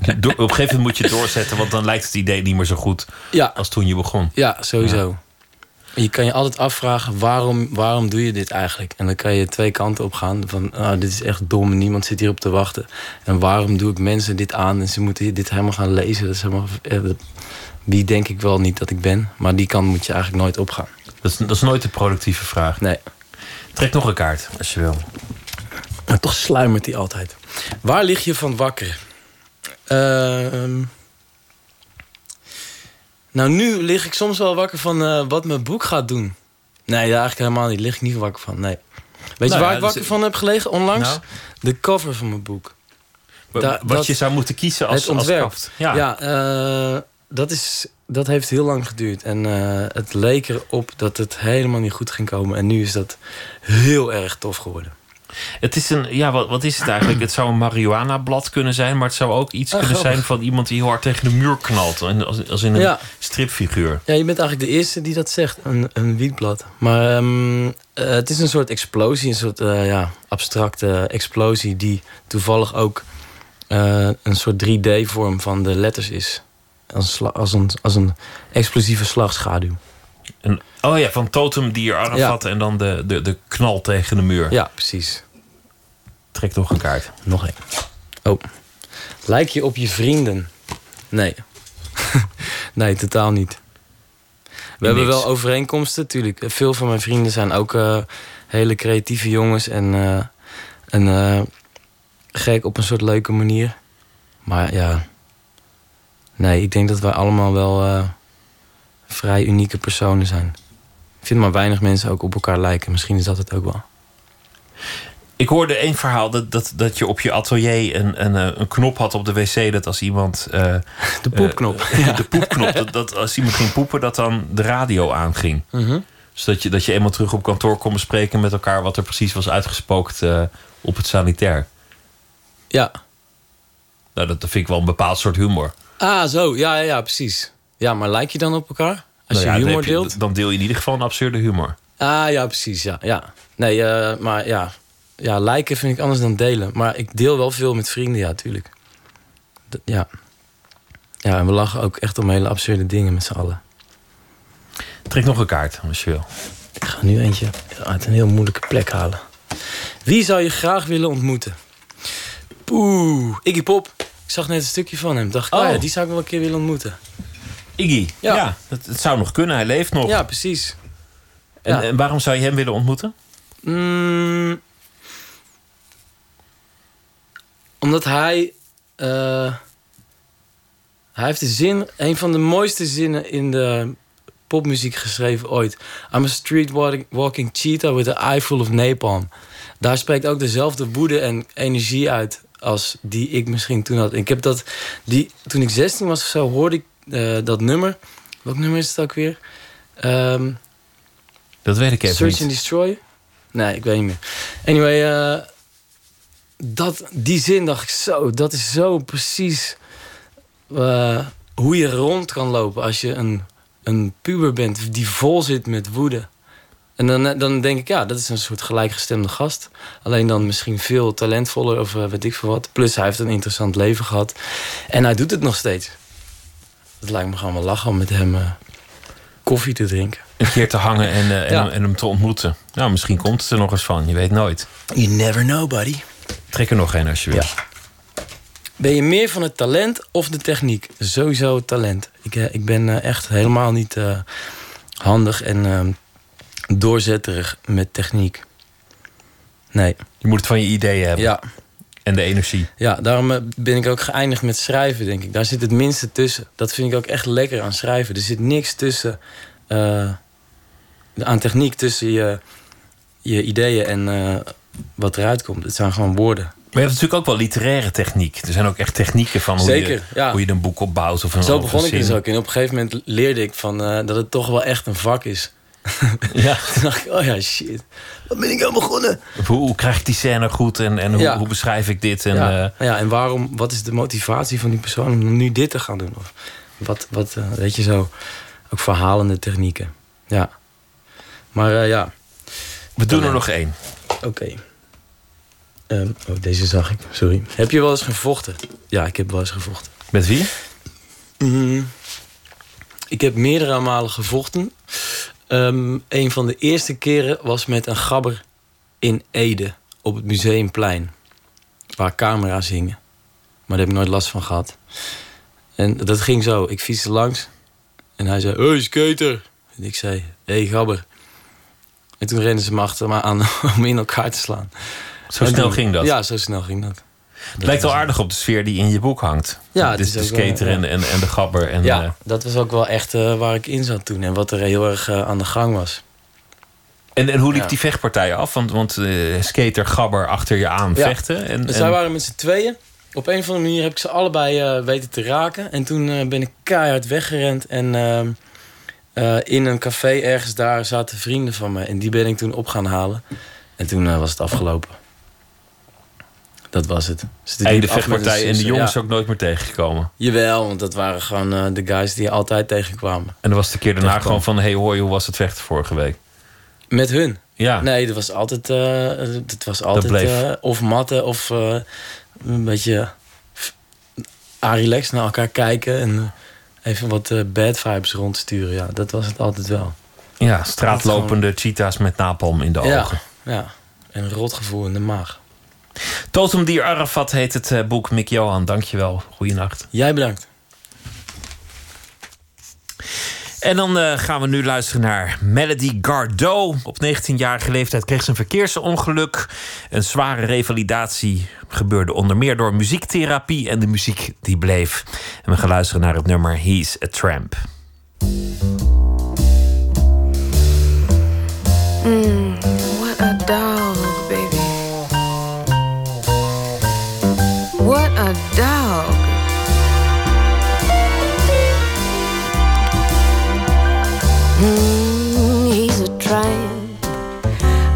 Op een gegeven moment moet je het doorzetten, want dan lijkt het idee niet meer zo goed Ja. als toen je begon. Ja, sowieso. Je kan je altijd afvragen, waarom, waarom doe je dit eigenlijk? En dan kan je twee kanten op gaan. Van, ah, dit is echt dom, niemand zit hierop te wachten. En waarom doe ik mensen dit aan en ze moeten dit helemaal gaan lezen? Dat is helemaal, eh, dat- die denk ik wel niet dat ik ben. Maar die kant moet je eigenlijk nooit opgaan. Dat is, dat is nooit een productieve vraag. Nee. Trek nog een kaart, als je wil. Maar toch sluimert die altijd. Waar lig je van wakker? Ehm, nou, nu lig ik soms wel wakker van eh, wat mijn boek gaat doen. Nee, daar eigenlijk helemaal niet. Lig ik niet wakker van, nee. Weet Nou je waar ja, ik wakker dus- van heb gelegen onlangs? Nou? De cover van mijn boek. Da- wat dat- je zou moeten kiezen als, het ontwerp. als kaft. Ja. Ja, eh, dat, is, dat heeft heel lang geduurd. En eh, het leek erop dat het helemaal niet goed ging komen. En nu is dat heel erg tof geworden. Het is een, ja, wat, wat is het eigenlijk? Het zou een marihuana-blad kunnen zijn, maar het zou ook iets Ah, kunnen grappig. zijn van iemand die heel hard tegen de muur knalt. En Als, als in een Ja. stripfiguur. Ja, je bent eigenlijk de eerste die dat zegt, een, een wietblad. Maar ehm, eh, het is een soort explosie, een soort eh, ja, abstracte explosie... die toevallig ook eh, een soort 3D-vorm van de letters is. Als een, als een, als een explosieve slagschaduw. En, oh ja, van Totem die je arm Ja. en dan de, de, de knal tegen de muur. Ja, precies. Trek nog een kaart. Nog één. Oh. Lijk je op je vrienden? Nee. nee, totaal niet. We hebben wel overeenkomsten, natuurlijk. Veel van mijn vrienden zijn ook eh, hele creatieve jongens en, eh, en eh, gek op een soort leuke manier. Maar ja, nee, ik denk dat wij allemaal wel vrij unieke personen zijn. Ik vind maar weinig mensen ook op elkaar lijken. Misschien is dat het ook wel. Ik hoorde één verhaal dat, dat, dat je op je atelier een, een, eh, een knop had op de wc. Dat als iemand. eh, De poepknop. eh, de poepknop. Dat, dat als iemand ging poepen, dat dan de radio aanging. Mhm. Zodat je, dat je eenmaal terug op kantoor kon bespreken met elkaar wat er precies was uitgespookt op het sanitair. Ja. Nou, dat vind ik wel een bepaald soort humor. Ah, zo. Ja, ja, ja, precies. Ja, maar lijk je dan op elkaar? Als Nou je humor je- deelt? Dan deel je in ieder geval een absurde humor. Ah, ja, precies, ja. ja. Nee, maar ja. Ja, liken vind ik anders dan delen. Maar ik deel wel veel met vrienden, ja, tuurlijk. D- ja. Ja, en we lachen ook echt om hele absurde dingen met z'n allen. Trek nog een kaart, als je wil. Ik ga nu eentje uit een heel moeilijke plek halen. Wie zou je graag willen ontmoeten? Poeh, Iggy Pop. Ik zag net een stukje van hem. Dacht, ik, oh. Oh. ja, die zou ik wel een keer willen ontmoeten. Iggy, ja, het zou nog kunnen. Hij leeft nog. Ja, precies. En, ja. en waarom zou je hem willen ontmoeten? Mm, omdat hij. eh, hij heeft de zin, een van de mooiste zinnen in de popmuziek geschreven ooit. I'm a street walking, cheetah with an eye full of napalm. Daar spreekt ook dezelfde woede en energie uit als die ik misschien toen had. Ik heb dat, die, toen ik 16 was of zo, hoorde ik eh, dat nummer. Welk nummer is het ook weer? Ehm, Dat weet ik even Search niet. and Destroy? Nee, ik weet niet meer. Anyway, eh, dat, die zin dacht ik zo, dat is zo precies eh, hoe je rond kan lopen als je een, een puber bent die vol zit met woede. En dan, dan denk ik, ja, dat is een soort gelijkgestemde gast. Alleen dan misschien veel talentvoller of eh, weet ik veel wat. Plus hij heeft een interessant leven gehad. En hij doet het nog steeds. Het lijkt me gewoon wel lachen om met hem eh, koffie te drinken. Een keer te hangen en, eh, en, Ja. hem, en hem te ontmoeten. Nou, misschien komt het er nog eens van. Je weet nooit. You never know, buddy. Trek er nog een als je wil. Ben je meer van het talent of de techniek? Sowieso het talent. Ik, eh, ik ben eh, echt helemaal niet eh, handig en eh, doorzetterig met techniek. Nee. Je moet het van je ideeën hebben. Ja. En de energie. Ja, daarom ben ik ook geëindigd met schrijven, denk ik. Daar zit het minste tussen. Dat vind ik ook echt lekker aan schrijven. Er zit niks tussen... aan techniek tussen je, je ideeën en wat eruit komt. Het zijn gewoon woorden. Maar je hebt natuurlijk ook wel literaire techniek. Er zijn ook echt technieken van hoe, je, ja. hoe je een boek opbouwt. Of een, Zo begon ik dus ook. En op een gegeven moment leerde ik van, eh, dat het toch wel echt een vak is. Ja. Toen dacht ik, oh ja, shit. Wat ben ik aan begonnen? Hoe, hoe krijg ik die scène goed en, en hoe, Ja. hoe beschrijf ik dit? En, ja. eh, ja, en waarom, wat is de motivatie van die persoon om nu dit te gaan doen? Of wat, wat eh, weet je zo, ook verhalende technieken. Ja. Maar ja. We doen er nog één. Oké. Ehm, oh, deze zag ik, sorry. Heb je wel eens gevochten? Ja, ik heb wel eens gevochten. Met wie? Mm, ik heb meerdere malen gevochten. Ehm, een van de eerste keren was met een gabber in Ede op het Museumplein. Waar camera's hingen. Maar daar heb ik nooit last van gehad. En dat ging zo. Ik fietste langs. En hij zei, hey skater. En ik zei, hey gabber. En toen renden ze me achter me aan om in elkaar te slaan. Zo En snel toen- ging dat? Ja, zo snel ging dat. Het lijkt wel aardig op de sfeer die in je boek hangt. Ja, het dus is de ook wel, skater ja. en, en, en de gabber. En, ja, eh, dat was ook wel echt eh, waar ik in zat toen. En wat er heel erg eh, aan de gang was. en, en hoe liep Ja. die vechtpartij af? Want, want skater, gabber achter je aan Ja. vechten. En, Dus en- zij waren met z'n tweeën. Op een of andere manier heb ik ze allebei weten te raken. En toen ben ik keihard weggerend. En in een café ergens daar zaten vrienden van me. En die ben ik toen op gaan halen. En toen was het afgelopen. Dat was het. Dus liep af met vechtpartij en de jongens ja. ook nooit meer tegengekomen. Jawel, want dat waren gewoon eh, de guys die altijd tegenkwamen. En dan was de keer daarna gewoon van... hey hoi, hoe was het vechten vorige week? Met hun? Ja. Nee, dat was altijd, eh, het was altijd bleef. eh, of matten of een beetje relax naar elkaar kijken en even wat bad vibes rondsturen. Ja, dat was het altijd wel. Ja, straatlopende cheetahs met napalm in de Ja, ogen. ja, en een rotgevoel in de maag. Totemdier Arafat heet het eh, boek. Mick Johan, dankjewel. Goeienacht. Jij bedankt. En dan eh, gaan we nu luisteren naar Melody Gardot. Op 19-jarige leeftijd kreeg ze een verkeersongeluk. Een zware revalidatie gebeurde onder meer door muziektherapie en de muziek die bleef. En we gaan luisteren naar het nummer He's a Tramp. Mm, a dog. Mm, he's a tramp,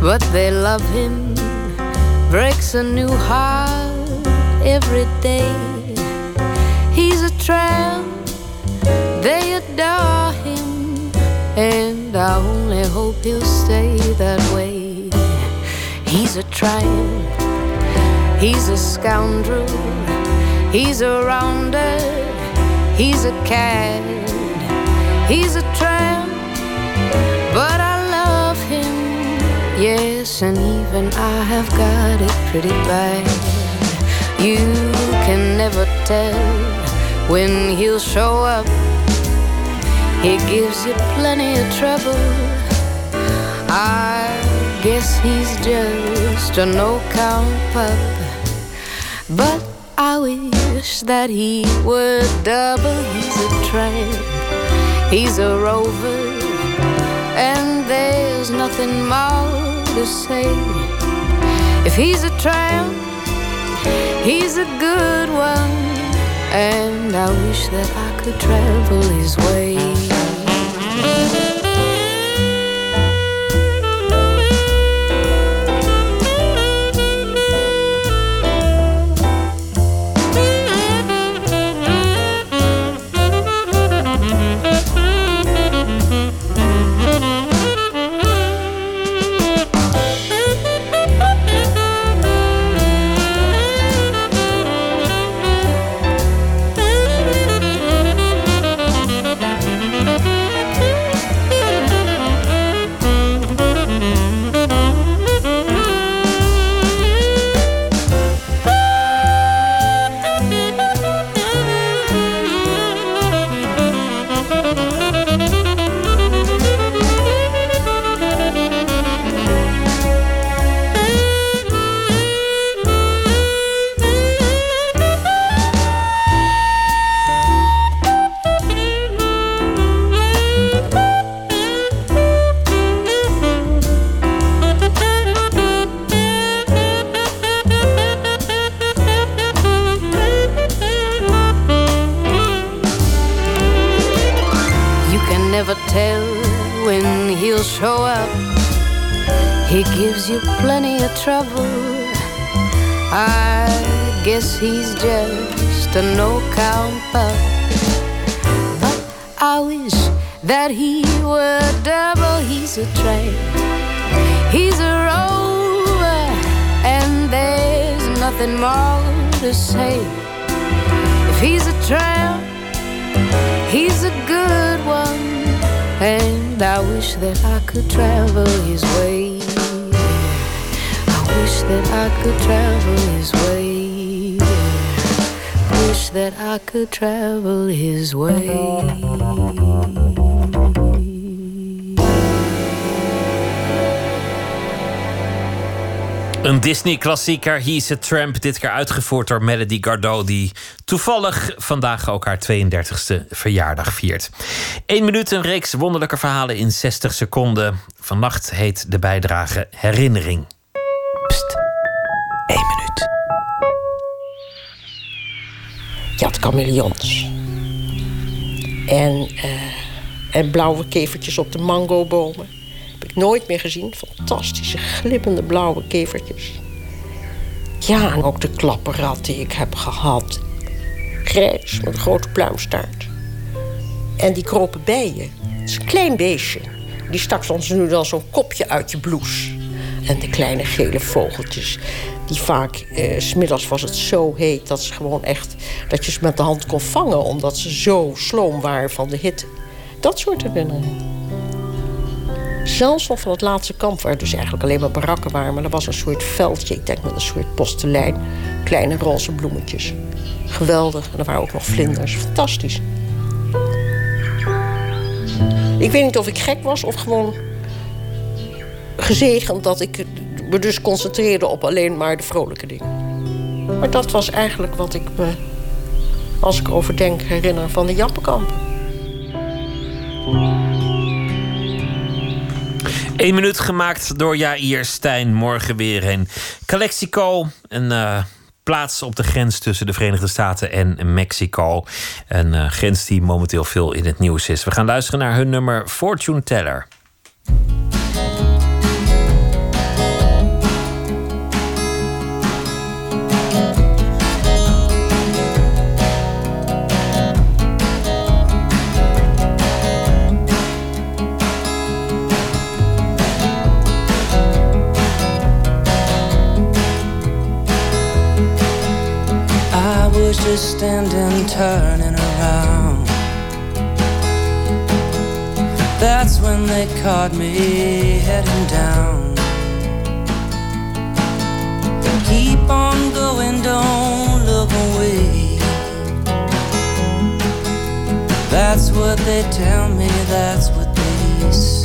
but they love him. Breaks a new heart every day. He's a tramp, they adore him, and I only hope he'll stay that way. He's a tramp, he's a scoundrel, he's a rounder, he's a cad, he's a tramp, but I love him, yes, and even I have got it pretty bad. You can never tell when he'll show up. He gives you plenty of trouble. I guess he's just a no count pup. But I wish that he would double. He's a tramp, he's a rover, and there's nothing more to say. If he's a tramp, he's a good one, and I wish that I could travel his way. He's just a no count pup. But I wish that he were double. He's a tramp, he's a rover, and there's nothing more to say. If he's a tramp, He's a good one, and I wish that I could travel his way. I wish that I could travel his way. That I could travel his way. Een Disney-klassieker, He's a Tramp. Dit keer uitgevoerd door Melody Gardot... die toevallig vandaag ook haar 32e verjaardag viert. Eén minuut, een reeks wonderlijke verhalen in 60 seconden. Vannacht heet de bijdrage Herinnering. Pst, één minuut. En, eh, en blauwe kevertjes op de mangobomen. Heb ik nooit meer gezien. Fantastische, glimmende blauwe kevertjes. Ja, en ook de klapperrat die ik heb gehad. Grijs, met een grote pluimstaart. En die kropen bijen. Het is een klein beestje. Die stak soms nu dan zo'n kopje uit je blouse. En de kleine gele vogeltjes. Die vaak, eh, smiddags was het zo heet dat ze gewoon echt... dat je ze met de hand kon vangen... omdat ze zo sloom waren van de hitte. Dat soort herinneringen. Zelfs nog van het laatste kamp, waar dus eigenlijk alleen maar barakken waren... maar er was een soort veldje, ik denk met een soort postelijn. Kleine roze bloemetjes. Geweldig. En er waren ook nog vlinders. Fantastisch. Ik weet niet of ik gek was of gewoon gezegend dat ik me dus concentreerde op alleen maar de vrolijke dingen. Maar dat was eigenlijk wat ik me, als ik over denk, herinner van de Jappenkamp. Eén minuut gemaakt door Jair Stijn. Morgen weer een Calexico. Een eh, plaats op de grens tussen de Verenigde Staten en Mexico. Een eh, grens die momenteel veel in het nieuws is. We gaan luisteren naar hun nummer Fortune Teller. Just standing, turning around. That's when they caught me heading down. Keep on going, don't look away. That's what they tell me, that's what they say.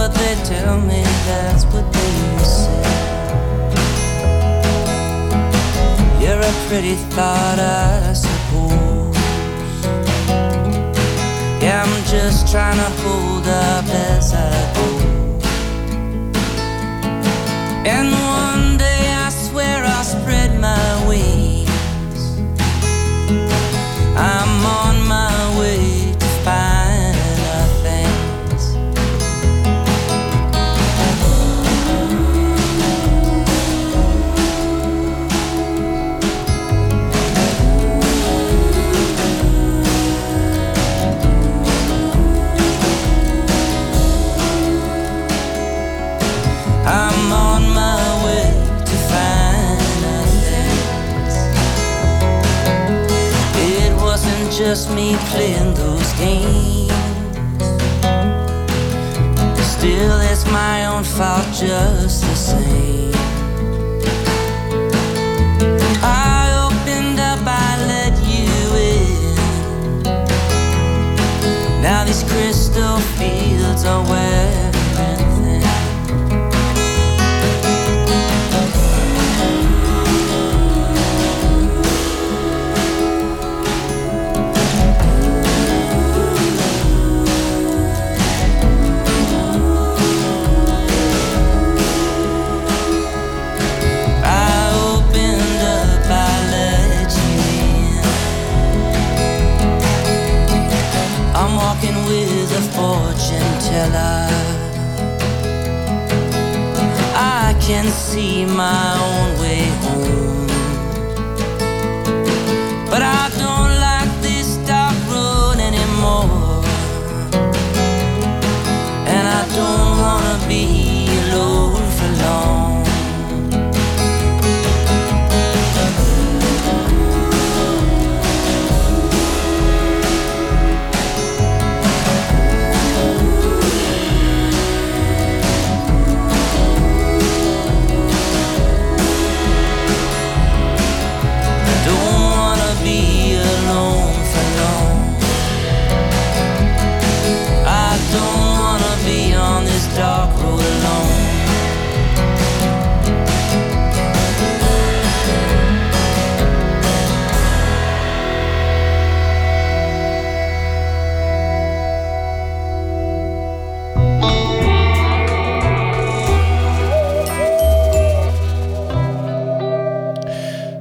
What they tell me, that's what they say. You're a pretty thought, I suppose. Yeah, I'm just trying to hold up as I go. And playing those games. Still, it's my own fault just the same. I opened up, I let you in. Now these crystal fields are wearing teller. I can see my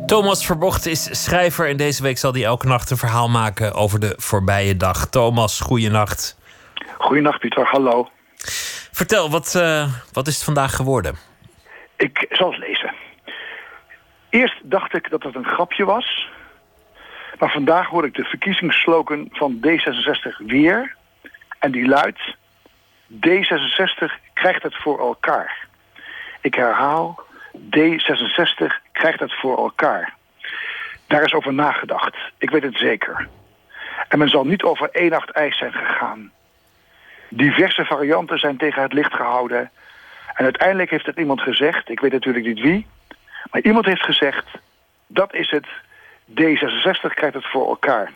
Thomas Verbocht is schrijver en deze week zal hij elke nacht een verhaal maken over de voorbije dag. Thomas, goeienacht. Goedenacht Pieter, hallo. Vertel, wat, eh, wat is het vandaag geworden? Ik zal het lezen. Eerst dacht ik dat het een grapje was. Maar vandaag hoor ik de verkiezingsslogan van D66 weer. En die luidt... D66 krijgt het voor elkaar. Ik herhaal... D66 krijgt het voor elkaar. Daar is over nagedacht. Ik weet het zeker. En men zal niet over één nacht ijs zijn gegaan. Diverse varianten zijn tegen het licht gehouden. En uiteindelijk heeft er iemand gezegd, ik weet natuurlijk niet wie... maar iemand heeft gezegd, dat is het, D66 krijgt het voor elkaar.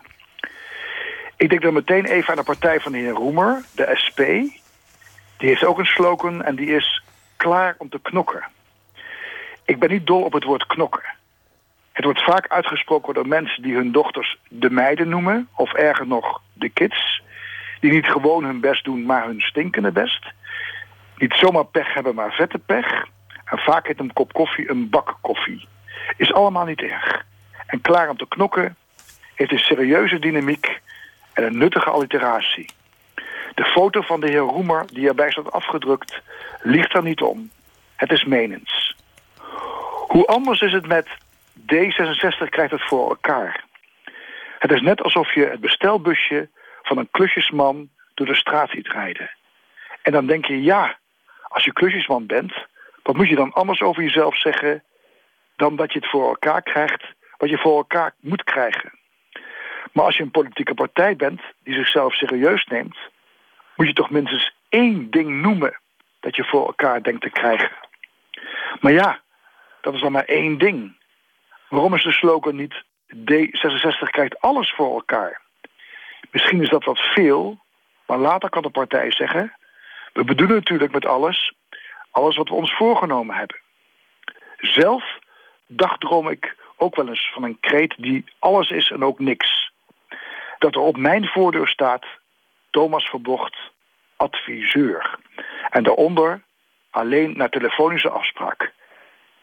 Ik denk dan meteen even aan de partij van de heer Roemer, de SP. Die heeft ook een slogan en die is klaar om te knokken. Ik ben niet dol op het woord knokken. Het wordt vaak uitgesproken door mensen die hun dochters de meiden noemen... of erger nog, de kids... die niet gewoon hun best doen, maar hun stinkende best. Niet zomaar pech hebben, maar vette pech. En vaak heet een kop koffie een bak koffie. Is allemaal niet erg. En klaar om te knokken heeft een serieuze dynamiek en een nuttige alliteratie. De foto van de heer Roemer die erbij staat afgedrukt liegt er niet om. Het is menens. Hoe anders is het met D66 krijgt het voor elkaar. Het is net alsof je het bestelbusje van een klusjesman door de straat ziet rijden. En dan denk je, ja, als je klusjesman bent, wat moet je dan anders over jezelf zeggen dan dat je het voor elkaar krijgt wat je voor elkaar moet krijgen. Maar als je een politieke partij bent die zichzelf serieus neemt, moet je toch minstens één ding noemen dat je voor elkaar denkt te krijgen. Maar ja, dat is dan maar één ding. Waarom is de slogan niet D66 krijgt alles voor elkaar? Misschien is dat wat veel, maar later kan de partij zeggen... we bedoelen natuurlijk met alles, alles wat we ons voorgenomen hebben. Zelf dagdroom ik ook wel eens van een kreet die alles is en ook niks. Dat er op mijn voordeur staat Thomas Verbocht, adviseur. En daaronder alleen naar telefonische afspraak.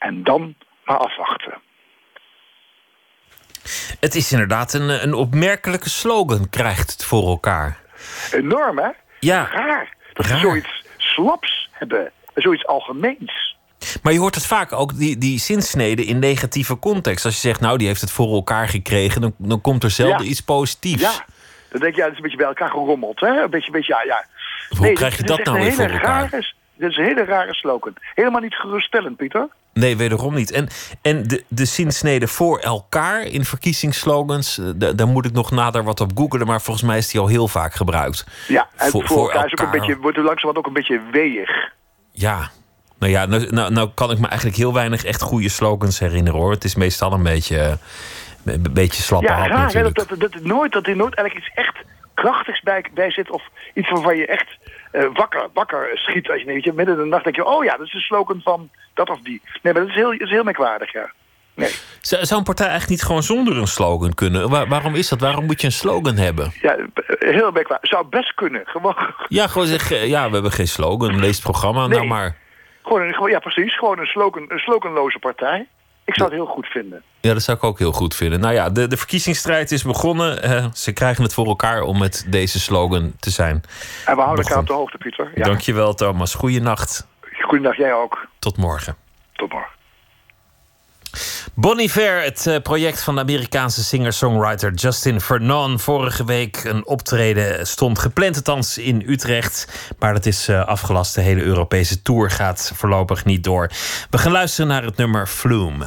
En dan maar afwachten. Het is inderdaad een, een opmerkelijke slogan, krijgt het voor elkaar. Enorm, hè? Ja. Raar. Dat ze zoiets slaps hebben. Zoiets algemeens. Maar je hoort het vaak ook, die, die zinsneden in negatieve context. Als je zegt, nou, die heeft het voor elkaar gekregen... dan, dan komt er zelden Ja. iets positiefs. Ja. Dan denk je, ja, dat is een beetje bij elkaar gerommeld, hè? Een beetje, beetje ja, ja. Hoe krijg je dit dat nou weer voor elkaar? Rare, dit is een hele rare slogan. Helemaal niet geruststellend, Pieter. Nee, wederom niet. En, en de, de zinsnede voor elkaar in verkiezingsslogans... eh, da- daar moet ik nog nader wat op googelen... maar volgens mij is die al heel vaak gebruikt. Ja, en Voor- voor, voor elkaar is ook een beetje, wordt er langzamerhand ook een beetje weeg. Ja, nou ja, nou, nou, nou kan ik me eigenlijk heel weinig echt goede slogans herinneren hoor. Het is meestal een beetje, eh, een beetje slappe Ja, hap raar. Dat, dat, dat, het nooit, dat er nooit eigenlijk iets echt krachtigs bij, bij zit... of iets waarvan je echt eh, wakker, wakker schiet. Als je, weet je, midden in de nacht denk je... oh ja, dat is de slogan van dat of die. Nee, maar dat is heel, dat is heel merkwaardig, ja. Nee. Zou een partij eigenlijk niet gewoon zonder een slogan kunnen? Waar- waarom is dat? Waarom moet je een slogan hebben? Ja, heel merkwaardig. Zou best kunnen. Gewoon, Ja, gewoon zeggen, ja, we hebben geen slogan. Lees het programma nou Nee. maar. gewoon, een, gewoon, ja, precies. Gewoon een, slogan, een sloganloze partij. Ik zou het heel goed vinden. Ja, dat zou ik ook heel goed vinden. Nou ja, de, de verkiezingsstrijd is begonnen. Eh, ze krijgen het voor elkaar om met deze slogan te zijn. En we houden elkaar op de hoogte, Pieter. Ja. Dankjewel, Thomas. Goeienacht. Goedendag, jij ook. Tot morgen. Tot morgen. Bon Iver, het eh, project van de Amerikaanse singer-songwriter Justin Vernon. Vorige week een optreden stond gepland, althans in Utrecht. Maar dat is eh, afgelast. De hele Europese tour gaat voorlopig niet door. We gaan luisteren naar het nummer Flume.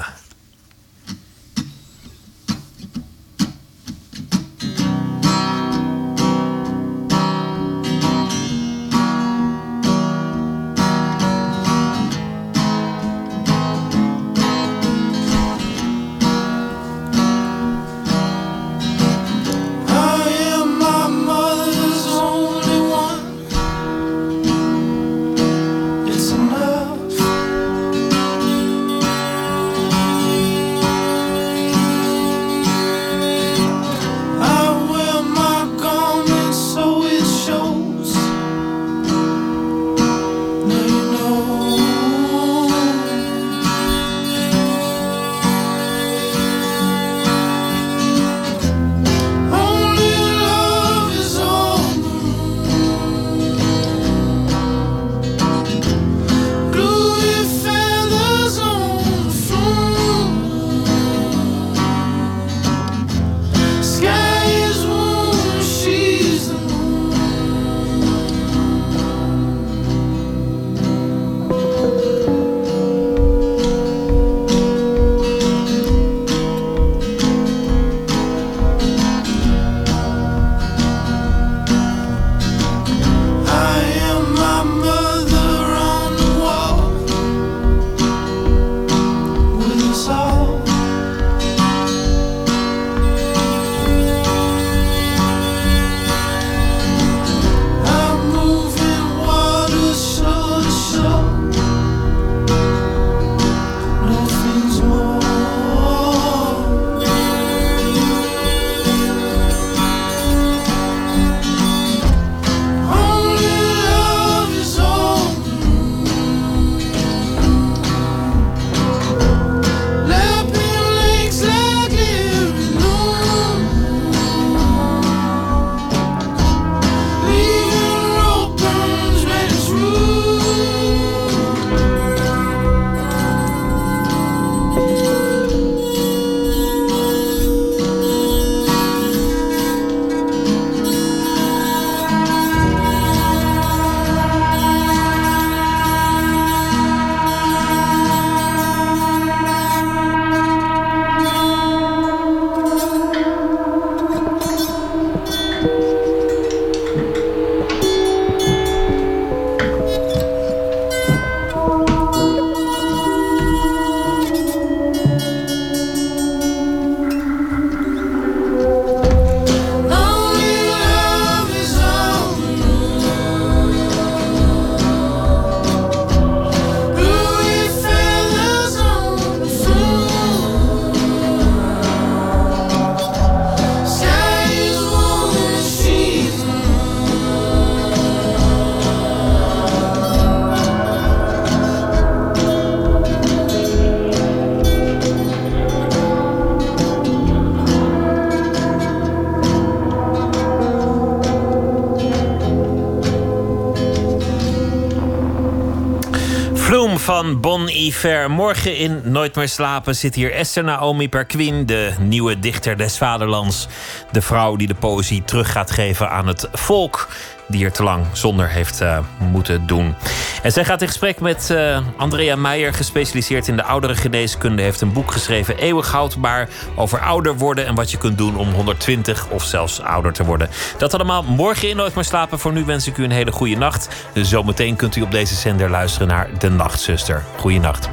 Bon Iver. Morgen in Nooit meer slapen zit hier Esther Naomi Perquin, de nieuwe dichter des vaderlands. De vrouw die de poëzie terug gaat geven aan het volk die er te lang zonder heeft uh, moeten doen. En zij gaat in gesprek met uh, Andrea Meijer, gespecialiseerd in de oudere geneeskunde, heeft een boek geschreven, Eeuwig houdbaar, over ouder worden en wat je kunt doen om 120 of zelfs ouder te worden. Dat allemaal morgen in Nooit meer slapen. Voor nu wens ik u een hele goede nacht. Zometeen kunt u op deze zender luisteren naar De Nachtzuster. Goeienacht.